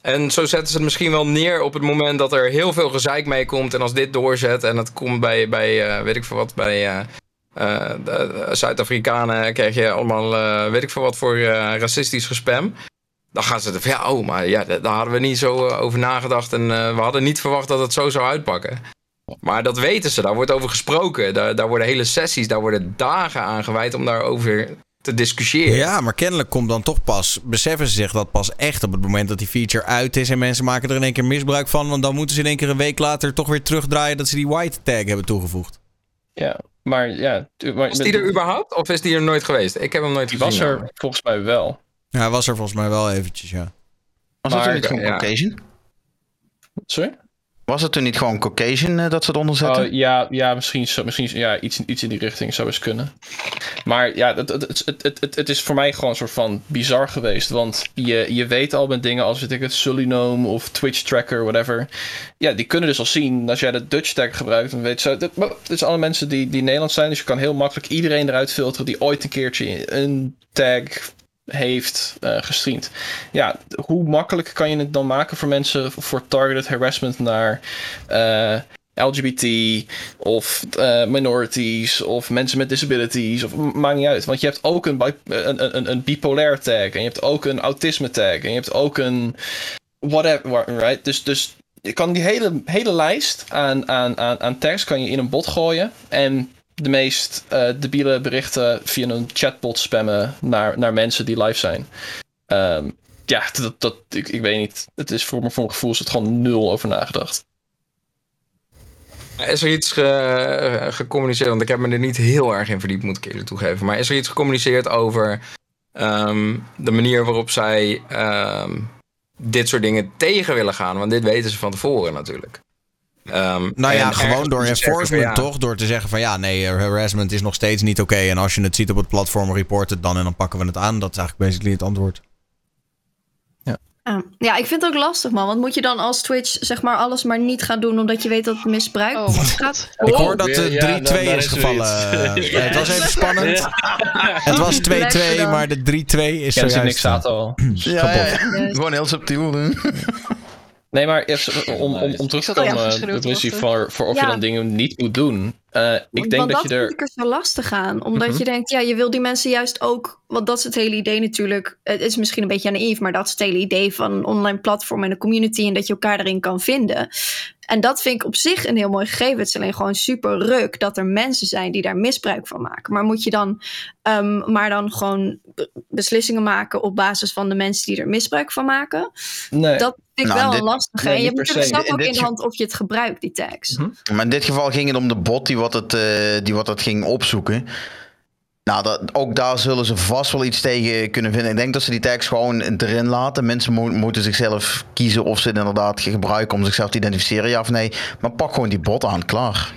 En zo zetten ze het misschien wel neer op het moment dat er heel veel gezeik mee komt. En als dit doorzet en het komt bij, bij eh, weet ik veel wat, bij eh, de- de Zuid-Afrikanen krijg je allemaal, eh, weet ik veel wat voor eh, racistisch gespam. Dan gaan ze er van, ja, oh, maar ja, daar hadden we niet zo eh, over nagedacht. En eh, we hadden niet verwacht dat het zo zou uitpakken. Maar dat weten ze, daar wordt over gesproken. Daar, daar worden hele sessies, daar worden dagen aan gewijd om daarover te discussiëren. Ja, maar kennelijk komt dan toch pas, beseffen ze zich dat pas echt op het moment dat die feature uit is en mensen maken er in één keer misbruik van, want dan moeten ze in één keer een week later toch weer terugdraaien dat ze die white tag hebben toegevoegd. Ja, maar ja. Maar, Is die er überhaupt? Of is die er nooit geweest? Ik heb hem nooit Die gezien. was er volgens mij wel. Ja, hij was er volgens mij wel eventjes, ja. Was het Maar, toen niet. Caucasian? Sorry? Was het toen niet gewoon Caucasian eh, dat ze eronder zetten? Oh, ja, ja, misschien, misschien ja, iets, iets in die richting zou eens kunnen. Maar ja, het, het, het, het, het, het is voor mij gewoon een soort van bizar geweest. Want je, je weet al met dingen als weet ik het, Sulinome of Twitch Tracker, whatever. Ja, die kunnen dus al zien. Als jij de Dutch tag gebruikt, dan weet ze. Dit zijn alle mensen die, die Nederlands zijn. Dus je kan heel makkelijk iedereen eruit filteren die ooit een keertje een tag heeft eh, gestreamd. Ja, hoe makkelijk kan je het dan maken voor mensen voor targeted harassment naar eh, LGBT of eh, minorities of mensen met disabilities of maakt niet uit. Want je hebt ook een, een, een, een bipolair tag en je hebt ook een autisme tag en je hebt ook een whatever, right? Dus, dus je kan die hele, hele lijst aan, aan, aan, aan tags kan je in een bot gooien en de meest eh, debiele berichten via een chatbot spammen naar, naar mensen die live zijn. Ehm, ja, dat, dat, ik, ik weet niet. Het is voor, mijn gevoel is het gewoon nul over nagedacht. Is er iets ge- gecommuniceerd? Want ik heb me er niet heel erg in verdiept, moet ik eerlijk toegeven. Maar is er iets gecommuniceerd over ehm, de manier waarop zij ehm, dit soort dingen tegen willen gaan? Want dit weten ze van tevoren natuurlijk. Ehm, Nou ja, gewoon door zeggen enforcement ja, toch? Door te zeggen van ja, nee, eh, harassment is nog steeds niet oké. En als je het ziet op het platform, report het dan en dan pakken we het aan. Dat is eigenlijk basically het antwoord. Ja. ja, ik vind het ook lastig, man. Want moet je dan als Twitch zeg maar alles maar niet gaan doen omdat je weet dat het misbruikt Oh, gaat? Ik hoor dat ja, de 3-2 ja, nou, is is gevallen. Eh, het was even spannend. Het was 2-2, gedaan. maar de 3-2 is ze zojuist... niks aan al. Ja, ja, ja. Gewoon heel subtiel. hè. Nee, maar eerst, om, om, om terug te komen, afgeschreeuwd de missie wachten. voor, voor of je dan dingen niet moet doen. Eh, ik Want denk dat dat je vind er... ik er zo lastig aan. Omdat Mhm. je denkt, ja, je wil die mensen juist ook... Want dat is het hele idee natuurlijk. Het is misschien een beetje naïef, maar dat is het hele idee van een online platform en een community. En dat je elkaar erin kan vinden. En dat vind ik op zich een heel mooi gegeven. Het is alleen gewoon super ruk dat er mensen zijn die daar misbruik van maken. Maar moet je dan ehm, maar dan gewoon be- beslissingen maken op basis van de mensen die er misbruik van maken? Nee. Dat vind ik Nou, wel dit- een lastige. nee, en je hebt natuurlijk zelf ook In de hand of je het gebruikt, die tags. Maar in dit geval ging het om de bot die wat het, eh, die wat het ging opzoeken. Nou, dat, ook daar zullen ze vast wel iets tegen kunnen vinden. Ik denk dat ze die tags gewoon erin laten. Mensen mo- moeten zichzelf kiezen of ze het inderdaad gebruiken om zichzelf te identificeren, ja of nee. Maar pak gewoon die bot aan, klaar.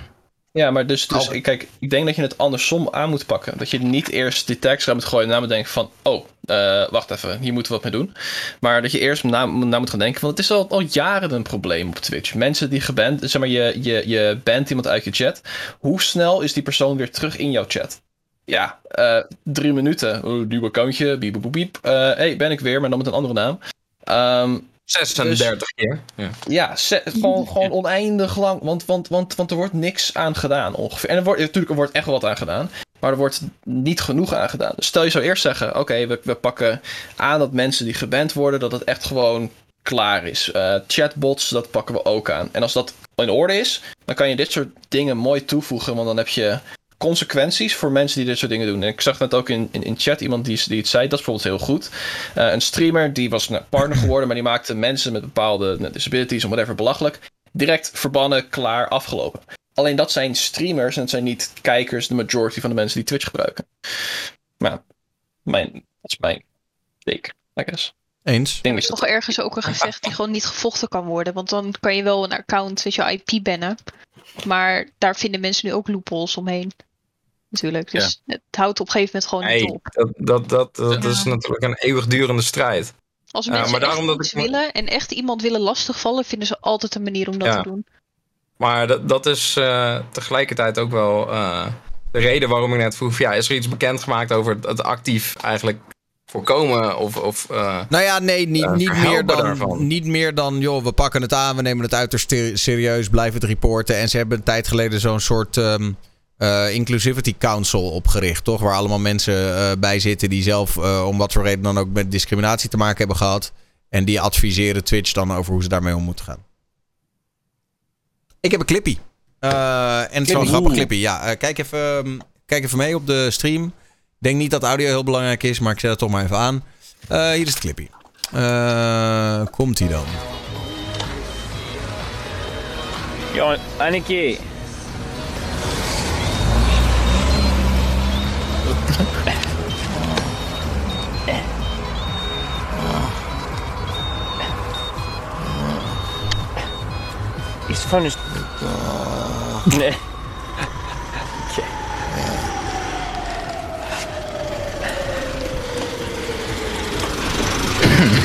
Ja, maar dus, dus Oh. kijk, ik denk dat je het andersom aan moet pakken. Dat je niet eerst die tags eruit moet gooien en daarna moet denken van, oh, eh, wacht even, hier moeten we wat mee doen. Maar dat je eerst na, na moet gaan denken, want het is al, al jaren een probleem op Twitch. Mensen die geband, zeg maar, je, je, je bent iemand uit je chat. Hoe snel is die persoon weer terug in jouw chat? Ja, eh, drie minuten. Oh, nieuw accountje, biep, biep, biep. Eh, hey, ben ik weer, maar dan met een andere naam. Ehm, 36 keer. Ja. ja, gewoon, gewoon oneindig lang. Want, want, want, want er wordt niks aan gedaan ongeveer. En er wordt, natuurlijk, er wordt echt wel wat aan gedaan. Maar er wordt niet genoeg aan gedaan. Dus stel je zou eerst zeggen: oké, we, we pakken aan dat mensen die geband worden, dat het echt gewoon klaar is. Eh, chatbots, dat pakken we ook aan. En als dat in orde is, dan kan je dit soort dingen mooi toevoegen. Want dan heb je consequenties voor mensen die dit soort dingen doen. En ik zag net ook in, in, in chat iemand die, die het zei. Dat is bijvoorbeeld heel goed. Eh, een streamer die was nou, partner geworden, maar die maakte mensen met bepaalde nou, disabilities of whatever belachelijk. Direct verbannen, klaar, afgelopen. Alleen dat zijn streamers en het zijn niet kijkers, de majority van de mensen die Twitch gebruiken. Maar mijn, dat is mijn take, I guess. Eens. Ik denk Er dat is toch ergens ook een gevecht die gewoon niet gevochten kan worden. Want dan kan je wel een account, weet je, IP bannen. Maar daar vinden mensen nu ook loopholes omheen. Natuurlijk. Dus het houdt op een gegeven moment gewoon niet Nee, op. dat, dat, dat, dat Ja. is natuurlijk een eeuwigdurende strijd. Als mensen maar daarom echt dat iets ik- willen en echt iemand willen lastigvallen, vinden ze altijd een manier om dat Ja. te doen. Maar dat, dat is eh, tegelijkertijd ook wel eh, de reden waarom ik net vroeg: ja, is er iets bekendgemaakt over het, het actief eigenlijk voorkomen? Of, of, eh, Nou ja, nee, niet, niet, meer dan, daarvan? niet meer dan, joh, we pakken het aan, we nemen het uiterst ter- serieus, blijven het reporten. En ze hebben een tijd geleden zo'n soort ehm, eh, Inclusivity Council opgericht, toch? Waar allemaal mensen eh, bij zitten die zelf, eh, om wat voor reden dan ook, met discriminatie te maken hebben gehad. En die adviseren Twitch dan over hoe ze daarmee om moeten gaan. Ik heb een clippy. Eh, en het is wel een Clippy. grappig clippy. Ja, kijk, even, ehm, kijk even mee op de stream. denk niet dat audio heel belangrijk is, maar ik zet het toch maar even aan. Eh, hier is het clipje. Eh, komt hij dan? Ja, Anneke. Is van een... Nee.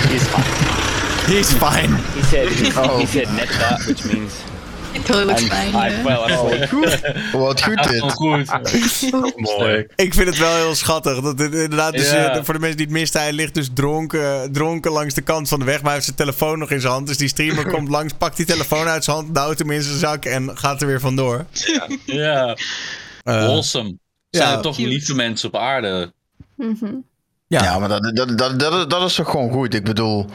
He's fine. He's fine. He said, Oh. he said net that, which means Totally looks I'm, fine. I, yeah. well, I'm fine. Wat goed dit. goed. Mooi. Ik vind het wel heel schattig. Dat het inderdaad, dus, Ja. eh, voor de mensen die het misten, hij ligt dus dronken, dronken langs de kant van de weg. Maar hij heeft zijn telefoon nog in zijn hand. Dus die streamer komt langs, pakt die telefoon uit zijn hand, duwt hem in zijn zak en gaat er weer vandoor. Ja, Eh, awesome. Zijn ja. er toch lieve mensen op aarde? Mhm. Ja. Ja, maar dat, dat, dat, dat, dat is toch gewoon goed. Ik bedoel,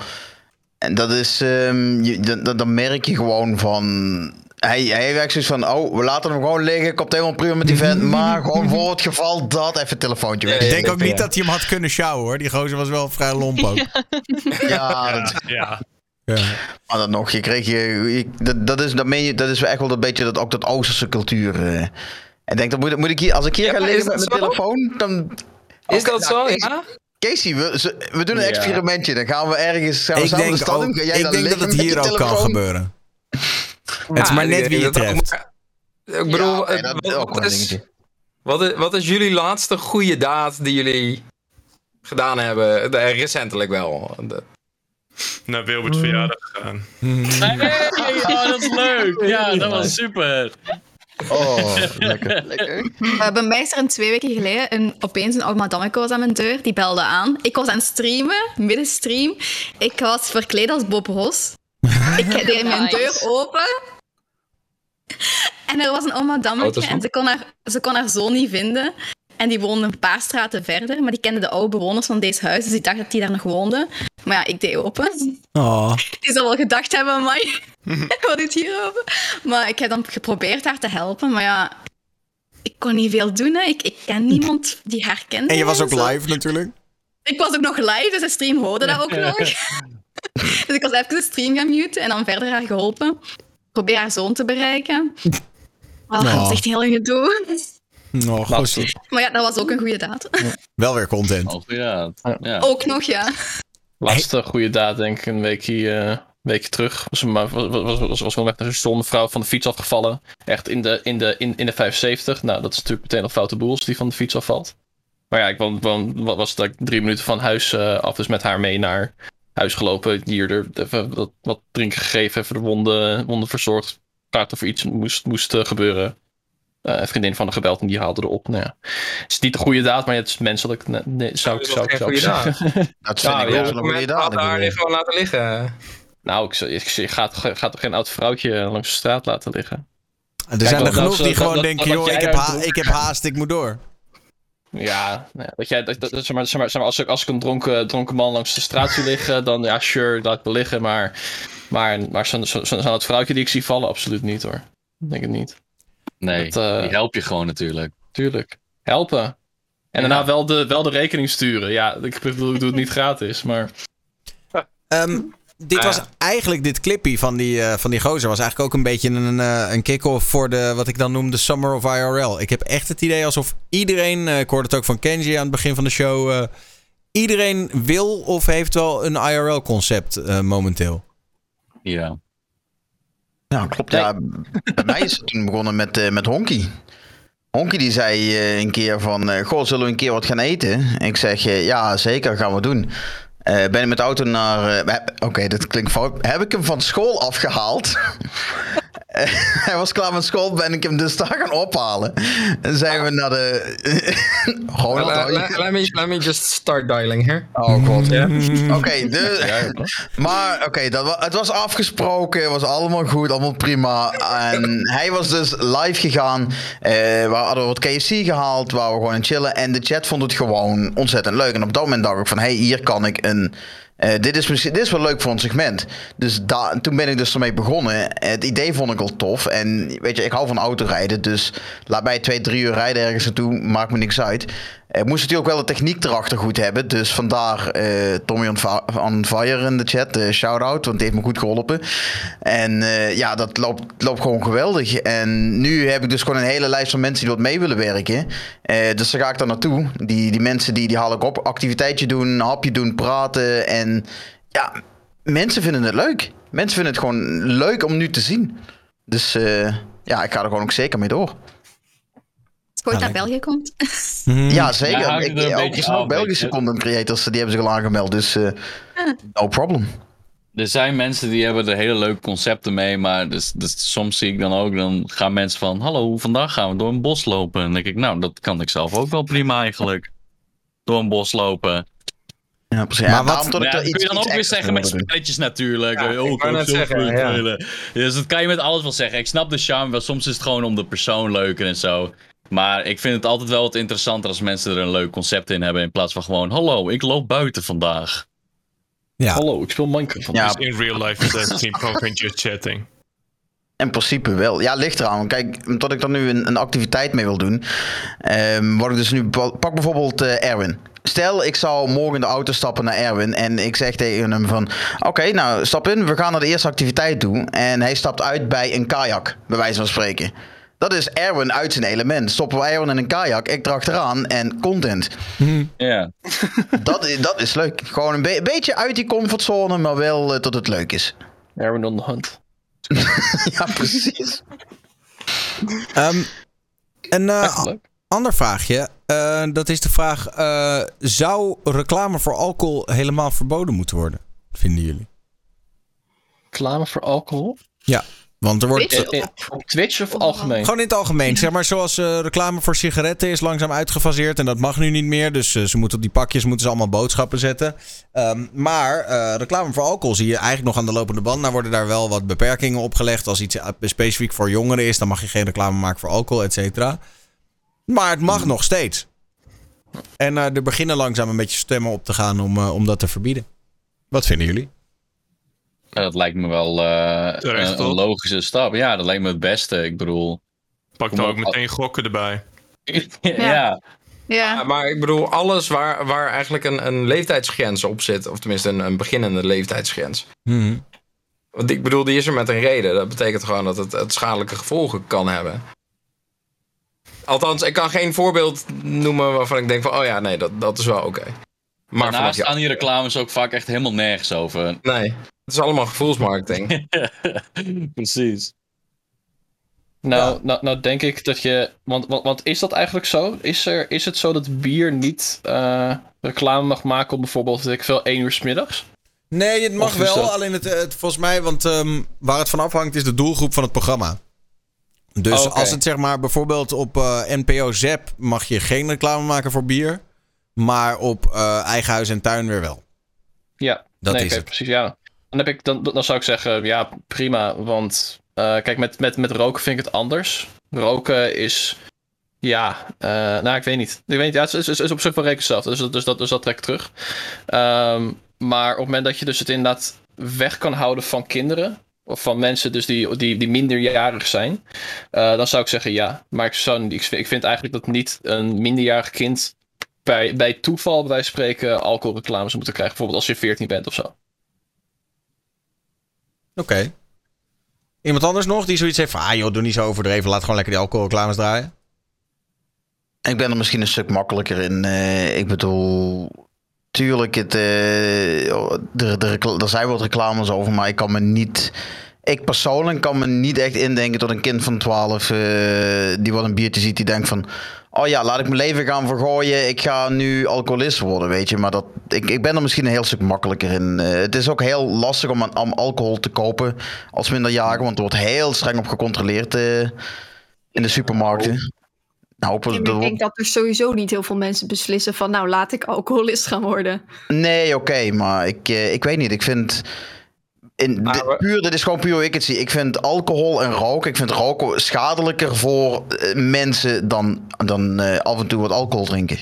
en dat is, ehm, je, dat, dat- dan merk je gewoon van. Hij, hij echt zoiets van, oh, we laten hem gewoon liggen. Komt helemaal prima met die vent. Maar gewoon voor het geval dat, even een telefoontje weg. ik denk ook niet dat hij hem had kunnen sjouwen hoor. Die gozer was wel vrij lomp ook. Ja, dat, Ja. Ja. maar dan nog, je kreeg je. je- dat, dat, is, dat, meen je, dat is echt wel een beetje dat, ook dat Oosterse cultuur. eh. En ik denk, dan moet, moet ik hier, als ik hier Ja, ga liggen met dat mijn telefoon, dan. Is dat nou, zo? Casey, Ja? Casey, we, doen een Ja. experimentje. Dan gaan we ergens. Gaan we Ik samen de denk, stad ook, in. Ga jij ik dan denk dat het hier ook kan gebeuren. Het is maar net wie je treft. Ik bedoel, Ja, oké, dat wat, is ook wat is, dingetje. wat, is, wat is jullie laatste goede daad die jullie gedaan hebben? De, recentelijk wel. De- Naar Wilbert's verjaardag gegaan. Hey, oh, dat is leuk. Ja, dat was super. Oh, lekker. Uh, bij mij is er een twee weken geleden een, opeens een oude madameke was aan mijn deur. Die belde aan. Ik was aan het streamen, midden stream. Ik was verkleed als Bob Ross. Ik deed mijn Nice. deur open. En er was een madameke Auto's en ze kon, haar, ze kon haar zoon niet vinden. En die woonde een paar straten verder, maar die kende de oude bewoners van deze huis, dus die dacht dat die daar nog woonde. Maar ja, ik deed open. Oh. Die zal wel gedacht hebben, maar wat is hier open? Maar ik heb dan geprobeerd haar te helpen, maar ja, ik kon niet veel doen. Hè. Ik, ik ken niemand die haar kende. En je was ook zo. live natuurlijk. Ik was ook nog live, dus de stream hoorde dat ook nog. dus ik was even de stream gaan muten en dan verder haar geholpen. Probeer haar zoon te bereiken. Oh, dat Oh. is echt heel een gedoe. Oh. Maar ja, dat was ook een goede daad. Wel weer content. Oh, ja. ja. Ook nog, ja. Laatste goede daad, denk ik, een weekje, eh, weekje terug. Was, een, was, was, was, was wel echt een zonde vrouw van de fiets afgevallen. Echt in de, in, de, in, in de 75. Nou, dat is natuurlijk meteen een foute boel als die van de fiets afvalt. Maar ja, ik woon, woon, wat was like, drie minuten van huis eh, af. Dus met haar mee naar huis gelopen. Hier er even wat, wat drinken gegeven. Even de wonden, wonden verzorgd. Klaar of er iets moest, moest eh, gebeuren. Eh, een vriendin van de gebeld en die haalde erop. Nou ja. Het is niet de goede daad, maar het is menselijk. Nee, nee, zou ik, Dat zou, zou ik geen goede zeggen. Dat vind Ja, ik wel een goede daad. Laat haar Ik niet gewoon laten liggen. Nou, ik, ik, gaat, gaat toch geen oud vrouwtje langs de straat laten liggen? Er Kijk, zijn er genoeg die gewoon denken, joh, heb, ik heb haast, ik moet door. Ja, nou ja, dat jij, dat, dat, zeg maar, zeg maar, zeg maar, als, ik, als ik een dronken, dronken man langs de straat zie liggen, dan ja, sure, laat ik wel liggen. Maar, maar, maar zo'n zo, zo, zo'n oud vrouwtje die ik zie vallen, absoluut niet hoor. Ik denk het niet. Nee, Dat, eh, die help je gewoon natuurlijk. Tuurlijk. Helpen. En daarna wel de, wel de rekening sturen. Ja, ik bedoel, ik doe het niet gratis, maar... Ehm, dit was eigenlijk, dit clippy van die, eh, van die gozer was eigenlijk ook een beetje een, eh, een kick-off voor de, wat ik dan noem de Summer of IRL. Ik heb echt het idee alsof iedereen, eh, ik hoorde het ook van Kenji aan het begin van de show, eh, iedereen wil of heeft wel een IRL-concept eh, momenteel. Ja. Ja, klopt. Ja, bij mij is het toen begonnen met, eh, met Honky. Honky die zei eh, een keer van, eh, goh, zullen we een keer wat gaan eten? Ik zeg, ja, zeker, gaan we doen. Eh, ben met de auto naar... eh, Oké, dit klinkt fout. Heb ik hem van school afgehaald? Eh, Hij was klaar met school, ben ik hem dus daar gaan ophalen. En zijn we naar de... Gewoon Let, dat- let- let me, let me just start dialing here. Oh god. Ja. Oké, de... maar oké, dat wa- het was afgesproken, het was allemaal goed, allemaal prima. En hij was dus live gegaan. eh, we hadden wat KFC gehaald, waar we gewoon aan chillen. En de chat vond het gewoon ontzettend leuk. En op dat moment dacht ik van, hey, hier kan ik een... eh, dit, is dit is wel leuk voor een segment. Dus da, toen ben ik dus ermee begonnen. Het idee vond ik al tof. En weet je, ik hou van autorijden. Dus laat mij twee, drie uur rijden ergens naartoe. Maakt me niks uit. Ik moest natuurlijk wel de techniek erachter goed hebben. Dus vandaar eh, Tommy on, on Fire in de chat. eh shout-out, want die heeft me goed geholpen. En eh, ja, dat loopt, loopt gewoon geweldig. En nu heb ik dus gewoon een hele lijst van mensen die wat mee willen werken. Eh, dus daar ga ik dan naartoe. Die, die mensen die, die haal ik op. Activiteitje doen, hapje doen, praten. En ja, mensen vinden het leuk. Mensen vinden het gewoon leuk om nu te zien. Dus eh, ja, ik ga er gewoon ook zeker mee door. Ooit naar België komt. Ja, zeker. Ja, hangt ik, er ook, er zijn Belgische content creators, die hebben zich al aangemeld. Dus eh, no problem. Er zijn mensen die hebben er hele leuke concepten mee, maar dus, dus soms zie ik dan ook, dan gaan mensen van, hallo, vandaag gaan we door een bos lopen. En dan denk ik, nou, dat kan ik zelf ook wel prima eigenlijk. Door een bos lopen. Ja, precies. Maar Ja, wat- dat Ja, ik dat kun iets, je dan ook weer zeggen met spelletjes natuurlijk. Ja, oh, ik zeggen, goed ja. spelen. Dus dat kan je met alles wel zeggen. Ik snap de charme wel. Soms is het gewoon om de persoon leuker en zo. Maar ik vind het altijd wel wat interessanter als mensen er een leuk concept in hebben. In plaats van gewoon, hallo, ik loop buiten vandaag. Ja. Hallo, ik speel Minecraft. Ja, Dus in real life is that Team Poker just chatting. In principe wel. Ja, ligt eraan. Kijk, omdat ik er nu een, een activiteit mee wil doen. ehm wat ik dus nu... Pak bijvoorbeeld eh, Erwin. Stel, ik zou morgen in de auto stappen naar Erwin. En ik zeg tegen hem van... Oké, nou, stap in. We gaan naar de eerste activiteit toe. En hij stapt uit bij een kajak. Bij wijze van spreken. Dat is Erwin uit zijn element. Stoppen we Erwin in een kajak. Ik erachteraan. En content. Ja. Dat, is- dat is leuk. Gewoon een be- beetje uit die comfortzone. Maar wel eh, dat het leuk is. Erwin on the hunt. Ja, precies. Ehm, een eh, ander vraagje. Eh, dat is de vraag: eh, zou reclame voor alcohol helemaal verboden moeten worden? Vinden jullie? Reclame voor alcohol? Ja, want er wordt. Twitch? Op Twitch of algemeen? Gewoon in het algemeen. Zeg maar zoals eh, reclame voor sigaretten is langzaam uitgefaseerd. En dat mag nu niet meer. Dus eh, ze moeten op die pakjes moeten ze allemaal boodschappen zetten. Ehm, maar eh, reclame voor alcohol zie je eigenlijk nog aan de lopende band. Nou worden daar wel wat beperkingen opgelegd. Als iets specifiek voor jongeren is, dan mag je geen reclame maken voor alcohol, et cetera. Maar het mag nog steeds. En eh, er beginnen langzaam een beetje stemmen op te gaan om, eh, om dat te verbieden. Wat vinden jullie? Dat lijkt me wel eh, Terecht, een, logische stap. Ja, dat lijkt me het beste. Ik bedoel... Pak dan ook meteen gokken erbij. ja. Ja. Maar ik bedoel, alles waar, waar eigenlijk een, een leeftijdsgrens op zit, of tenminste een, een beginnende leeftijdsgrens. Mhm. Want ik bedoel, die is er met een reden. Dat betekent gewoon dat het, het schadelijke gevolgen kan hebben. Althans, ik kan geen voorbeeld noemen waarvan ik denk van, oh ja, nee, dat, dat is wel oké. Maar vanaf Daarnaast je gaan die reclames ook vaak echt helemaal nergens over. Nee, het is allemaal gevoelsmarketing. Precies. Nou, nou, nou denk ik dat je. Want, want, want is dat eigenlijk zo? Is, er, is het zo dat bier niet eh, reclame mag maken op bijvoorbeeld, ik veel, 1 uur 's middags? Nee, het mag Of wel. dat- Alleen het, het, volgens mij, want ehm, waar het van afhangt is de doelgroep van het programma. Dus Oh, als het zeg maar bijvoorbeeld op eh, NPO Zep mag je geen reclame maken voor bier. Maar op eh, eigen huis en tuin weer wel. Ja, Dat nee, is het. precies. Ja. Dan, heb ik, dan, dan zou ik zeggen, ja, prima. Want eh, kijk, met, met, met roken vind ik het anders. Roken is. Ja, eh, nou, ik weet niet. Ik weet niet. Ja, het is, is, is op zich wel zelf. Dus, dus, dat, dus dat trek terug. Ehm, maar op het moment dat je dus het inderdaad weg kan houden van kinderen. Of van mensen dus die, die, die minderjarig zijn. eh, dan zou ik zeggen ja. Maar ik, zou, ik, ik vind eigenlijk dat niet een minderjarig kind. Bij, bij toeval, bij spreken, alcoholreclames moeten krijgen. Bijvoorbeeld als je 14 bent of zo. Oké. Iemand anders nog die zoiets heeft van... Ah joh, doe niet zo overdreven. Laat gewoon lekker die alcoholreclames draaien. Ik ben er misschien een stuk makkelijker in. Eh, ik bedoel, tuurlijk, het, eh, er, er, er zijn wat reclames over, maar ik kan me niet. Ik persoonlijk kan me niet echt indenken tot een kind van 12 eh, die wat een biertje ziet, die denkt van. Oh ja, laat ik mijn leven gaan vergooien. Ik ga nu alcoholist worden, weet je. Maar dat, ik, ik ben er misschien een heel stuk makkelijker in. Eh, het is ook heel lastig om, aan- om alcohol te kopen als minderjarige. Want er wordt heel streng op gecontroleerd eh, in de supermarkten. Nou, op, En ik denk dat er sowieso niet heel veel mensen beslissen van... nou, laat ik alcoholist gaan worden. Nee, oké, maar ik, eh, ik weet niet. Ik vind. In, puur, dit is gewoon puur hoe ik het zie. Ik vind alcohol en roken. Ik vind roken schadelijker voor eh, mensen dan, dan eh, af en toe wat alcohol drinken.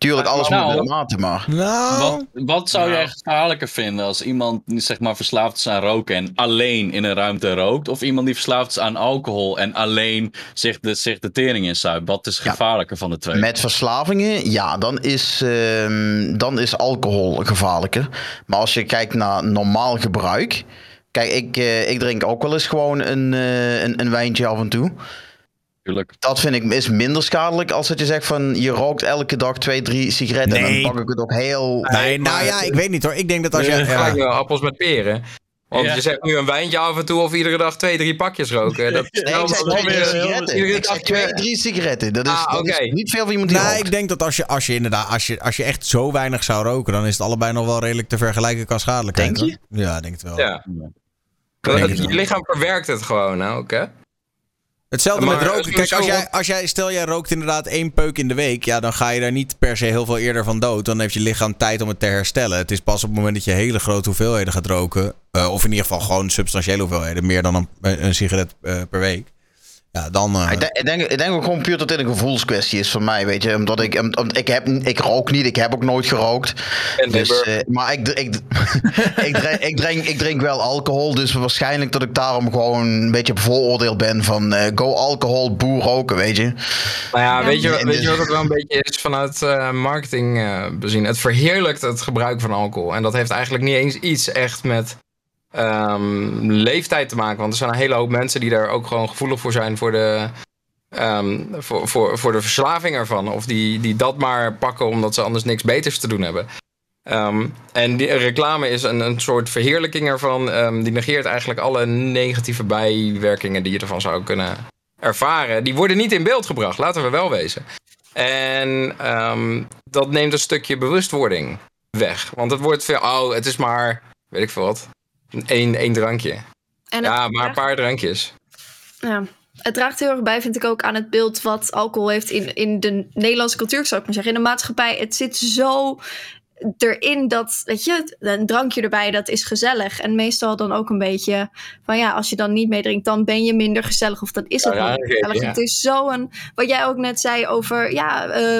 Tuurlijk, alles Nou, moet met mate, maar... Nou, Wat, wat zou Nou. jij gevaarlijker vinden als iemand zeg maar, verslaafd is aan roken en alleen in een ruimte rookt? Of iemand die verslaafd is aan alcohol en alleen zich de, zich de tering inzuipt? Wat is Ja. gevaarlijker van de twee? Met verslavingen, ja, dan is, ehm, dan is alcohol gevaarlijker. Maar als je kijkt naar normaal gebruik. Kijk, ik, eh, ik drink ook wel eens gewoon een, eh, een, een wijntje af en toe. Tuurlijk. Dat vind ik is minder schadelijk als dat je zegt van je rookt elke dag twee, drie sigaretten. En Nee. dan pak ik het ook heel. nee, nou ja, ik weet niet hoor. Ik denk dat als je... Ja. wel appels met peren. Want Ja. je zegt nu een wijntje af en toe of iedere dag twee, drie pakjes roken. Dat is Nee, nou ik zeg wel twee, drie sigaretten. iedere dag twee, twee- drie sigaretten. Dat is, Ah, dat is oké. niet veel voor iemand die Nee, rookt. ik denk dat als je, als je inderdaad, als je, als je echt zo weinig zou roken, dan is het allebei nog wel redelijk te vergelijken qua schadelijkheid. Denk je? Ja, ik denk het wel. Ja. denk Het- het je wel. lichaam verwerkt het gewoon ook, hè? Hetzelfde Maar met roken. het is Kijk, als jij, als jij, stel jij rookt inderdaad één peuk in de week, ja, dan ga je daar niet per se heel veel eerder van dood. Dan heeft je lichaam tijd om het te herstellen. Het is pas op het moment dat je hele grote hoeveelheden gaat roken, eh, of in ieder geval gewoon substantiële hoeveelheden, meer dan een, een sigaret eh, per week. Ja, dan. eh, Ik denk, ik, denk, ik denk ook gewoon puur dat dit een gevoelskwestie is voor mij, weet je. Omdat ik, om- om- ik, heb, ik rook niet, ik heb ook nooit gerookt. En Dus, eh, maar ik, ik, ik, drink, ik, drink, ik drink wel alcohol, dus waarschijnlijk dat ik daarom gewoon een beetje bevooroordeeld ben van eh, go alcohol, boer roken, weet je. Nou ja, weet, je, En weet dus- je wat het wel een beetje is vanuit eh, marketing eh, bezien? Het verheerlijkt het gebruik van alcohol. En dat heeft eigenlijk niet eens iets echt met ehm, leeftijd te maken. Want er zijn een hele hoop mensen die daar ook gewoon gevoelig voor zijn voor de, ehm, voor, voor, voor de verslaving ervan. Of die, die dat maar pakken omdat ze anders niks beters te doen hebben. Ehm, en die reclame is een, een soort verheerlijking ervan. Die negeert eigenlijk alle negatieve bijwerkingen die je ervan zou kunnen ervaren. Die worden niet in beeld gebracht, laten we wel wezen. En dat neemt een stukje bewustwording weg. Want het wordt veel, oh, het is maar, weet ik veel wat, één, één drankje. En Ja, maar een paar drankjes. ja, het draagt heel erg bij, vind ik ook, aan het beeld wat alcohol heeft in, in de Nederlandse cultuur, zou ik maar zeggen. In de maatschappij, het zit zo erin dat, weet je, een drankje erbij, dat is gezellig. En meestal dan ook een beetje van ja, als je dan niet meedrinkt, dan ben je minder gezellig. Of dan is het Ja, minder ja, gezellig. ja. Het is zo een, wat jij ook net zei over, ja, eh,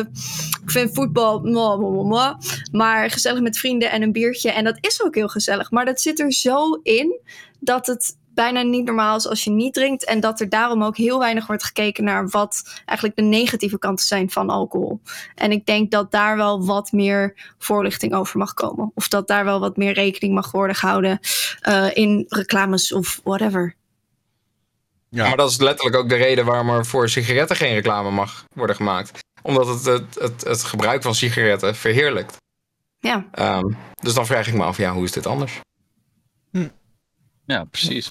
ik vind voetbal, mwah, mwah, mwah, mwah, maar gezellig met vrienden en een biertje. En dat is ook heel gezellig. Maar dat zit er zo in dat het bijna niet normaal is als je niet drinkt. En dat er daarom ook heel weinig wordt gekeken naar wat eigenlijk de negatieve kanten zijn van alcohol. En ik denk dat daar wel wat meer voorlichting over mag komen. Of dat daar wel wat meer rekening mag worden gehouden eh, in reclames of whatever. Ja. Maar dat is letterlijk ook de reden waarom er voor sigaretten geen reclame mag worden gemaakt. Omdat het het, het, het gebruik van sigaretten verheerlijkt. Ja, Ehm, dus dan vraag ik me af, ja, hoe is dit anders? Ja, precies.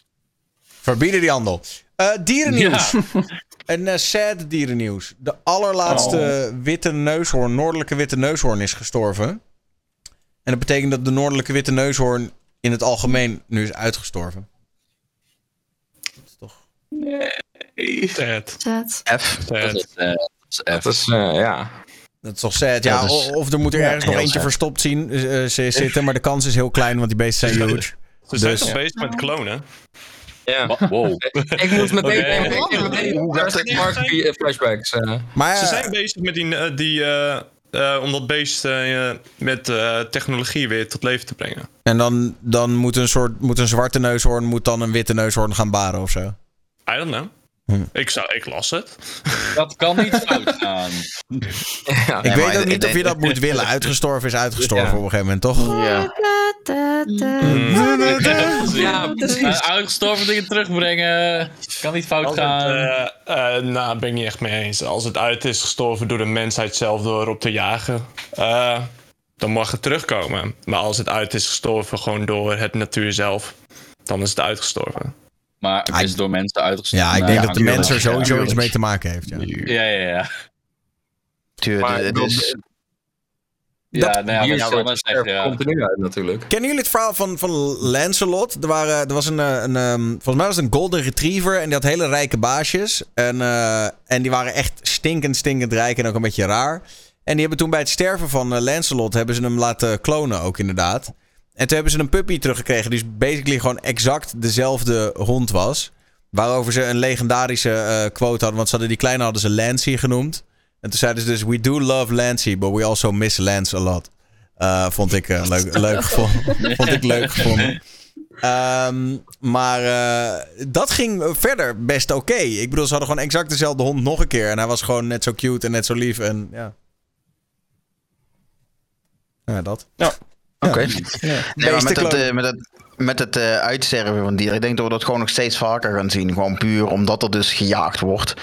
Verbieden die handel. Eh, dierennieuws. Een eh, sad dierennieuws. De allerlaatste witte neushoorn, noordelijke witte neushoorn is gestorven. En dat betekent dat de noordelijke witte neushoorn in het algemeen nu is uitgestorven. Sad. zet. F. Dat Sad. is, eh, dat is Dat F. is, eh, ja. Dat is toch sad. Ja, Ja, dat is- o- of er moet er ergens nog eentje sad. verstopt zien, eh, eh, zitten. Maar de kans is heel klein, want die beesten zijn huge. Ze zijn Dus- toch bezig met klonen? Ja. Wow. Ik moest meteen denken, Hoe gaat Park eh, flashbacks. eh. Maar Ze eh, zijn bezig met die, eh, die eh, eh, om dat beest eh, met eh, technologie weer tot leven te brengen. en dan, dan moet, een soort, moet een zwarte neushoorn moet dan een witte neushoorn gaan baren of zo. I don't know. Ik, zou, ik las het. Dat kan niet fout gaan. ja. Ik weet ook niet of je dat moet willen. Uitgestorven is uitgestorven Ja. op een gegeven moment, toch? Ja. Ja, precies. Uh, uitgestorven dingen terugbrengen. Kan niet fout gaan. eh, eh, nou, ben ik niet echt mee eens. Als het uit is gestorven door de mensheid zelf door op te jagen, eh, dan mag het terugkomen. Maar als het uit is gestorven gewoon door het natuur zelf, dan is het uitgestorven. Maar het is door mensen uitgestorven. Ja, ik Nou denk dat de mens er sowieso Ja, iets mee te maken heeft. Ja. Ja, ja, ja. Tuurlijk, Maar het dat- is, Ja, nou ja, zeggen, ja. continu uit natuurlijk. Kennen jullie het verhaal van, van Lancelot? Er, waren, er was een, eh, een, ehm, volgens mij was het een golden retriever en die had hele rijke baasjes. En, eh, en die waren echt stinkend, stinkend rijk en ook een beetje raar. En die hebben toen bij het sterven van eh, Lancelot hebben ze hem laten klonen ook inderdaad. En toen hebben ze een puppy teruggekregen die dus basically gewoon exact dezelfde hond was. Waarover ze een legendarische eh, quote hadden, want ze hadden die kleine hadden ze Lancy genoemd. En toen zeiden ze dus, we do love Lancy, but we also miss Lance a lot. Eh, vond ik eh, leuk, leuk gevonden. vond ik leuk gevonden. Ehm, maar eh, dat ging verder best oké. Ik bedoel, ze hadden gewoon exact dezelfde hond nog een keer. En hij was gewoon net zo cute en net zo lief. En ja. Ja, dat. Ja. Oké. Ja. Nee, maar met eh, met het, met het eh, uitsterven van dieren, ik denk dat we dat gewoon nog steeds vaker gaan zien. Gewoon puur omdat er dus gejaagd wordt.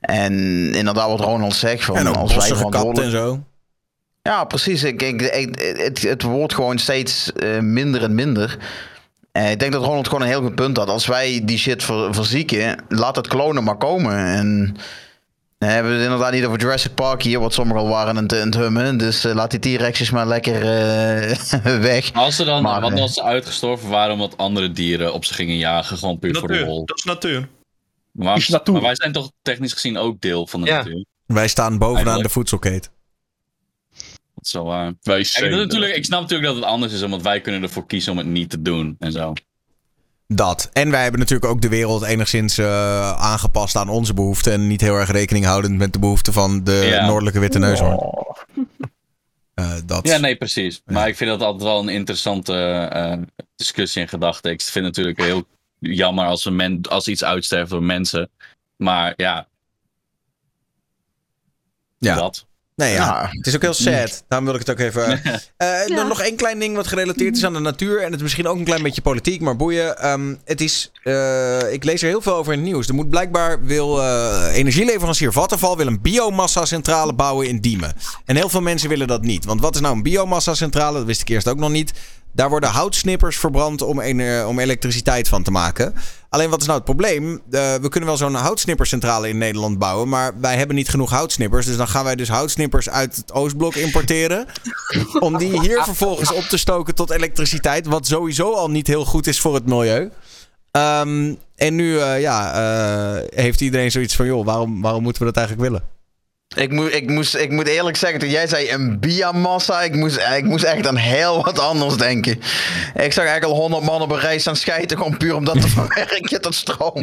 En inderdaad, wat Ronald zegt, van En ook als wij gekapt en verantwoordelijk... zo. Ja, precies. Ik, ik, ik- het, het wordt gewoon steeds eh, minder en minder. Eh, ik denk dat Ronald gewoon een heel goed punt had. Als wij die shit ver- verzieken, laat het klonen maar komen. En we hebben het inderdaad niet over Jurassic Park hier, wat sommigen al waren aan het, hummen. Dus eh, laat die T-Rexjes maar lekker eh, weg. Als ze dan, Maar, wat eh, als ze uitgestorven waren omdat andere dieren op ze gingen jagen, gewoon puur voor de lol. dat is natuur. Maar, Is natuur. maar wij zijn toch technisch gezien ook deel van de Ja. natuur. Wij staan bovenaan Eigenlijk. de voedselketen. Dat is wel waar. Wij is natuurlijk, ik snap natuurlijk dat het anders is, omdat wij kunnen ervoor kiezen om het niet te doen en zo. Dat. En wij hebben natuurlijk ook de wereld enigszins eh, aangepast aan onze behoeften. En niet heel erg rekening houdend met de behoeften van de Ja. noordelijke witte neushoorn. Eh, dat. Ja, nee, precies. Maar ik vind dat altijd wel een interessante eh, discussie en gedachte. Ik vind het natuurlijk heel jammer als, een men, als iets uitsterft door mensen. Maar ja, Ja. dat. Nee, ja. Ja. Het is ook heel sad. Daarom wil ik het ook even. Eh, dan Nog één klein ding wat gerelateerd is aan de natuur. En het is misschien ook een klein beetje politiek, maar boeien. Ehm, het is. eh, ik lees er heel veel over in het nieuws. Er moet blijkbaar wil eh, energieleverancier Vattenfall wil een biomassa-centrale bouwen in Diemen. En heel veel mensen willen dat niet. Want wat is nou een biomassa-centrale? Dat wist ik eerst ook nog niet. Daar worden houtsnippers verbrand om, ener- om elektriciteit van te maken. Alleen wat is nou het probleem? Eh, we kunnen wel zo'n houtsnippercentrale in Nederland bouwen. Maar wij hebben niet genoeg houtsnippers. Dus dan gaan wij dus houtsnippers uit het Oostblok importeren. om die hier vervolgens op te stoken tot elektriciteit. Wat sowieso al niet heel goed is voor het milieu. Ehm, en nu eh, ja, eh, heeft iedereen zoiets van: joh, waarom, waarom moeten we dat eigenlijk willen? Ik, moet, ik, moest, ik moet eerlijk zeggen, toen jij zei een biomassa, ik moest, ik moest echt aan heel wat anders denken. Ik zag eigenlijk al honderd man op een reis aan schijten, gewoon puur om dat te verwerken tot stroom.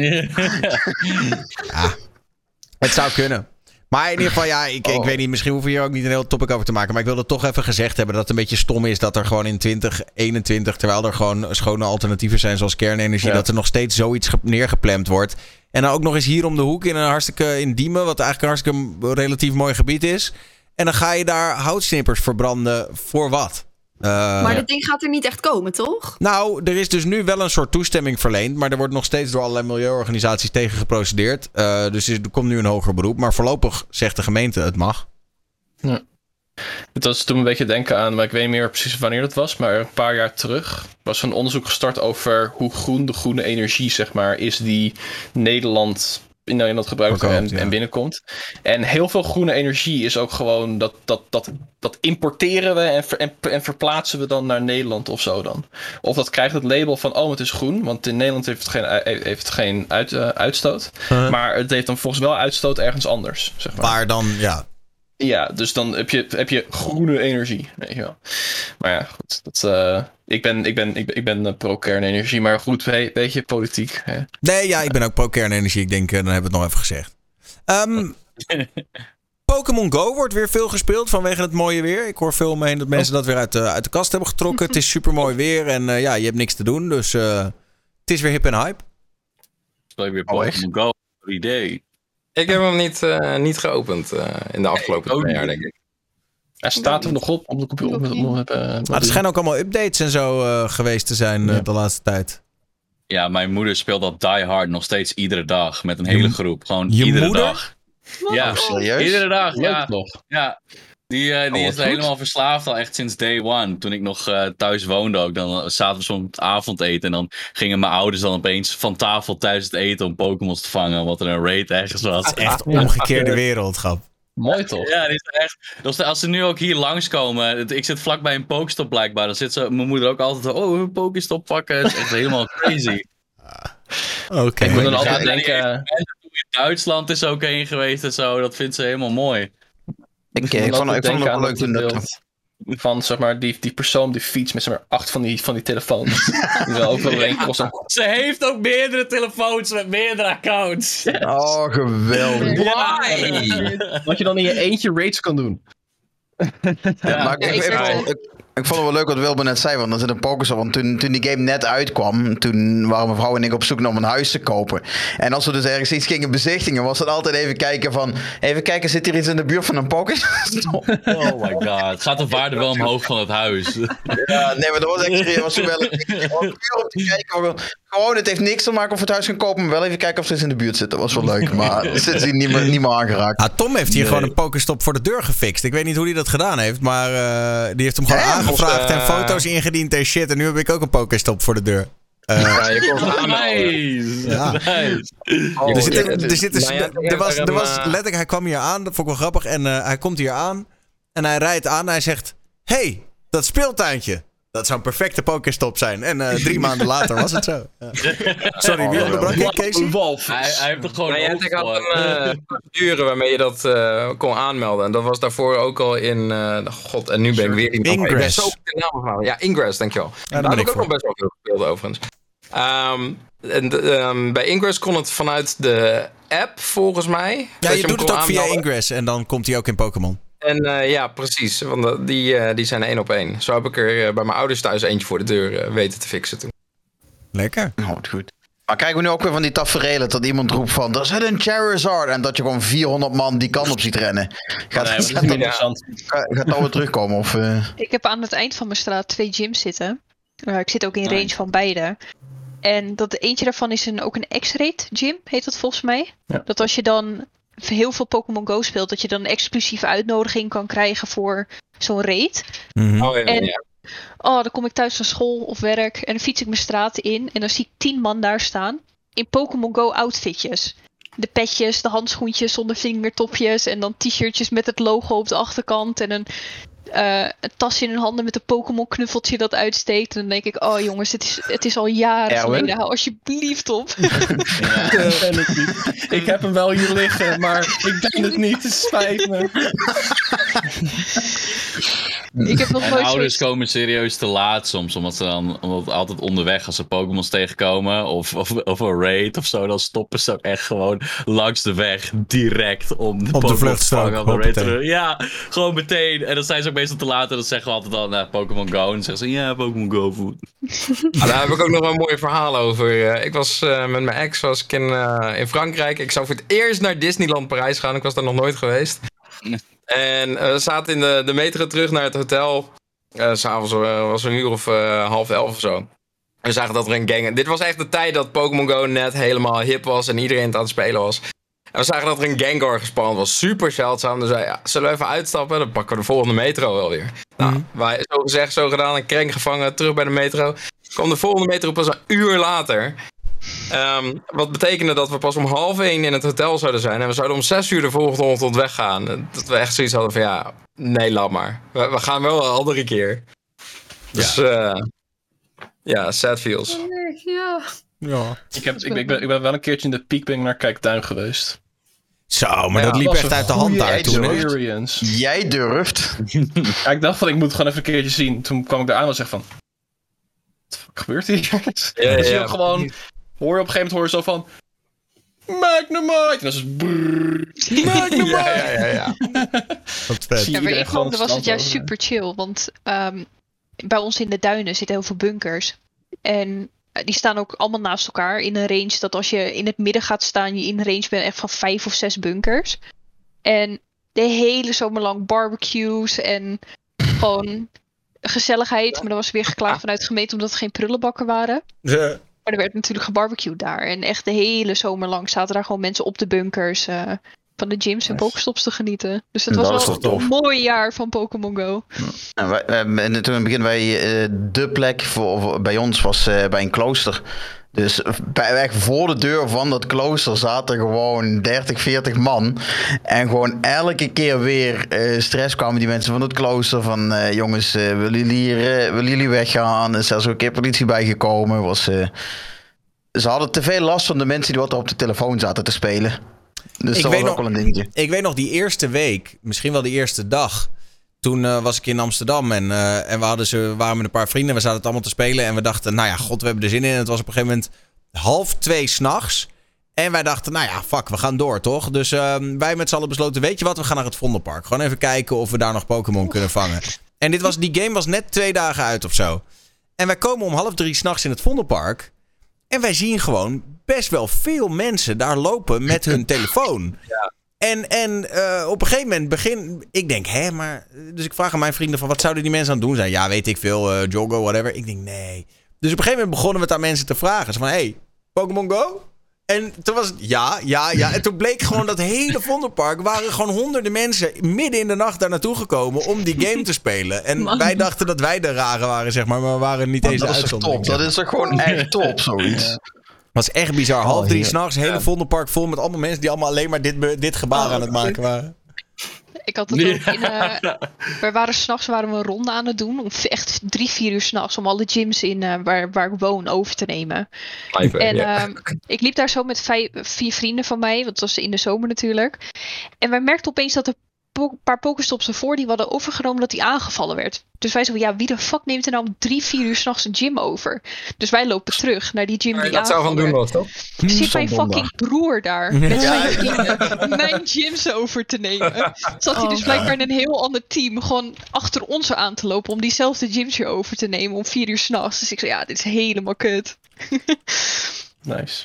Het zou kunnen. Maar in ieder geval, ja, ik, ik Oh. weet niet. Misschien hoeven we hier ook niet een heel topic over te maken. Maar ik wilde toch even gezegd hebben dat het een beetje stom is dat er gewoon in 2021, terwijl er gewoon schone alternatieven zijn zoals kernenergie, Ja. dat er nog steeds zoiets ge- neergepland wordt. En dan ook nog eens hier om de hoek in een hartstikke in Diemen, wat eigenlijk een hartstikke relatief mooi gebied is. En dan ga je daar houtsnippers verbranden voor wat? Eh, Maar dit ding gaat er niet echt komen, toch? nou, er is dus nu wel een soort toestemming verleend. Maar er wordt nog steeds door allerlei milieuorganisaties tegen geprocedeerd. Eh, dus er komt nu een hoger beroep. Maar voorlopig zegt de gemeente het mag. Het was toen een beetje denken aan, maar ik weet niet meer precies wanneer dat was, maar een paar jaar terug was er een onderzoek gestart over hoe groen de groene energie, zeg maar, is die Nederland in Nederland gebruikt en, ja. en binnenkomt. En heel veel groene energie is ook gewoon dat, dat, dat, dat importeren we en, ver- en, en verplaatsen we dan naar Nederland of zo dan. Of dat krijgt het label van, oh, het is groen, want in Nederland heeft het geen, heeft het geen uit, eh, uitstoot. Maar het heeft dan volgens wel uitstoot ergens anders, zeg maar. Waar dan, ja. Ja, dus dan heb je, heb je groene energie. Weet je wel. Maar ja, goed. Dat, eh, ik ben, ik ben, ik ben, ik ben eh, pro-kernenergie, maar goed, we- weet je, politiek. Hè? Nee, ja, ik ben ook pro-kernenergie. Ik denk, eh, dan hebben we het nog even gezegd. Ehm, Pokémon Go wordt weer veel gespeeld vanwege het mooie weer. Ik hoor veel omheen dat mensen dat weer uit de, uit de kast hebben getrokken. het is super mooi weer en eh, ja, je hebt niks te doen. Dus eh, het is weer hip en hype. Speel weer? Pokémon Go. Idee. Ik heb hem niet, eh, niet geopend eh, in de afgelopen ook twee jaar, denk ik. Hij staat er nog op om de computer. Om, om, om, eh, Maar er schijnen ook allemaal updates en zo eh, geweest te zijn Ja. de laatste tijd. Ja, mijn moeder speelt dat Die Hard nog steeds iedere dag. Met een hele groep. Gewoon je iedere moeder? dag. Ja, Oh, serieus? iedere dag. Leuk Ja, ja. Die, eh, die Oh, is wat er goed. helemaal verslaafd al echt sinds day one. Toen ik nog eh, thuis woonde ook. Dan zaten we soms avondeten. En dan gingen mijn ouders dan opeens van tafel tijdens het eten om Pokémon's te vangen. Omdat er een raid ergens was. Echt omgekeerde wereld, grap. Mooi toch? Ja, die is echt. Dus als ze nu ook hier langskomen. Ik zit vlakbij een Pokestop blijkbaar. Dan zit ze, mijn moeder ook altijd. Oh, een Pokestop pakken. Het is echt helemaal crazy. Oké. Ik moet dan altijd denken. eh, In Duitsland is ook één geweest en zo. Dat vindt ze helemaal mooi. Ik, eh, dan ik vond, ik vond het ook leuk toen dat van zeg maar, die, die persoon die fiets met zeg maar, acht van die, van die telefoons. die wel overal een kost. Ze heeft ook meerdere telefoons met meerdere accounts. Oh, geweldig. Why? Wat je dan in je eentje raids kan doen. Ja, maar ik, Ja, ik, ik ik, ik, ik vond het wel leuk wat Wilbur net zei, want er zit een Pokéstop. Want toen, toen die game net uitkwam, toen waren mijn vrouw en ik op zoek naar om een huis te kopen. En als we dus ergens iets gingen bezichtigen, was het altijd even kijken van... Even kijken, zit hier iets in de buurt van een Pokéstop? Oh my god. Gaat de waarde wel omhoog van het huis? Ja, nee, maar dat was echt serieus. Was wel een puur om te kijken. Gewoon, het heeft niks te maken of we het huis gaan kopen, maar wel even kijken of ze eens in de buurt zitten. Dat was wel leuk, maar sindsdien niet meer, niet meer aangeraakt. Ah, Tom heeft hier Nee. gewoon een Pokéstop voor de deur gefixt. Ik weet niet hoe hij dat gedaan heeft, maar eh, die heeft hem gewoon aangevraagd en eh, foto's ingediend en shit. En nu heb ik ook een Pokéstop voor de deur. Eh, Ja, je kon. Nice. Ja. nice. Oh, er zit, ja, er, er zit nou was, er was letterlijk, hij kwam hier aan, dat vond ik wel grappig. En eh, hij komt hier aan en hij rijdt aan en hij zegt: hey, dat speeltuintje. Dat zou een perfecte Pokéstop zijn. En eh, drie maanden later was het zo. Ja. Sorry, wie onderbrak ik, Casey? Wolf. Hij, hij heeft er gewoon Nou, hebt had een eh, procedure waarmee je dat eh, kon aanmelden. En dat was daarvoor ook al in. eh, god, en nu ben ik weer die naam- Ik ben Ingress. zo naam van. Ja, Ingress, dankjewel. daar Daar heb ik ik ook voor. nog best wel veel gespeeld overigens. Ehm, en, ehm, bij Ingress kon het vanuit de app, volgens mij. Ja, je doet het ook via. Ingress en dan komt hij ook in Pokémon. En eh, ja, precies. Want eh, die, eh, die zijn één op één. Zo heb ik er eh, bij mijn ouders thuis eentje voor de deur eh, weten te fixen toen. Lekker. Oh, wat goed. Maar krijgen we nu ook weer van die taferelen dat iemand roept van... Er zit een Charizard! En dat je gewoon 400 man die kant op ziet rennen. Gaat, Nee, dat gaat, dat, interessant. gaat dat weer terugkomen? Of, eh, Ik heb aan het eind van mijn straat twee gyms zitten. Uh, ik zit ook in range van beide. En dat eentje daarvan is een, ook een X-Raid gym, heet dat volgens mij. Ja. Dat als je dan heel veel Pokémon Go speelt, dat je dan een exclusieve uitnodiging kan krijgen voor zo'n raid. Mhm. Oh ja, En- ja. Oh, dan kom ik thuis van school of werk en dan fiets ik mijn straat in en dan zie ik tien man daar staan in Pokémon Go outfitjes. De petjes, de handschoentjes zonder vingertopjes en dan t-shirtjes met het logo op de achterkant en een, eh, een tas in hun handen met een Pokémon knuffeltje dat uitsteekt. En dan denk ik, oh jongens, het is, het is al jaren Erwin? geleden, hou alsjeblieft op. Ik ben het niet. Ik heb hem wel hier liggen, maar ik ben het niet. Het spijt me. ik heb nog En nooit ouders zoiets... komen serieus te laat soms, omdat ze dan omdat altijd onderweg als ze Pokémons tegenkomen of, of, of een raid of zo, dan stoppen ze ook echt gewoon langs de weg direct om de, Pokémon te vluchtstrook, vangen, om de raid te hoppatee. doen. Ja, gewoon meteen. En dan zijn ze ook meestal te laat en dan zeggen we altijd dan nou, Pokémon Go. En dan zeggen ze ja, Pokémon Go voet. Ah, daar heb ik ook nog wel een mooi verhaal over. Eh, ik was eh, met mijn ex was ik in, eh, in Frankrijk. Ik zou voor het eerst naar Disneyland Parijs gaan. Ik was daar nog nooit geweest. En eh, we zaten in de, de metro terug naar het hotel. Eh, S'avonds eh, was het een uur of half elf of zo. We zagen dat er een gang... Dit was echt de tijd dat Pokémon Go net helemaal hip was en iedereen het aan het spelen was. En we zagen dat er een Gengar gespannen was. Super zeldzaam. Dus wij, ja, zullen we even uitstappen? Dan pakken we de volgende metro wel weer. Nou, wij zo gezegd, zo gedaan. Een krenk gevangen, terug bij de metro. Kwam de volgende metro pas een uur later. Ehm, wat betekende dat we pas om half één in het hotel zouden zijn. En we zouden om zes uur de volgende ochtend weggaan. Dat we echt zoiets hadden van ja, nee, laat maar. We, we gaan wel een andere keer. Dus ja, ja sad feels. Ja. Ja. Ik, heb, ik, ben, ik, ben, ik ben wel een keertje in de Piekbing naar Kijktuin geweest. Zo, maar Ja, dat liep echt uit de hand daar toen. experience. jij durft. Ja, ik dacht van, ik moet het gewoon even een keertje zien. Toen kwam ik daar aan en zeg van... Wat gebeurt hier? Ja, zie je ja. ook gewoon... Hoor je op een gegeven moment hoor je zo van... Magnemite! En dan is het. Magnemite! Ja, ja, ja, ja. Ja, ik gewoon woonde was het juist over. super chill. Want ehm, bij ons in de duinen zitten heel veel bunkers. En eh, die staan ook allemaal naast elkaar in een range dat als je in het midden gaat staan, je in een range bent echt van vijf of zes bunkers. En de hele zomer lang barbecues en gewoon gezelligheid. Maar er was weer geklaagd vanuit de gemeente omdat er geen prullenbakken waren. Maar er werd natuurlijk gebarbecued daar. En echt de hele zomer lang zaten daar gewoon mensen op de bunkers. eh, van de gyms en pokestops te genieten. Dus het Dat was wel tof? een mooi jaar van Pokémon Go. Nou, wij, en toen in het begin wij eh, de plek voor, voor- bij ons was eh, bij een klooster. Dus bij, echt voor de deur van dat klooster zaten gewoon 30, 40 man. En gewoon elke keer weer eh, stress kwamen die mensen van het klooster. Van eh, jongens, eh, willen, jullie willen jullie weggaan? Er is zelfs ook een keer politie bijgekomen. Was, ze hadden te veel last van de mensen die wat er op de telefoon zaten te spelen. Dus Ik dat weet was ook nog- wel een dingetje. Ik weet nog die eerste week, misschien wel die eerste dag. Toen eh, was ik in Amsterdam en, eh, en we hadden ze, waren met een paar vrienden. We zaten het allemaal te spelen en we dachten, nou ja, god, we hebben er zin in. En het was op een gegeven moment half twee s'nachts. En wij dachten, nou ja, fuck, we gaan door, toch? Dus ehm, wij met z'n allen besloten, weet je wat, we gaan naar het Vondelpark. Gewoon even kijken of we daar nog Pokémon kunnen vangen. En dit was, die game was net twee dagen uit of zo. En wij komen om half drie s'nachts in het Vondelpark. En wij zien gewoon best wel veel mensen daar lopen met hun telefoon. En, en eh, op een gegeven moment begin... Ik denk, hè, maar... Dus ik vraag aan mijn vrienden van... Wat zouden die mensen aan het doen zijn? Ja, weet ik veel. eh joggen, whatever. Ik denk, nee. Dus op een gegeven moment begonnen we het aan mensen te vragen. Zo van, hey, Pokémon Go? En toen was het ja, ja, ja. En toen bleek gewoon dat hele Vondelpark... waren gewoon honderden mensen midden in de nacht daar naartoe gekomen... om die game te spelen. En Man. wij dachten dat wij de rare waren, zeg maar. Maar we waren niet Man, eens de dat is toch top? Dat is toch gewoon echt top, zoiets? Was echt bizar. Half Oh, drie s'nachts, hele Ja. Vondelpark vol met allemaal mensen die allemaal alleen maar dit, dit gebaar Oh, aan het maken waren. Ik had het ook in. eh we waren s'nachts waren we een ronde aan het doen. Om echt drie, vier uur s'nachts. Om alle gyms in eh, waar, waar ik woon over te nemen. En ehm, ik liep daar zo met vijf, vier vrienden van mij. Want het was in de zomer natuurlijk. En wij merkten opeens dat er een paar Pokestops ervoor die we hadden overgenomen. Dat die aangevallen werd. Dus wij zo, ja, wie de fuck neemt er nou om drie, vier uur s'nachts een gym over? Dus wij lopen terug naar die gym die dat zou aangevallen doen was, toch? Zit mijn Zondag. fucking broer daar met zijn kinderen mijn gyms over te nemen. Zat hij dus Oh. blijkbaar in een heel ander team gewoon achter ons aan te lopen om diezelfde gyms weer over te nemen om vier uur s'nachts. Dus ik zei, ja, dit is helemaal kut. Nice.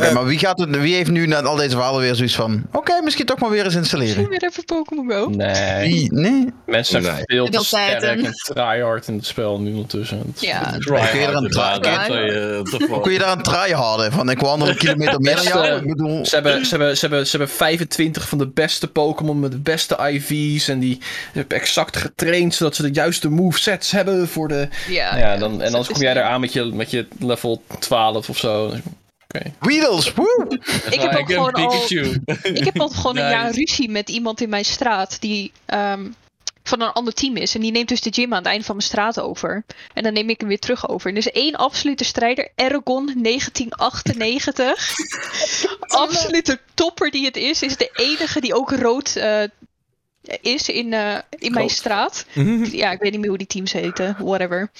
Oké, maar wie, gaat het, wie heeft nu na al deze verhalen weer zoiets van... Oké, misschien toch maar weer eens installeren. Weer even Pokémon Go. Nee. Wie? Nee? Mensen zijn Nee. veel te sterk en tryhard in het spel nu ondertussen. Ja. Kun je er een eh, wel. Kun je daar een tryharden? Van ik wandel een kilometer meer dan jou. Ik bedoel... Ze hebben, ze, hebben, ze, hebben, ze hebben 25 van de beste Pokémon met de beste IV's. En die hebben exact getraind zodat ze de juiste movesets hebben voor de. Ja, ja, dan, en dan kom jij niet- eraan met je, met je level 12 of zo. Oké. Weedles, woe! Ik heb ook gewoon al, ik heb al gewoon een jaar ruzie met iemand in mijn straat die ehm, van een ander team is. En die neemt dus de gym aan het einde van mijn straat over. En dan neem ik hem weer terug over. En er is één absolute strijder, Aragon 1998. absolute topper die het is. Is de enige die ook rood eh, is in, eh, in mijn straat. Ja, ik weet niet meer hoe die teams heten. Whatever.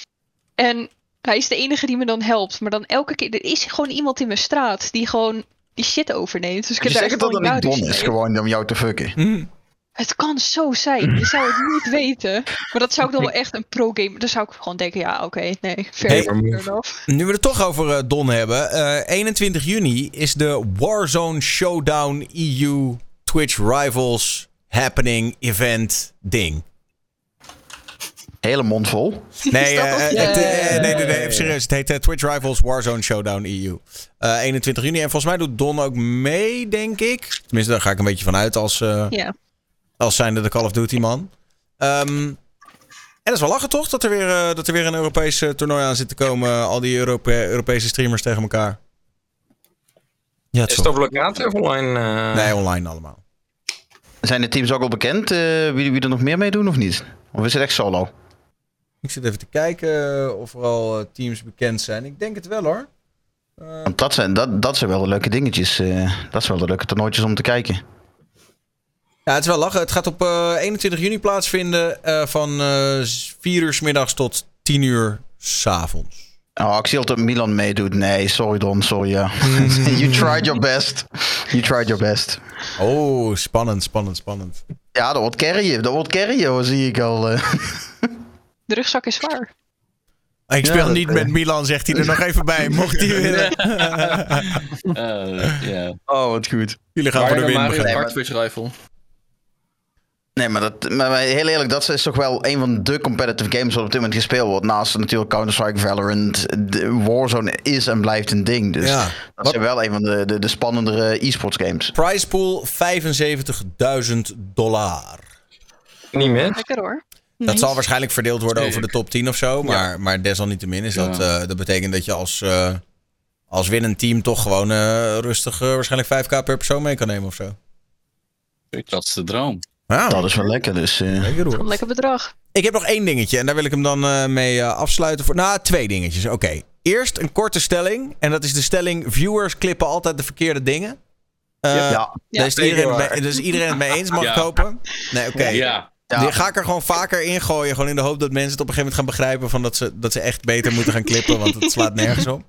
En hij is de enige die me dan helpt. Maar dan elke keer... Er is gewoon iemand in mijn straat die gewoon die shit overneemt. Dus ik Je heb daar zegt dat dat niet dom is, gewoon om jou te fucken. Het kan zo zijn. Je zou het niet weten. Maar dat zou ik dan wel echt een pro-gamer... Dan zou ik gewoon denken, ja, oké, nee. Fair, Hey. enough. Nu we het toch over eh, Don hebben. eh, 21 juni is de Warzone Showdown EU Twitch Rivals Happening Event ding. Hele mond vol. Nee, eh, of- het, eh, nee, nee, nee, serieus. Het heet Twitch Rivals Warzone Showdown EU. Eh 21 juni. En volgens mij doet Don ook mee, denk ik. Tenminste, daar ga ik een beetje van uit als, eh, Ja. als zijnde de Call of Duty man. Ehm, en dat is wel lachen toch? Dat er weer, eh, dat er weer een Europees eh, toernooi aan zit te komen. Al die Europe- Europese streamers tegen elkaar. Ja, Is het op locatie of online? eh? Nee, online allemaal. Zijn de teams ook al bekend eh, wie, wie er nog meer mee doen of niet? Of is het echt solo? Ik zit even te kijken eh, of er al eh, teams bekend zijn. Ik denk het wel hoor. Want dat zijn, dat, dat zijn wel de leuke dingetjes. eh, dat zijn wel de leuke toernooitjes om te kijken. Ja, het is wel lachen. Het gaat op eh, 21 juni plaatsvinden eh, van eh 4 uur s middags tot 10 uur s avonds. Oh, ik zie altijd Milan meedoet. Nee, sorry Don, sorry ja. you tried your best. You tried your best. Oh, spannend, spannend, spannend. Ja, dat wordt carryen. Dat wordt carryen hoor, zie ik al. eh. De rugzak is zwaar. Ik speel niet eh. met Milan, zegt hij er nog even bij. Mocht hij willen. Eh, ja. Oh, wat goed. Jullie gaan voor de win, Twitch Rifle. Nee, maar, dat, maar heel eerlijk, dat is toch wel een van de competitive games wat op dit moment gespeeld wordt. Naast natuurlijk Counter-Strike, Valorant. De Warzone is en blijft een ding. Dus Ja. dat zijn wel een van de, de, de spannendere e-sports games. Prize pool 75.000 dollar. Niet meer. Lekker hoor. Dat zal waarschijnlijk verdeeld worden over de top 10 of zo. Maar, maar desalniettemin is dat, eh, dat betekent dat je als, eh, als winnend team toch gewoon eh, rustig waarschijnlijk 5k per persoon mee kan nemen of zo. Dat is de droom. Ja, Dat is wel lekker, dus... eh, lekker hoor. Lekker bedrag. Ik heb nog één dingetje en daar wil ik hem dan eh, mee eh, afsluiten. Voor, nou, twee dingetjes. Oké. Eerst een korte stelling. En dat is de stelling: viewers klippen altijd de verkeerde dingen. Eh, ja. Daar is, iedereen, mee- daar is iedereen het mee eens, mag Ja. ik hopen? Nee, oké. Ja. Ja. Die ga ik er gewoon vaker in gooien. Gewoon in de hoop dat mensen het op een gegeven moment gaan begrijpen. Van dat, ze, dat ze echt beter moeten gaan klippen. Want het slaat nergens op.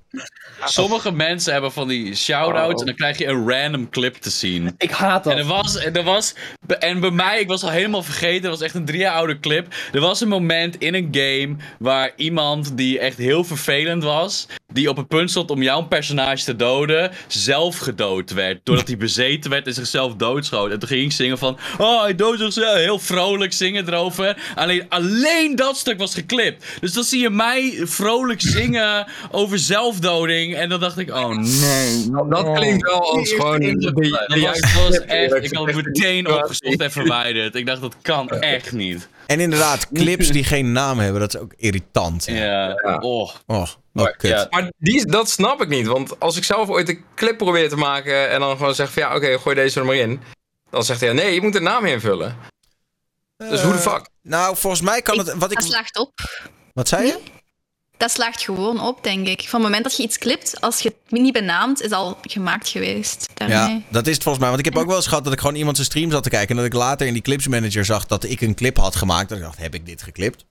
Sommige mensen hebben van die shout-outs en dan krijg je een random clip te zien. Ik haat dat. En er was, er was, en bij mij, ik was al helemaal vergeten, het was echt een drie jaar oude clip. Er was een moment in een game waar iemand die echt heel vervelend was, die op het punt stond om jouw personage te doden, zelf gedood werd. Doordat hij bezeten werd en zichzelf doodschoot. En toen ging ik zingen van, oh hij doodt zichzelf, heel vrolijk zingen erover. Alleen, alleen dat stuk was geklipt. Dus dan zie je mij vrolijk zingen over zelfdoding. En dan dacht ik, oh nee. Dat klinkt wel als gewoon Dat was, echt, ik had het meteen opgezocht en verwijderd. Ik dacht, dat kan echt niet. En inderdaad, clips die geen naam hebben. Dat is ook irritant. Ja, oh. Oh, oh. Ja, maar die, dat snap ik niet. Want als ik zelf ooit een clip probeer te maken en dan gewoon zeg van ja, oké, gooi deze er maar in. Dan zegt hij, nee, je moet een naam invullen. Dus hoe de fuck? Nou, volgens mij kan het... Wat, Dat ik, slaagt op. wat zei je? Dat slaagt gewoon op, denk ik. Van het moment dat je iets clipt, als je het niet benaamt, is al gemaakt geweest. Daarmee. Ja, dat is het volgens mij. Want ik heb ook wel eens gehad dat ik gewoon iemand zijn stream zat te kijken. En dat ik later in die clipsmanager zag dat ik een clip had gemaakt. En ik dacht, heb ik dit geklipt?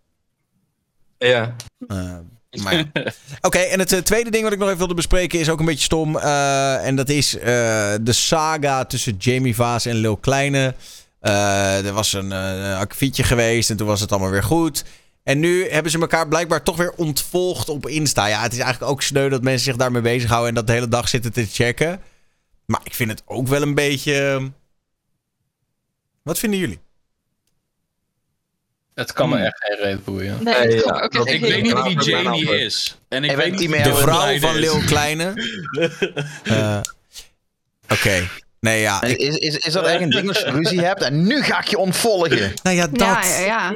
Ja. Eh, maar ja. Oké, en het eh, tweede ding wat ik nog even wilde bespreken is ook een beetje stom. eh, en dat is eh, de saga tussen Jamie Vaas en Lil Kleine. Eh, er was een uh, akkefietje geweest en toen was het allemaal weer goed. En nu hebben ze elkaar blijkbaar toch weer ontvolgd op Insta. Ja, het is eigenlijk ook sneu dat mensen zich daarmee bezighouden en dat de hele dag zitten te checken. Maar ik vind het ook wel een beetje... Wat vinden jullie? Het kan me Hmm. echt geen reet boeien. Nee, ja, Ik niet weet niet wie Jamie is. En ik Ik weet niet De vrouw van. Lil Kleine. Eh, Oké. Nee, ja. ik- Is, is, is dat echt een ding als je ruzie hebt en nu ga ik je ontvolgen? nou ja, dat. Ja,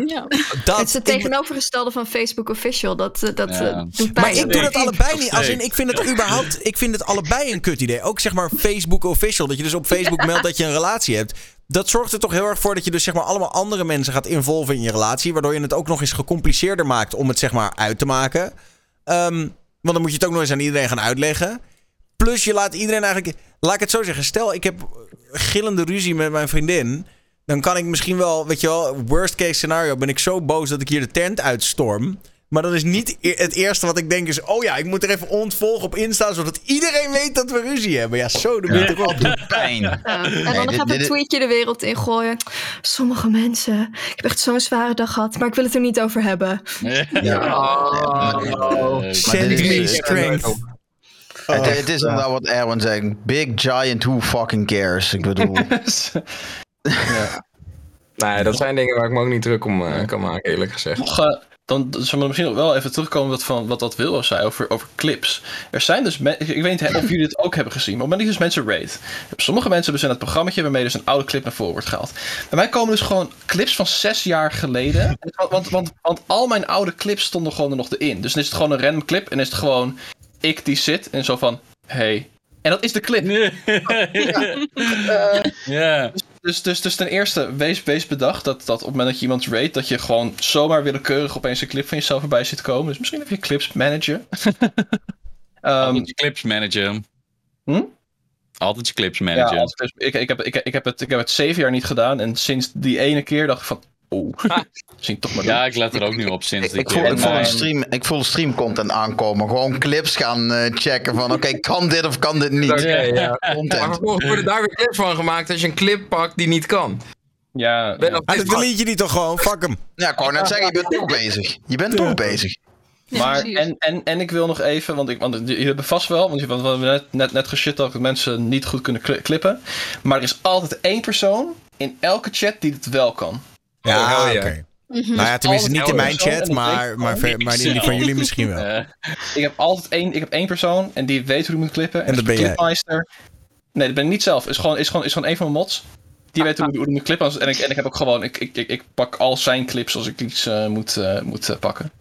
ja, dat het is het tegenovergestelde van Facebook Official. Dat, eh, dat Ja. eh, doet pijn. Maar ik doe dat allebei niet. Als in, ik vind het überhaupt. Ik vind het allebei een kut idee. Ook zeg maar Facebook official. Dat je dus op Facebook meldt dat je een relatie hebt. Dat zorgt er toch heel erg voor dat je dus zeg maar allemaal andere mensen gaat involven in je relatie. Waardoor je het ook nog eens gecompliceerder maakt om het zeg maar uit te maken. Ehm, want dan moet je het ook nog eens aan iedereen gaan uitleggen. Plus je laat iedereen eigenlijk. Laat ik het zo zeggen. Stel ik heb gillende ruzie met mijn vriendin. Dan kan ik misschien wel, weet je wel, worst case scenario ben ik zo boos dat ik hier de tent uitstorm. Maar dat is niet e- het eerste wat ik denk is, oh ja, ik moet er even ontvolgen op Insta, zodat iedereen weet dat we ruzie hebben. Ja, zo, de ja. erop. Pijn. Ja, en Nee, dan dit- gaat een tweetje de wereld ingooien. Sommige mensen. Ik heb echt zo'n zware dag gehad, maar ik wil het er niet over hebben. Oh. Send dit is- me dit strength. Het, het is inderdaad wat Erwin zegt. Big giant who fucking cares. Ik bedoel, Nee, dat zijn dingen waar ik me ook niet druk om eh, kan maken, eerlijk gezegd. Nog, eh, dan zullen we misschien nog wel even terugkomen wat, van, wat dat Willow zei over, over clips. Er zijn dus ik weet niet of jullie dit ook hebben gezien, maar op het moment dat je dus mensen rate. Sommige mensen hebben dus een programmaatje waarmee dus een oude clip naar voren wordt gehaald. Bij mij komen dus gewoon clips van zes jaar geleden. Want, want, want, want al mijn oude clips stonden gewoon er nog in. Dus dan is het gewoon een random clip en is het gewoon ik die zit en zo van, hey. En dat is de clip. Ja. Dus, dus, dus ten eerste, wees, wees bedacht dat, dat op het moment dat je iemand rate, dat je gewoon zomaar willekeurig opeens een clip van jezelf erbij ziet komen. Dus misschien heb je clips manager. Ehm, Altijd je clips managen. Hm? Altijd je clips ja, managen. dus ik, ik, heb, ik, ik, heb het, ik heb het zeven jaar niet gedaan en sinds die ene keer dacht ik van, oeh, misschien toch maar doen. Ja, ik let er ook nu op sinds ik, ik, voel, ik, voel Maar- een stream, ik voel streamcontent aankomen. Gewoon clips gaan eh, checken van oké, kan dit of kan dit niet? Oké, ja. Maar Content. vervolgens worden daar weer clips van gemaakt als je een clip pakt die niet kan. Ja, Ben ja. Ah, dat delete je niet toch gewoon? Fuck hem. Ja, ik wou net zeggen, je bent toch bezig. Je bent toch bezig. Ja, maar, en, en, en ik wil nog even, want, ik, want jullie hebben vast wel, want, want we hebben net, net, net geshit dat mensen niet goed kunnen cli- clippen. Maar er is altijd één persoon in elke chat die het wel kan. Ja, hell oké. yeah. Nou ja, tenminste niet in mijn en chat, maar, maar, ik ver- maar die, die van jullie misschien wel. Eh, Ik heb altijd één, ik heb één persoon en die weet hoe hij moet klippen. En dat ben jij. Clipmeister. Nee, dat ben ik niet zelf. Is gewoon, is gewoon, is gewoon één van mijn mods. Die weet hoe, hoe hij moet klippen. En ik, en ik heb ook gewoon, ik, ik, ik, ik pak al zijn clips als ik iets eh, moet, eh, moet eh, pakken.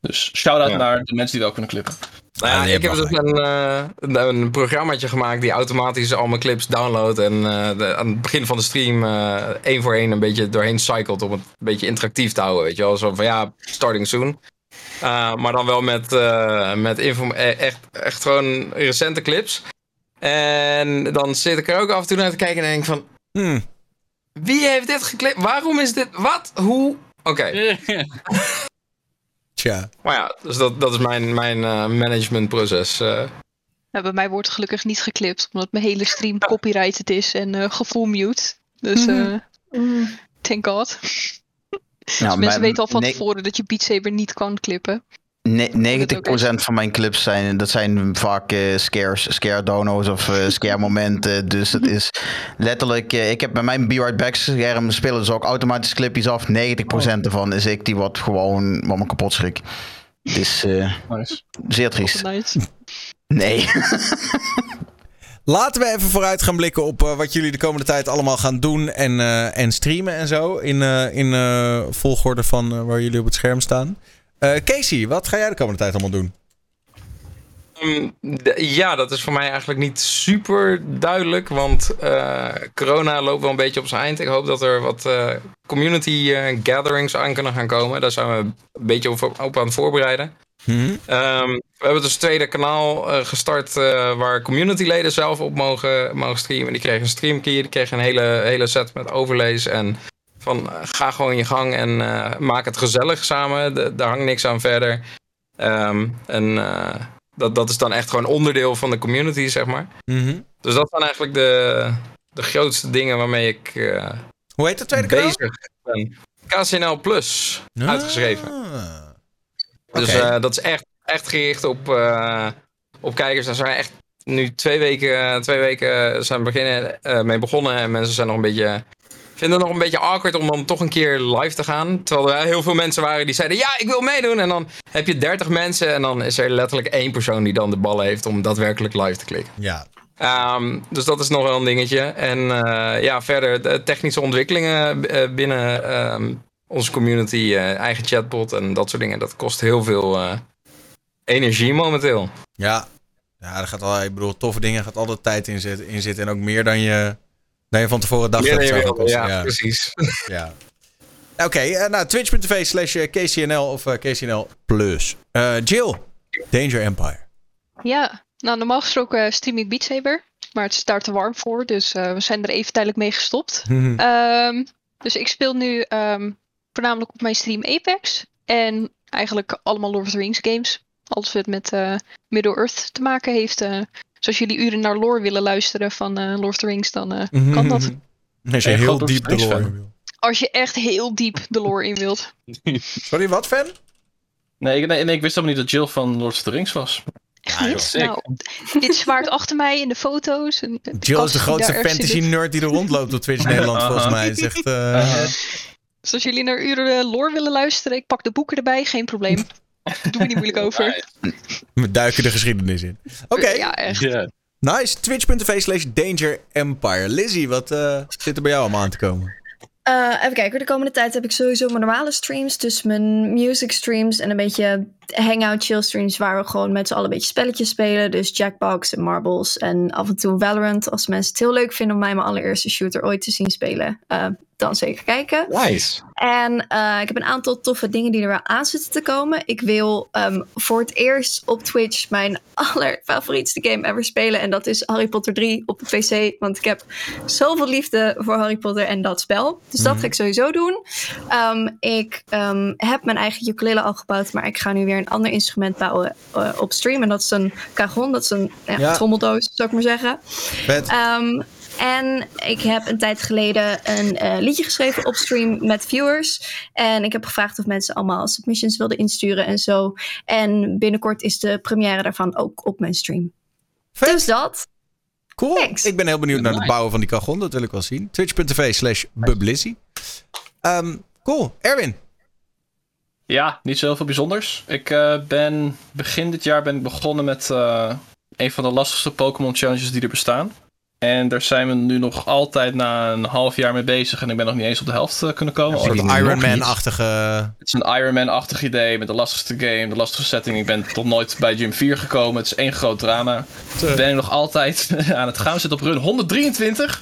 Dus shout-out Ja. naar de mensen die wel kunnen klippen. Nou ja, Ah, ik heb dus een, eh, een, een programmaatje gemaakt die automatisch al mijn clips downloadt. En eh, de- aan het begin van de stream eh, één voor één een beetje doorheen cycelt om het een beetje interactief te houden. Weet je wel, zo van ja, starting soon. Uh, maar dan wel met, uh, met info, echt, echt gewoon recente clips. En dan zit ik er ook af en toe naar te kijken en denk van... Hmm. Wie heeft dit geklipt? Waarom is dit... Wat? Hoe? Oké. Tja. Maar ja, dus dat, dat is mijn, mijn eh, managementproces. eh. Nou, bij mij wordt gelukkig niet geklipt, omdat mijn hele stream copyrighted is en eh gevoel mute. Dus eh thank god. Dus Nou, mensen mijn- weten al van nee- tevoren dat je Beat Saber niet kan clippen. Ne- 90% van mijn clips zijn, dat zijn vaak eh, scares, scare dono's of eh, scare momenten. Dus het is letterlijk, eh, ik heb bij mijn Be Right Back scherm spelen dus ook automatisch clipjes af. 90% ervan is ik die wat gewoon wat me kapot schrik. Het is eh, zeer triest. Nice. Nee. Laten we even vooruit gaan blikken op eh, wat jullie de komende tijd allemaal gaan doen en, eh, en streamen en zo. In, eh, in eh, volgorde van waar jullie op het scherm staan. Eh, Casey, wat ga jij de komende tijd allemaal doen? Ehm, ja, dat is voor mij eigenlijk niet super duidelijk, want eh, corona loopt wel een beetje op zijn eind. Ik hoop dat er wat eh, community gatherings aan kunnen gaan komen. Daar zijn we een beetje op, op aan het voorbereiden. Ehm, we hebben dus een tweede kanaal gestart waar communityleden zelf op mogen, mogen streamen. Die kregen een streamkey, die kregen een hele, hele set met overlays en van eh, ga gewoon je gang en eh, maak het gezellig samen. Daar hangt niks aan verder. Ehm, en eh, dat, dat is dan echt gewoon onderdeel van de community, zeg maar. Dus dat zijn eigenlijk de, de grootste dingen waarmee ik Hoe heet het tweede kanaal? bezig ben. KCNL Plus, uitgeschreven. Dus dat is echt, echt gericht op, op kijkers. Daar zijn echt nu twee weken, twee weken zijn beginnen, mee begonnen. En mensen zijn nog een beetje, vinden het nog een beetje awkward om dan toch een keer live te gaan. Terwijl er heel veel mensen waren die zeiden, ja, ik wil meedoen. En dan heb je 30 mensen en dan is er letterlijk één persoon die dan de ballen heeft om daadwerkelijk live te klikken. Ja. Ehm, dus dat is nog wel een dingetje. En eh, ja, verder de technische ontwikkelingen eh, binnen ehm, onze community, eh, eigen chatbot en dat soort dingen. Dat kost heel veel energie momenteel. Ja. Ja, er gaat al, ik bedoel, toffe dingen gaat altijd tijd in zitten, in zitten. En ook meer dan je, je van tevoren dacht dat het zou kosten. ja, precies. Ja. Oké, eh, nou, twitch.tv slash KCNL of eh, KCNL Plus. Eh, Jill, Danger Empire. Ja, nou normaal gesproken stream ik Beat Saber. Maar het is daar te warm voor, dus eh, we zijn er even tijdelijk mee gestopt. Mhm. Ehm, dus ik speel nu ehm, voornamelijk op mijn stream Apex. En eigenlijk allemaal Lord of the Rings games. Alles wat met eh, Middle-earth te maken heeft. eh. Dus als jullie uren naar lore willen luisteren van eh, Lord of the Rings, dan eh, kan dat. Als je heel diep de lore in wil. Als je echt heel diep de lore in wilt. Sorry, wat fan? Nee, ik- nee, nee, ik wist helemaal niet dat Jill van Lord of the Rings was. Ja, Niet? Nou, dit zwaard achter mij in de foto's. En de Jill is de grootste daar ergens fantasy zit. nerd die er rondloopt op Twitch Nederland, volgens mij. Is echt, eh, Dus als jullie naar uren lore willen luisteren, ik pak de boeken erbij, geen probleem. Doe me niet moeilijk over. We duiken de geschiedenis in. Oké. Ja, echt. Nice. Twitch.tv slash Danger Empire. Lizzie, wat eh, zit er bij jou allemaal aan te komen? Eh, even kijken, de komende tijd heb ik sowieso mijn normale streams. Dus mijn music streams en een beetje hangout chill streams waar we gewoon met z'n allen een beetje spelletjes spelen. Dus Jackbox en Marbles en af en toe Valorant. Als mensen het heel leuk vinden om mij mijn allereerste shooter ooit te zien spelen, eh, dan zeker kijken. Nice. En eh, ik heb een aantal toffe dingen die er wel aan zitten te komen. Ik wil ehm, voor het eerst op Twitch mijn allerfavorietste game ever spelen. En dat is Harry Potter 3 op de PC. Want ik heb zoveel liefde voor Harry Potter en dat spel. Dus dat ga ik sowieso doen. Ehm, ik ehm, heb mijn eigen ukulele al gebouwd. Maar ik ga nu weer een ander instrument bouwen eh, op stream. En dat is een cajon. Dat is een ja, Ja. trommeldoos, zou ik maar zeggen. Vet. En ik heb een tijd geleden een eh, liedje geschreven op stream met viewers. En ik heb gevraagd of mensen allemaal submissions wilden insturen en zo. En binnenkort is de première daarvan ook op mijn stream. Dus dat. Cool. Thanks. Ik ben heel benieuwd naar het bouwen van die cajon. Dat wil ik wel zien. Twitch.tv slash Bublizzy. Ehm, cool. Erwin. Ja, niet zo heel veel bijzonders. Ik eh, ben begin dit jaar ben ik begonnen met eh, een van de lastigste Pokémon challenges die er bestaan. En daar zijn we nu nog altijd na een half jaar mee bezig. En ik ben nog niet eens op de helft eh, kunnen komen. Een soort Nog niet. Iron Man-achtige... Het is een Iron Man-achtig idee met de lastigste game, de lastigste setting. Ik ben tot nooit bij Gym 4 gekomen. Het is één groot drama. Ik ben nog altijd aan het gaan. We zitten op run 123.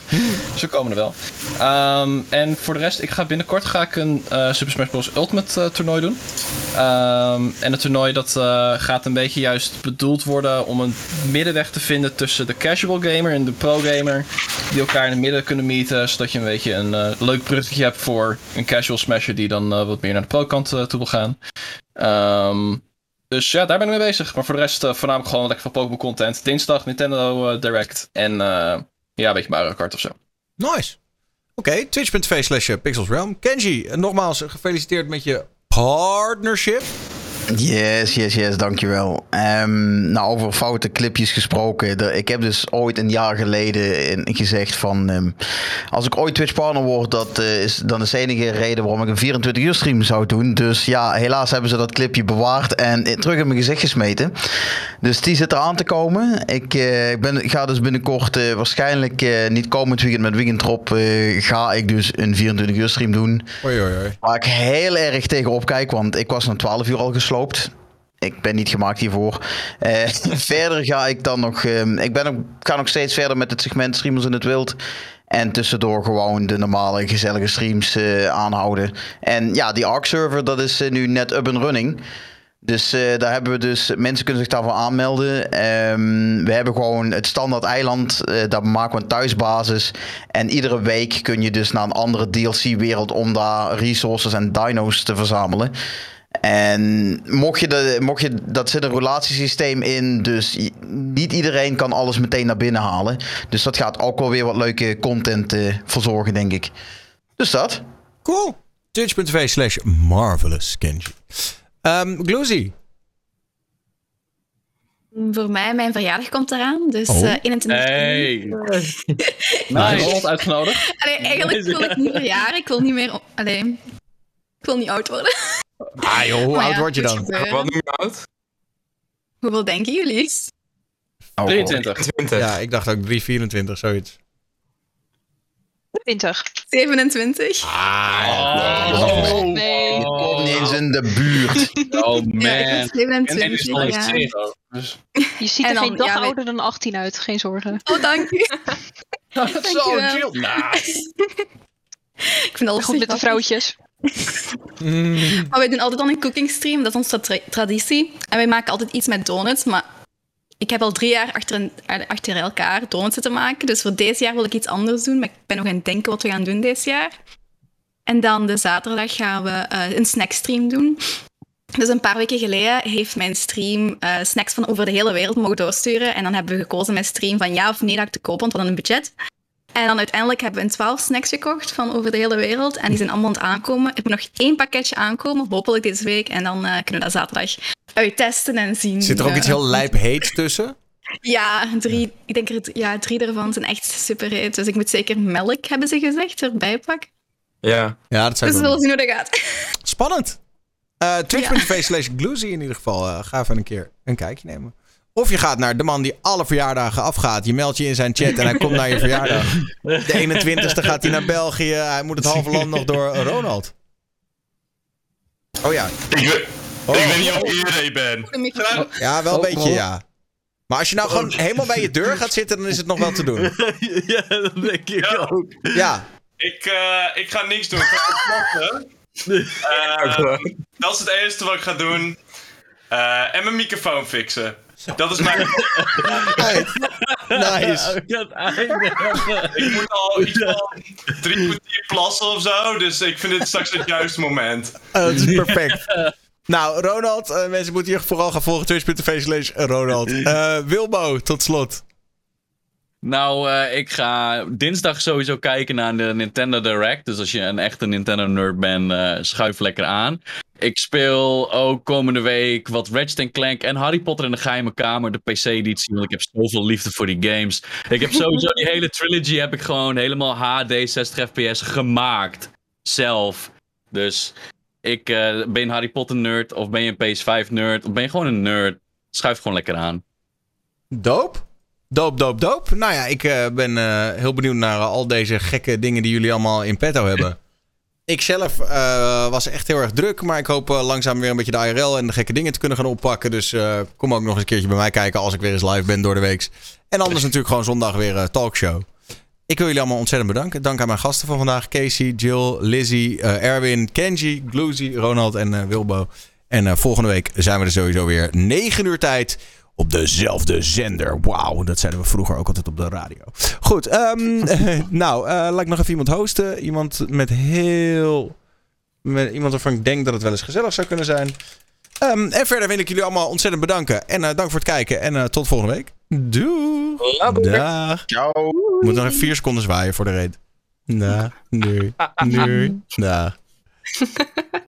dus we komen er wel. Ehm, en voor de rest, ik ga binnenkort ga ik een eh, Super Smash Bros. Ultimate eh, toernooi doen. Ehm, en het toernooi dat eh, gaat een beetje juist bedoeld worden om een middenweg te vinden tussen de casual gamer en de pro gamer. Die elkaar in het midden kunnen meeten, zodat je een beetje een eh, leuk bruggetje hebt voor een casual smasher die dan eh, wat meer naar de pro kant toe wil gaan. Ehm, dus ja, daar ben ik mee bezig. Maar voor de rest voornamelijk gewoon lekker van Pokémon content. Dinsdag Nintendo Direct en ja, een beetje Mario Kart of zo. Nice. Oké, twitch.tv slash pixelsrealm. Kenji, nogmaals gefeliciteerd met je partnership. Yes, yes, yes, dankjewel. Um, nou, over foute clipjes gesproken. ik heb dus ooit een jaar geleden gezegd van... Um, als ik ooit Twitch partner word, dat uh, is dan de enige reden waarom ik een 24 uur stream zou doen. Dus ja, helaas hebben ze dat clipje bewaard en terug in mijn gezicht gesmeten. Dus die zit er aan te komen. Ik, uh, ik, ben, ga dus binnenkort uh, waarschijnlijk niet komend weekend met Weekend Drop... ga ik dus een 24 uur stream doen. Oei, oei, oei. Waar ik heel erg tegenop kijk, want ik was na 12 uur al gesloten. Ik ben niet gemaakt hiervoor. Uh, verder ga ik dan nog. Uh, ik ben ook, ga nog steeds verder met het segment Streamers in het Wild. En tussendoor gewoon de normale gezellige streams uh, aanhouden. En ja, die Ark server, dat is nu net up and running. Dus daar hebben we dus, mensen kunnen zich daarvoor aanmelden. Um, we hebben gewoon het standaard eiland, daar maken we een thuisbasis. En iedere week kun je dus naar een andere DLC-wereld om daar resources en dino's te verzamelen. En mocht je, de, mocht je, dat zit een relatiesysteem in, dus niet iedereen kan alles meteen naar binnen halen. Dus dat gaat ook wel weer wat leuke content uh, verzorgen, denk ik. Dus dat. Cool. Twitch.tv slash marvelous Kenji. Um, Gloozy. Voor mij, mijn verjaardag komt eraan. Dus oh. uh, 21 Hey. nice. uitgenodigd. Allee, eigenlijk wil ik niet verjaren. Ik wil niet meer... Allee, ik wil niet oud worden. Ah joh, hoe oud word je dan? Wat noem je oud? Hoeveel denken jullie? Oh, 23. 20. Ja, ik dacht ook 3, 24, zoiets. 20. 27. Ah, oh, oh, nee. Je komt niet eens in de buurt. Oh man. Ja, 27, ja. Dus. Je ziet er dan, geen dag ja, ouder dan 18 uit, geen zorgen. Oh, dank u. Zo chill. Nice. Ik vind alles goed met de vrouwtjes. Maar wij doen altijd dan een cooking stream, dat is onze tra traditie. En wij maken altijd iets met donuts, maar ik heb al drie jaar achter, achter elkaar donuts zitten maken. Dus voor deze jaar wil ik iets anders doen, maar ik ben nog aan het denken wat we gaan doen deze jaar. En dan de zaterdag gaan we uh, een snackstream doen. Dus een paar weken geleden heeft mijn stream uh, snacks van over de hele wereld mogen doorsturen. En dan hebben we gekozen met stream van ja of nee dat ik te koop, want we hadden een budget. En dan uiteindelijk hebben we een 12 snacks gekocht van over de hele wereld. En die zijn allemaal aan het aankomen. Ik heb nog één pakketje aankomen, hopelijk deze week. En dan uh, kunnen we dat zaterdag uittesten en zien. Zit er ook uh, iets heel lijp heet tussen? Ja, drie, ik denk er, ja, drie daarvan zijn echt super heet. Dus ik moet zeker melk, hebben ze gezegd, erbij pakken. Ja. ja dat zou dus we zullen zien hoe dat gaat. Spannend. Uh, Twitch.tv slash Gloozy in ieder geval. ga even een keer een kijkje nemen. Of je gaat naar de man die alle verjaardagen afgaat. Je meldt je in zijn chat en hij komt naar je verjaardag. De 21ste gaat hij naar België. Hij moet het halve land nog door Ronald. Oh ja. Ik, weet, oh. ik weet niet of ik iedereen ben. Ja, wel een beetje ja. Maar als je nou gewoon helemaal bij je deur gaat zitten, dan is het nog wel te doen. Ja, dat denk ik ook. Ja. Ik, uh, ik ga niks doen. Ik ga uh, dat is het eerste wat ik ga doen. Uh, en mijn microfoon fixen. Dat is mijn. nice. ik moet al iets van drie kwartier plassen of zo. Dus ik vind dit straks het juiste moment. Uh, dat is perfect. Nou, Ronald, uh, mensen moeten hier vooral gaan volgen. Twitch.tv slash Ronald. Uh, Wilbo, tot slot. Nou, uh, ik ga dinsdag sowieso kijken naar de Nintendo Direct. Dus als je een echte Nintendo-nerd bent, uh, schuif lekker aan. Ik speel ook komende week wat Ratchet Clank en Harry Potter in de geheime kamer. De PC-editie, want ik heb zoveel liefde voor die games. Ik heb sowieso die hele trilogy heb ik gewoon helemaal HD 60 fps gemaakt. Zelf. Dus ik uh, ben Harry Potter nerd of ben je een PS5 nerd of ben je gewoon een nerd. Schuif gewoon lekker aan. Doop? Doop, doop, doop. Nou ja, ik uh, ben uh, heel benieuwd naar al deze gekke dingen die jullie allemaal in petto hebben. Ik zelf was echt heel erg druk, maar ik hoop langzaam weer een beetje de IRL en de gekke dingen te kunnen gaan oppakken. Dus kom ook nog eens een keertje bij mij kijken als ik weer eens live ben door de week. En anders natuurlijk gewoon zondag weer talkshow. Ik wil jullie allemaal ontzettend bedanken. Dank aan mijn gasten van vandaag. Casey, Jill, Lizzie, Erwin, Kenji, Gloozy, Ronald en Wilbo. En eh, volgende week zijn we er sowieso weer 9 uur tijd op dezelfde zender. Wauw, dat zeiden we vroeger ook altijd op de radio. Goed, ehm, eh, nou, eh, laat ik nog even iemand hosten. Iemand met heel... Met iemand waarvan ik denk dat het wel eens gezellig zou kunnen zijn. Ehm, en verder wil ik jullie allemaal ontzettend bedanken. En eh, dank voor het kijken. En eh, tot volgende week. Doei. Dag. Ciao. Ik moet nog even vier seconden zwaaien voor de reet. Dag. Doei. Doei. Dag.